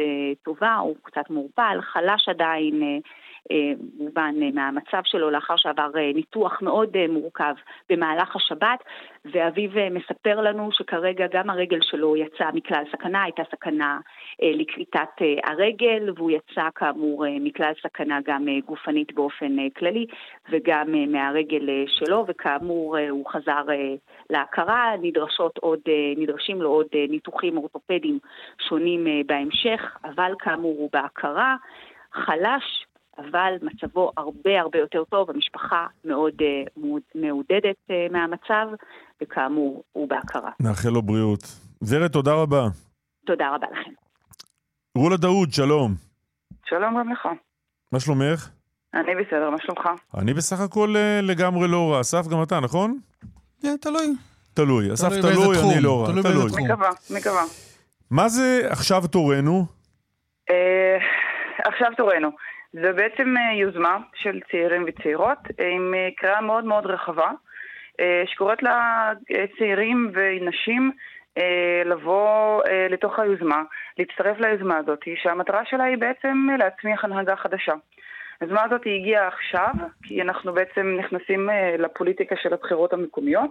[SPEAKER 13] טובה, הוא קצת מעורפל, חלש עדיין, אה, אה, אה, מהמצב שלו לאחר שעבר אה, ניתוח מאוד מורכב במהלך השבת, ואביו מספר לנו שכרגע גם הרגל שלו יצאה מכלל סכנה, הייתה סכנה לכריתת הרגל, והוא יצא כאמור מכלל סכנה גם גופנית באופן כללי, וגם מהרגל שלו, וכאמור הוא חזר להכרה, נדרשות עוד, נדרשים לו עוד ניתוחים אורתופדיים שונים בהמשך, אבל כאמור הוא בהכרה, חלש, אבל מצבו הרבה הרבה יותר טוב, המשפחה מאוד מעוד- מעודדת אה, מהמצב, וכאמור הוא בהכרה.
[SPEAKER 4] נאחל לו בריאות. ורד, תודה רבה.
[SPEAKER 13] תודה רבה לכם.
[SPEAKER 4] רולה דאוד, שלום.
[SPEAKER 14] שלום גם לך.
[SPEAKER 4] מה שלומך?
[SPEAKER 14] אני בסדר, מה שלומך?
[SPEAKER 4] אני בסך הכל אה, לגמרי לא רע. אסף, גם אתה, נכון?
[SPEAKER 3] כן, תלוי.
[SPEAKER 4] תלוי. אסף
[SPEAKER 3] תלוי
[SPEAKER 4] תלוי,
[SPEAKER 3] תחום,
[SPEAKER 4] אני לא רע.
[SPEAKER 3] תלוי תחום.
[SPEAKER 14] מקווה, מקווה.
[SPEAKER 4] מה זה עכשיו תורנו?
[SPEAKER 14] אה, עכשיו תורנו. זו בעצם אה, יוזמה של צעירים וצעירות אה, עם אה, קריאה מאוד מאוד רחבה, שקוראת לצעירים ונשים לבוא לתוך היוזמה, להצטרף ליוזמה הזאת, שהמטרה שלה היא בעצם להצמיח הנהגה חדשה. היוזמה הזאת הגיעה עכשיו, כי אנחנו בעצם נכנסים לפוליטיקה של הבחירות המקומיות,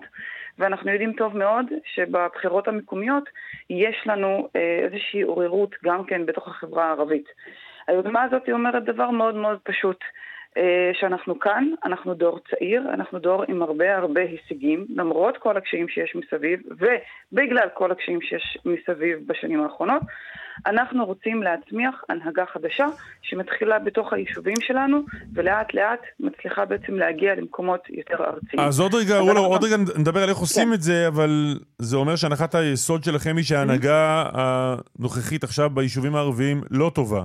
[SPEAKER 14] ואנחנו יודעים טוב מאוד שבבחירות המקומיות יש לנו איזושהי עוררות גם כן בתוך החברה הערבית. היוזמה הזאת אומרת דבר מאוד מאוד פשוט. אה, שאנחנו כאן, אנחנו דור צעיר, אנחנו דור עם הרבה הרבה הישגים, למרות כל הקשיים שיש מסביב, ובגלל כל הקשיים שיש מסביב בשנים האחרונות, אנחנו רוצים להצמיח הנהגה חדשה שמתחילה בתוך היישובים שלנו, ולאט לאט מצליחה בעצם להגיע למקומות יותר ארציים.
[SPEAKER 4] אז עוד רגע,
[SPEAKER 14] אז
[SPEAKER 4] רולו,
[SPEAKER 14] אנחנו-
[SPEAKER 4] עוד רגע נדבר על איך עושים
[SPEAKER 14] כן.
[SPEAKER 4] את זה, אבל זה אומר שהנחת היסוד שלכם היא שההנהגה הנוכחית עכשיו ביישובים הערביים לא טובה.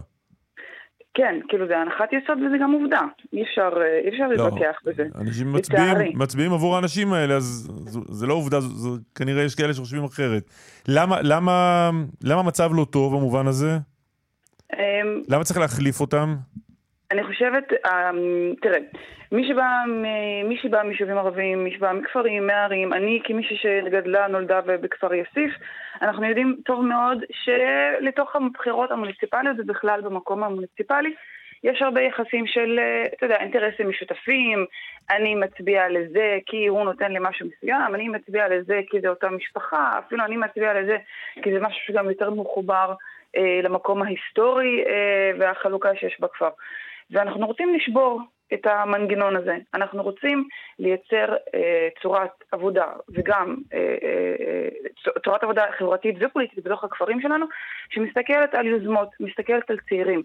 [SPEAKER 14] כן, כאילו זה הנחת יסוד וזה גם עובדה. אי אפשר, אה, אי אפשר
[SPEAKER 4] לא.
[SPEAKER 14] להתווכח בזה.
[SPEAKER 4] אנשים. מצביעים, מצביעים עבור האנשים האלה, אז זו, זה לא עובדה, זו, זו, כנראה יש כאלה שחושבים אחרת. למה, למה, למה המצב לא טוב במובן הזה?
[SPEAKER 14] אמ,
[SPEAKER 4] למה צריך להחליף אותם?
[SPEAKER 14] אני חושבת, אמ, תראה, מי שבא, מי שבא מיישובים ערביים, מי שבא מכפרים, מערים, אני כמישהי שגדלה, נולדה בכפר יאסיף, אנחנו יודעים טוב מאוד שלתוך הבחירות המוניציפליות ובכלל במקום המוניציפלי, יש הרבה יחסים של, אה, אתה יודע, אינטרסים משותפים, אני מצביע לזה כי הוא נותן לי משהו מסוים, אני מצביע לזה כי זה אותה משפחה, אפילו אני מצביע לזה כי זה משהו שגם יותר מחובר אה, למקום ההיסטורי אה, והחלוקה שיש בכפר. ואנחנו רוצים לשבור את המנגנון הזה. אנחנו רוצים לייצר אה, צורת עבודה וגם אה, אה, צ- צורת עבודה חברתית ופוליטית בתוך הכפרים שלנו, שמסתכלת על יוזמות, מסתכלת על צעירים.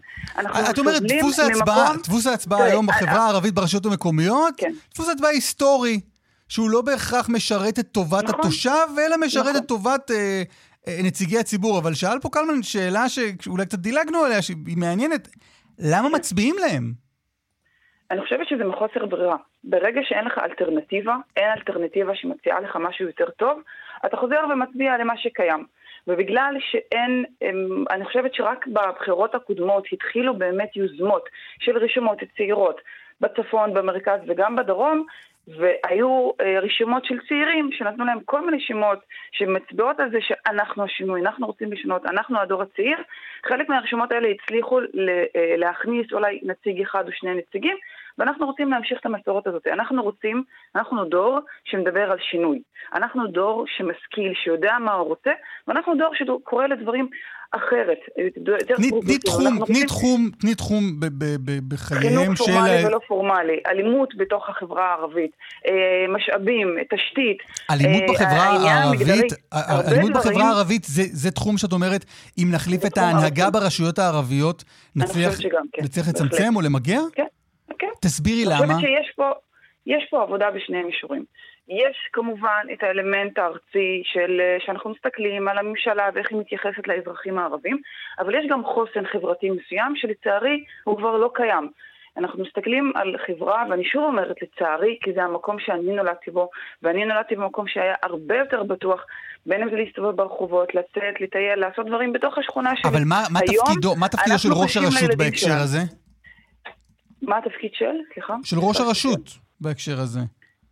[SPEAKER 3] את אומרת, דפוס ההצבעה, דפוס ההצבעה
[SPEAKER 14] תראה,
[SPEAKER 3] היום
[SPEAKER 14] אה,
[SPEAKER 3] בחברה הערבית ברשויות המקומיות,
[SPEAKER 14] כן.
[SPEAKER 3] דפוס הצבעה היסטורי, שהוא לא בהכרח משרת את טובת
[SPEAKER 14] נכון.
[SPEAKER 3] התושב, אלא משרת
[SPEAKER 14] נכון.
[SPEAKER 3] את טובת אה, אה, נציגי הציבור. אבל שאל פה קלמן שאלה שאולי קצת דילגנו עליה, שהיא מעניינת. למה מצביעים להם?
[SPEAKER 14] אני חושבת שזה מחוסר ברירה. ברגע שאין לך אלטרנטיבה, אין אלטרנטיבה שמציעה לך משהו יותר טוב, אתה חוזר ומצביע למה שקיים. ובגלל שאין, אמ, אני חושבת שרק בבחירות הקודמות התחילו באמת יוזמות של רשימות צעירות בצפון, במרכז וגם בדרום, והיו אה, רשימות של צעירים שנתנו להם כל מיני שמות שמצביעות על זה שאנחנו השינוי, אנחנו רוצים לשנות, אנחנו הדור הצעיר. חלק מהרשימות האלה הצליחו אה, להכניס אולי נציג אחד או שני נציגים, ואנחנו רוצים להמשיך את המסורת הזאת. אנחנו רוצים, אנחנו דור שמדבר על שינוי. אנחנו דור שמשכיל, שיודע מה הוא רוצה, ואנחנו דור שקורא לדברים אחרת.
[SPEAKER 3] תני- תחום, תני תחום, תני תחום בחייהם
[SPEAKER 14] חינוך
[SPEAKER 3] של...
[SPEAKER 14] פורמלי ולא פורמלי, אלימות בתוך החברה הערבית, אה, משאבים, תשתית.
[SPEAKER 3] אלימות
[SPEAKER 14] אה,
[SPEAKER 3] בחברה הערבית, אלימות בחברה הערבית זה, תחום שאת אומרת, אם נחליף את ההנהגה. ברשויות הערביות, נצליח,
[SPEAKER 14] כן.
[SPEAKER 3] לצמצם או למגר?
[SPEAKER 14] כן, כן.
[SPEAKER 3] תסבירי
[SPEAKER 14] אני
[SPEAKER 3] למה.
[SPEAKER 14] חושבת שיש פה, יש פה עבודה בשני מישורים. יש כמובן את האלמנט הארצי של, אה, שאנחנו מסתכלים על הממשלה ואיך היא מתייחסת לאזרחים הערבים, אבל יש גם חוסן חברתי מסוים שלצערי הוא כבר לא קיים. אנחנו מסתכלים על חברה, ואני שוב אומרת לצערי, כי זה המקום שאני נולדתי בו, ואני נולדתי במקום שהיה הרבה יותר בטוח, בין אם זה להסתובב ברחובות, לצאת, לטייל, לעשות דברים בתוך השכונה שלי.
[SPEAKER 3] אבל מה, מה תפקידו, מה תפקידו של ראש הרשות בהקשר. הזה?
[SPEAKER 14] מה התפקיד של? סליחה?
[SPEAKER 3] של ראש הרשות בהקשר הזה.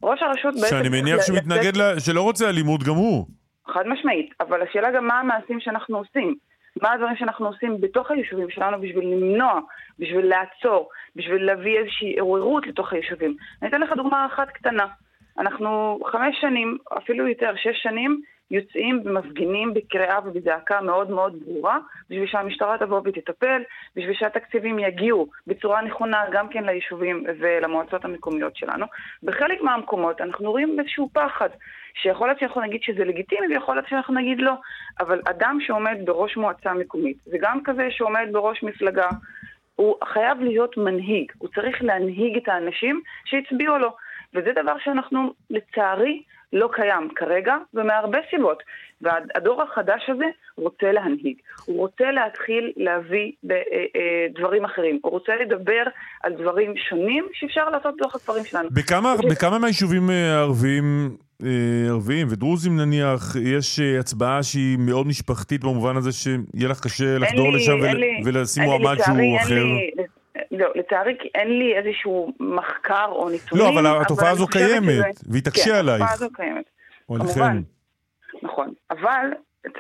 [SPEAKER 14] ראש הרשות בעצם...
[SPEAKER 4] שאני מניח שהוא מתנגד, ל- שלא רוצה אלימות גם הוא.
[SPEAKER 14] חד משמעית, אבל השאלה גם מה המעשים שאנחנו עושים. מה הדברים שאנחנו עושים בתוך היישובים שלנו בשביל למנוע, בשביל לעצור, בשביל להביא איזושהי עוררות לתוך היישובים. אני אתן לך דוגמה אחת קטנה. אנחנו חמש שנים, אפילו יותר, שש שנים, יוצאים ומפגינים בקריאה ובזעקה מאוד מאוד ברורה, בשביל שהמשטרה תבוא ותטפל, בשביל שהתקציבים יגיעו בצורה נכונה גם כן ליישובים ולמועצות המקומיות שלנו. בחלק מהמקומות אנחנו רואים איזשהו פחד, שיכול להיות שאנחנו נגיד שזה לגיטימי ויכול להיות שאנחנו נגיד לא, אבל אדם שעומד בראש מועצה מקומית, וגם כזה שעומד בראש מפלגה, הוא חייב להיות מנהיג, הוא צריך להנהיג את האנשים שהצביעו לו. וזה דבר שאנחנו, לצערי, לא קיים כרגע, ומהרבה סיבות. והדור החדש הזה רוצה להנהיג. הוא רוצה להתחיל להביא אה, אה, דברים אחרים. הוא רוצה לדבר על דברים שונים שאפשר לעשות בתוך הכפרים שלנו.
[SPEAKER 4] בכמה, בכמה מהיישובים אה, הערביים, ערביים ודרוזים נניח, יש הצבעה שהיא מאוד משפחתית במובן הזה שיהיה לך קשה
[SPEAKER 14] אין
[SPEAKER 4] לחדור
[SPEAKER 14] לי-
[SPEAKER 4] לשם
[SPEAKER 14] אין
[SPEAKER 4] ול-
[SPEAKER 14] לי-
[SPEAKER 4] ולשים
[SPEAKER 14] אין
[SPEAKER 4] מועמד שהוא
[SPEAKER 14] אין
[SPEAKER 4] אחר?
[SPEAKER 14] לי- לא, לצערי כי אין לי איזשהו מחקר או נתונים.
[SPEAKER 4] לא, אבל התופעה הזו קיימת,
[SPEAKER 14] שזה-
[SPEAKER 4] והיא תקשה
[SPEAKER 14] כן,
[SPEAKER 4] עלייך.
[SPEAKER 14] התופעה הזו קיימת.
[SPEAKER 4] או
[SPEAKER 14] כמובן. נכון. אבל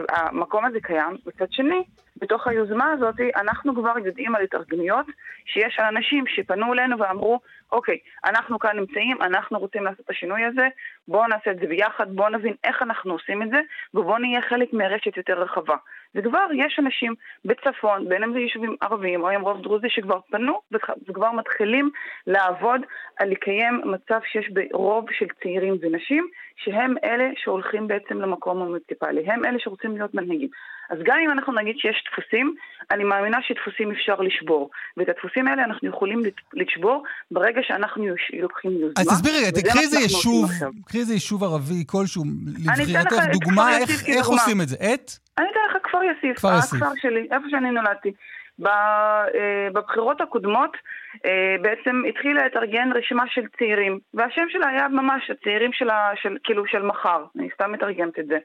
[SPEAKER 14] המקום הזה קיים, מצד שני, בתוך היוזמה הזאת, אנחנו כבר יודעים על התארגנויות שיש אנשים שפנו אלינו ואמרו, אוקיי, אנחנו כאן נמצאים, אנחנו רוצים לעשות את השינוי הזה, בואו נעשה את זה ביחד, בואו נבין איך אנחנו עושים את זה, ובואו נהיה חלק מרשת יותר רחבה. וכבר יש אנשים בצפון, בין אם זה יישובים ערביים או עם רוב דרוזי, שכבר פנו וכבר מתחילים לעבוד על לקיים מצב שיש ברוב של צעירים ונשים, שהם אלה שהולכים בעצם למקום המוניציפלי, הם אלה שרוצים להיות מנהיגים. אז גם אם אנחנו נגיד שיש דפוסים, אני מאמינה שדפוסים אפשר לשבור. ואת הדפוסים האלה אנחנו יכולים לשבור ברגע שאנחנו לוקחים יוזמה.
[SPEAKER 3] אז תסבירי רגע, תקחי איזה יישוב, קחי איזה יישוב ערבי כלשהו, לבחירתך, דוגמה, איך, איך עושים את זה? את?
[SPEAKER 14] אני אתן לך כפר יסיף,
[SPEAKER 3] כפר יסיף.
[SPEAKER 14] הכפר שלי, איפה שאני נולדתי. אה, בבחירות הקודמות אה, בעצם התחילה להתארגן רשימה של צעירים, והשם שלה היה ממש הצעירים של, של, כאילו של מחר, אני סתם מתרגמת את זה.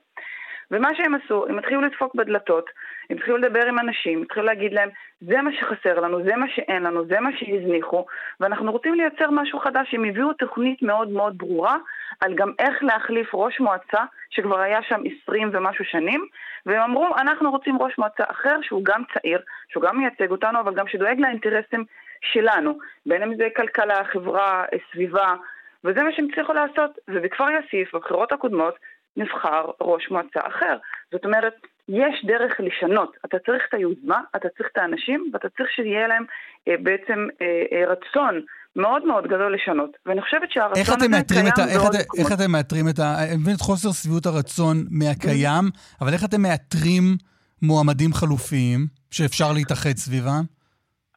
[SPEAKER 14] ומה שהם עשו, הם התחילו לדפוק בדלתות, הם התחילו לדבר עם אנשים, התחילו להגיד להם, זה מה שחסר לנו, זה מה שאין לנו, זה מה שהזניחו, ואנחנו רוצים לייצר משהו חדש. הם הביאו תוכנית מאוד מאוד ברורה על גם איך להחליף ראש מועצה, שכבר היה שם עשרים ומשהו שנים, והם אמרו, אנחנו רוצים ראש מועצה אחר, שהוא גם צעיר, שהוא גם מייצג אותנו, אבל גם שדואג לאינטרסים שלנו, בין אם זה כלכלה, חברה, סביבה, וזה מה שהם הצליחו לעשות. ובכפר יאסיף, בבחירות הקודמות, נבחר ראש מועצה אחר. זאת אומרת, יש דרך לשנות. אתה צריך את היוזמה, אתה צריך את האנשים, ואתה צריך שיהיה להם אה, בעצם אה, אה, רצון מאוד מאוד גדול לשנות. ואני חושבת שהרצון הזה קיים
[SPEAKER 3] את ה... איך,
[SPEAKER 14] בעוד מקומות.
[SPEAKER 3] איך אתם מאתרים את ה... אני מבין את חוסר שביעות הרצון מהקיים, אבל איך אתם מאתרים מועמדים חלופיים שאפשר להתאחד סביבם?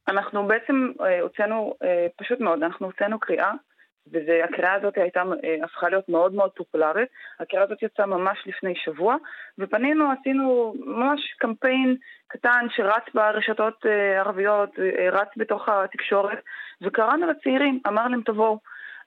[SPEAKER 14] אנחנו בעצם אה, הוצאנו, אה, פשוט מאוד, אנחנו הוצאנו קריאה, והקריאה הזאת הייתה, אה, הפכה להיות מאוד מאוד פופולרית. הקריאה הזאת יצאה ממש לפני שבוע, ופנינו, עשינו ממש קמפיין קטן שרץ ברשתות אה, ערביות, אה, רץ בתוך התקשורת, וקראנו לצעירים, אמר להם תבואו.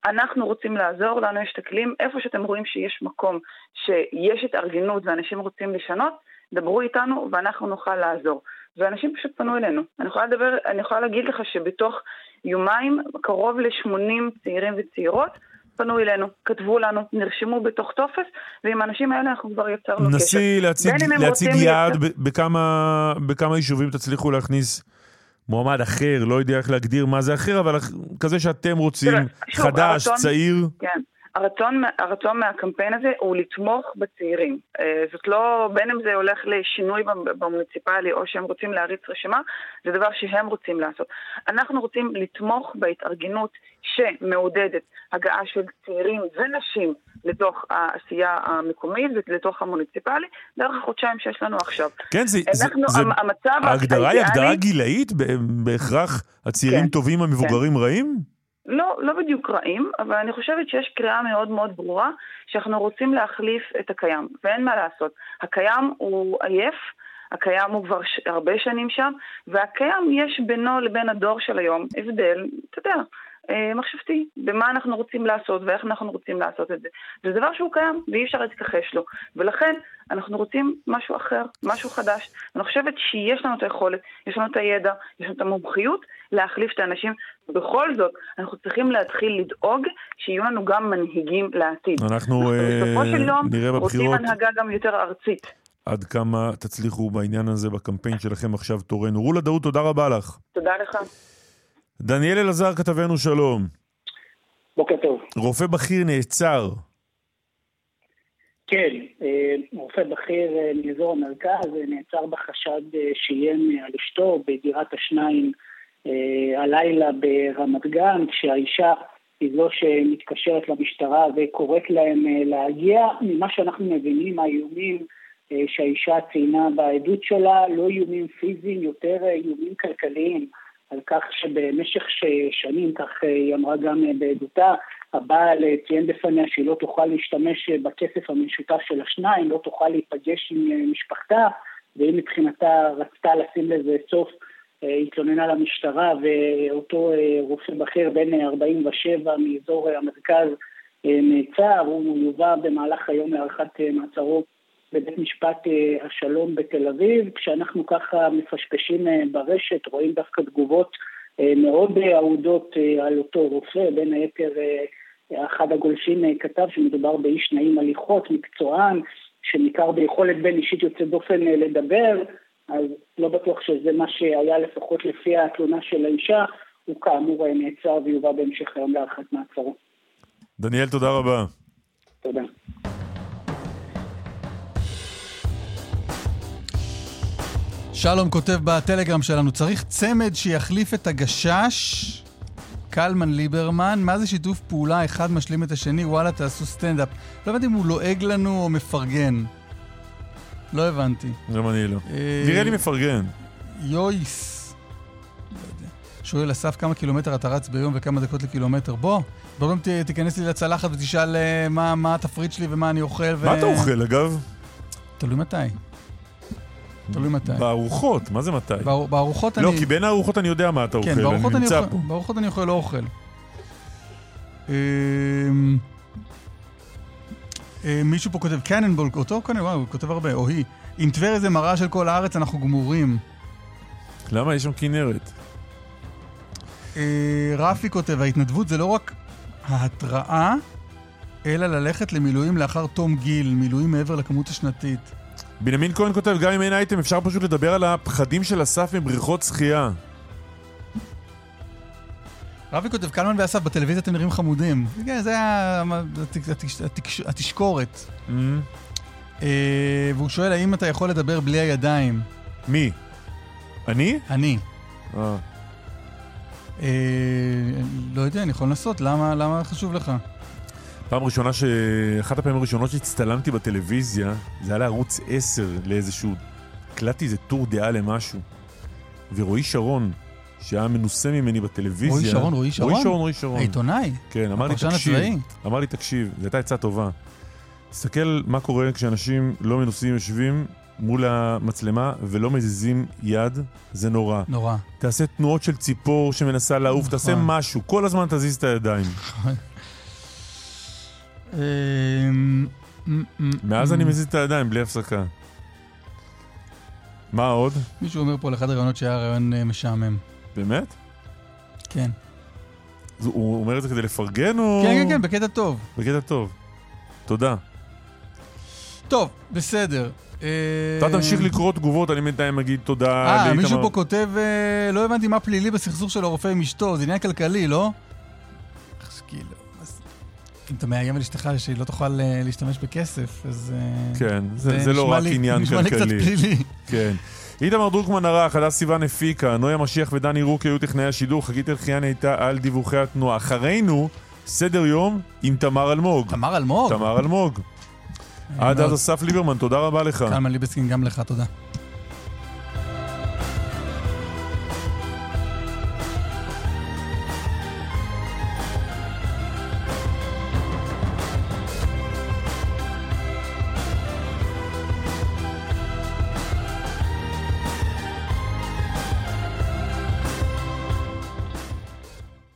[SPEAKER 14] אנחנו רוצים לעזור, לנו יש את הכלים, איפה שאתם רואים שיש מקום, שיש התארגנות ואנשים רוצים לשנות, דברו איתנו ואנחנו נוכל לעזור. ואנשים פשוט פנו אלינו. אני יכולה לדבר, אני יכולה להגיד לך שבתוך יומיים קרוב ל-80 צעירים וצעירות פנו אלינו, כתבו לנו, נרשמו בתוך טופס, ועם האנשים האלה אנחנו כבר יצרנו קשר.
[SPEAKER 4] נסי להציג, להציג יעד ב- בכמה, בכמה יישובים תצליחו להכניס מועמד אחר, לא יודע איך להגדיר מה זה אחר, אבל כזה שאתם רוצים,
[SPEAKER 14] תראה, שוב,
[SPEAKER 4] חדש,
[SPEAKER 14] הרצון-
[SPEAKER 4] צעיר.
[SPEAKER 14] כן. הרצון, הרצון מהקמפיין הזה הוא לתמוך בצעירים. אה, זאת לא, בין אם זה הולך לשינוי במ- במוניציפלי או שהם רוצים להריץ רשימה, זה דבר שהם רוצים לעשות. אנחנו רוצים לתמוך בהתארגנות שמעודדת הגעה של צעירים ונשים לתוך העשייה המקומית ולתוך המוניציפלי, דרך החודשיים שיש לנו עכשיו.
[SPEAKER 4] כן, זה,
[SPEAKER 14] אנחנו,
[SPEAKER 4] זה,
[SPEAKER 14] המ- המצב
[SPEAKER 4] ההגדרה היא הגדרה גילאית? בהכרח הצעירים
[SPEAKER 14] כן,
[SPEAKER 4] טובים, המבוגרים רעים?
[SPEAKER 14] לא, לא בדיוק רעים, אבל אני חושבת שיש קריאה מאוד מאוד ברורה שאנחנו רוצים להחליף את הקיים, ואין מה לעשות. הקיים הוא עייף, הקיים הוא כבר ש... הרבה שנים שם, והקיים יש בינו לבין הדור של היום הבדל, אתה יודע, מחשבתי, במה אנחנו רוצים לעשות ואיך אנחנו רוצים לעשות את זה. זה דבר שהוא קיים ואי אפשר להתכחש לו, ולכן אנחנו רוצים משהו אחר, משהו חדש. אני חושבת שיש לנו את היכולת, יש לנו את הידע, יש לנו את המומחיות להחליף את האנשים. בכל זאת, אנחנו צריכים להתחיל לדאוג שיהיו לנו גם מנהיגים לעתיד.
[SPEAKER 4] אנחנו
[SPEAKER 14] בסופו
[SPEAKER 4] אה,
[SPEAKER 14] של יום
[SPEAKER 4] נראה
[SPEAKER 14] רוצים הנהגה גם יותר ארצית.
[SPEAKER 4] עד כמה תצליחו בעניין הזה בקמפיין שלכם עכשיו תורנו. רולה דאות, תודה רבה לך.
[SPEAKER 14] תודה לך.
[SPEAKER 4] דניאל אלעזר כתבנו שלום.
[SPEAKER 15] בוקר טוב.
[SPEAKER 4] רופא בכיר נעצר.
[SPEAKER 15] כן, אה, רופא בכיר אה, מאזור המרכז אה, נעצר בחשד שאיים על אשתו בדירת השניים הלילה ברמת גן, כשהאישה היא זו שמתקשרת למשטרה וקוראת להם להגיע. ממה שאנחנו מבינים, האיומים שהאישה ציינה בעדות שלה, לא איומים פיזיים, יותר איומים כלכליים. על כך שבמשך שנים, כך אה, היא אמרה גם אה, בעדותה, הבעל אה, ציין בפניה שהיא לא תוכל להשתמש בכסף המשותף של השניים, לא תוכל להיפגש עם משפחתה, והיא מבחינתה רצתה לשים לזה סוף, התלוננה למשטרה, ואותו רופא בכיר בן אה, 47 מאזור המרכז נעצר, הוא יובא במהלך היום להארכת מעצרו בבית משפט אה, השלום בתל אביב. כשאנחנו ככה מפשפשים אה, ברשת, רואים דווקא תגובות אה, מאוד אה, אהודות אה, על אותו רופא, בין היתר אחד הגולשים כתב שמדובר באיש נעים הליכות, מקצוען, שניכר ביכולת בין אישית יוצאת דופן לדבר, אז לא בטוח שזה מה שהיה לפחות לפי התלונה של האישה, הוא כאמור נעצר ויובא בהמשך היום להארכת מעצרו.
[SPEAKER 4] דניאל, תודה רבה.
[SPEAKER 15] תודה.
[SPEAKER 3] שלום כותב בטלגרם שלנו, צריך צמד שיחליף את הגשש, קלמן ליברמן, מה זה שיתוף פעולה אחד משלים את השני, וואלה תעשו סטנדאפ. לא הבנתי אם הוא לועג לנו או מפרגן. לא הבנתי.
[SPEAKER 4] גם אני לא.
[SPEAKER 3] אה,
[SPEAKER 4] נראה לי מפרגן.
[SPEAKER 3] יויס. לא. שואל אסף כמה קילומטר אתה רץ ביום וכמה דקות לקילומטר. בוא, בוא גם תיכנס לי לצלחת ותשאל אה, מה, מה התפריט שלי ומה אני אוכל. ו...
[SPEAKER 4] מה אתה אוכל, אגב?
[SPEAKER 3] תלוי מתי. תלוי מתי.
[SPEAKER 4] בארוחות, מה זה מתי?
[SPEAKER 3] באר- בארוחות
[SPEAKER 4] לא,
[SPEAKER 3] אני...
[SPEAKER 4] כי בין הארוחות אני יודע מה אתה אוכל,
[SPEAKER 3] כן, בארוחות
[SPEAKER 4] אני
[SPEAKER 3] אני
[SPEAKER 4] נמצא
[SPEAKER 3] אוכל,
[SPEAKER 4] פה.
[SPEAKER 3] בארוחות אני אוכל לא אוכל. אמ, אה, מישהו פה כותב, קננבול, אותו קננבול, וואו, הוא כותב הרבה, או היא. אם טבריה זה מראה של כל הארץ, אנחנו גמורים.
[SPEAKER 4] למה? יש שם כנרת.
[SPEAKER 3] אה, רפי כותב, ההתנדבות זה לא רק ההתראה, אלא ללכת למילואים לאחר תום גיל, מילואים מעבר לכמות השנתית.
[SPEAKER 4] בנימין כהן כותב, גם אם אין אייטם, אפשר פשוט לדבר על הפחדים של אסף מבריכות שחייה.
[SPEAKER 3] רפי כותב, קלמן ואסף, בטלוויזיה אתם נראים חמודים. כן, זה התשקורת. אה, והוא שואל, האם אתה יכול לדבר בלי הידיים?
[SPEAKER 4] מי? אני?
[SPEAKER 3] אני.
[SPEAKER 4] אה.
[SPEAKER 3] אה, לא יודע, אני יכול לנסות, למה חשוב לך?
[SPEAKER 4] פעם ראשונה ש... אחת הפעמים הראשונות שהצטלמתי בטלוויזיה, זה היה לערוץ 10, לאיזשהו... הקלטתי איזה טור דעה למשהו. ורועי שרון, שהיה מנוסה ממני בטלוויזיה...
[SPEAKER 3] רועי שרון, רועי שרון?
[SPEAKER 4] רועי שרון, רועי שרון.
[SPEAKER 3] העיתונאי?
[SPEAKER 4] כן, אמר לי, תקשיב.
[SPEAKER 3] הצבאי?
[SPEAKER 4] אמר לי, תקשיב, זו הייתה עצה טובה. תסתכל מה קורה כשאנשים לא מנוסים יושבים מול המצלמה ולא מזיזים יד, זה נורא.
[SPEAKER 3] נורא.
[SPEAKER 4] תעשה תנועות של ציפור שמנסה לעוף,
[SPEAKER 3] נכון.
[SPEAKER 4] תעשה משהו, כל הזמן תזיז את הידיים.
[SPEAKER 3] אמ,
[SPEAKER 4] מאז. אני מזיז את הידיים בלי הפסקה. מה עוד?
[SPEAKER 3] מישהו אומר פה על אחד הרעיונות שהיה רעיון אה, משעמם.
[SPEAKER 4] באמת?
[SPEAKER 3] כן.
[SPEAKER 4] הוא אומר את זה כדי לפרגן או...
[SPEAKER 3] כן, כן, כן, בקטע טוב.
[SPEAKER 4] בקטע טוב. תודה.
[SPEAKER 3] טוב, בסדר. אה,
[SPEAKER 4] אתה תמשיך לקרוא תגובות, אני בינתיים אגיד תודה
[SPEAKER 3] אה. מישהו פה כותב, אה, לא הבנתי מה פלילי בסכסוך של הרופא עם אשתו, זה עניין כלכלי, לא? כאילו, אם אתה מאיים על אשתך שהיא לא תוכל אה, להשתמש בכסף, אז... אה,
[SPEAKER 4] כן, זה, זה לא
[SPEAKER 3] נשמע
[SPEAKER 4] רק
[SPEAKER 3] לי-
[SPEAKER 4] עניין
[SPEAKER 3] נשמע לי
[SPEAKER 4] כלכלי.
[SPEAKER 3] קצת פלילי.
[SPEAKER 4] כן. איתמר דרוקמן ערך, הדס סיוון הפיקה, נויה משיח ודני רוקי היו טכנאי השידור, חגית אלחיאני הייתה על דיווחי התנועה. אחרינו, סדר יום עם תמר אלמוג.
[SPEAKER 3] תמר אלמוג?
[SPEAKER 4] תמר אלמוג. עד אז אסף ליברמן, תודה רבה לך.
[SPEAKER 3] קלמן ליבסקין, גם לך, תודה.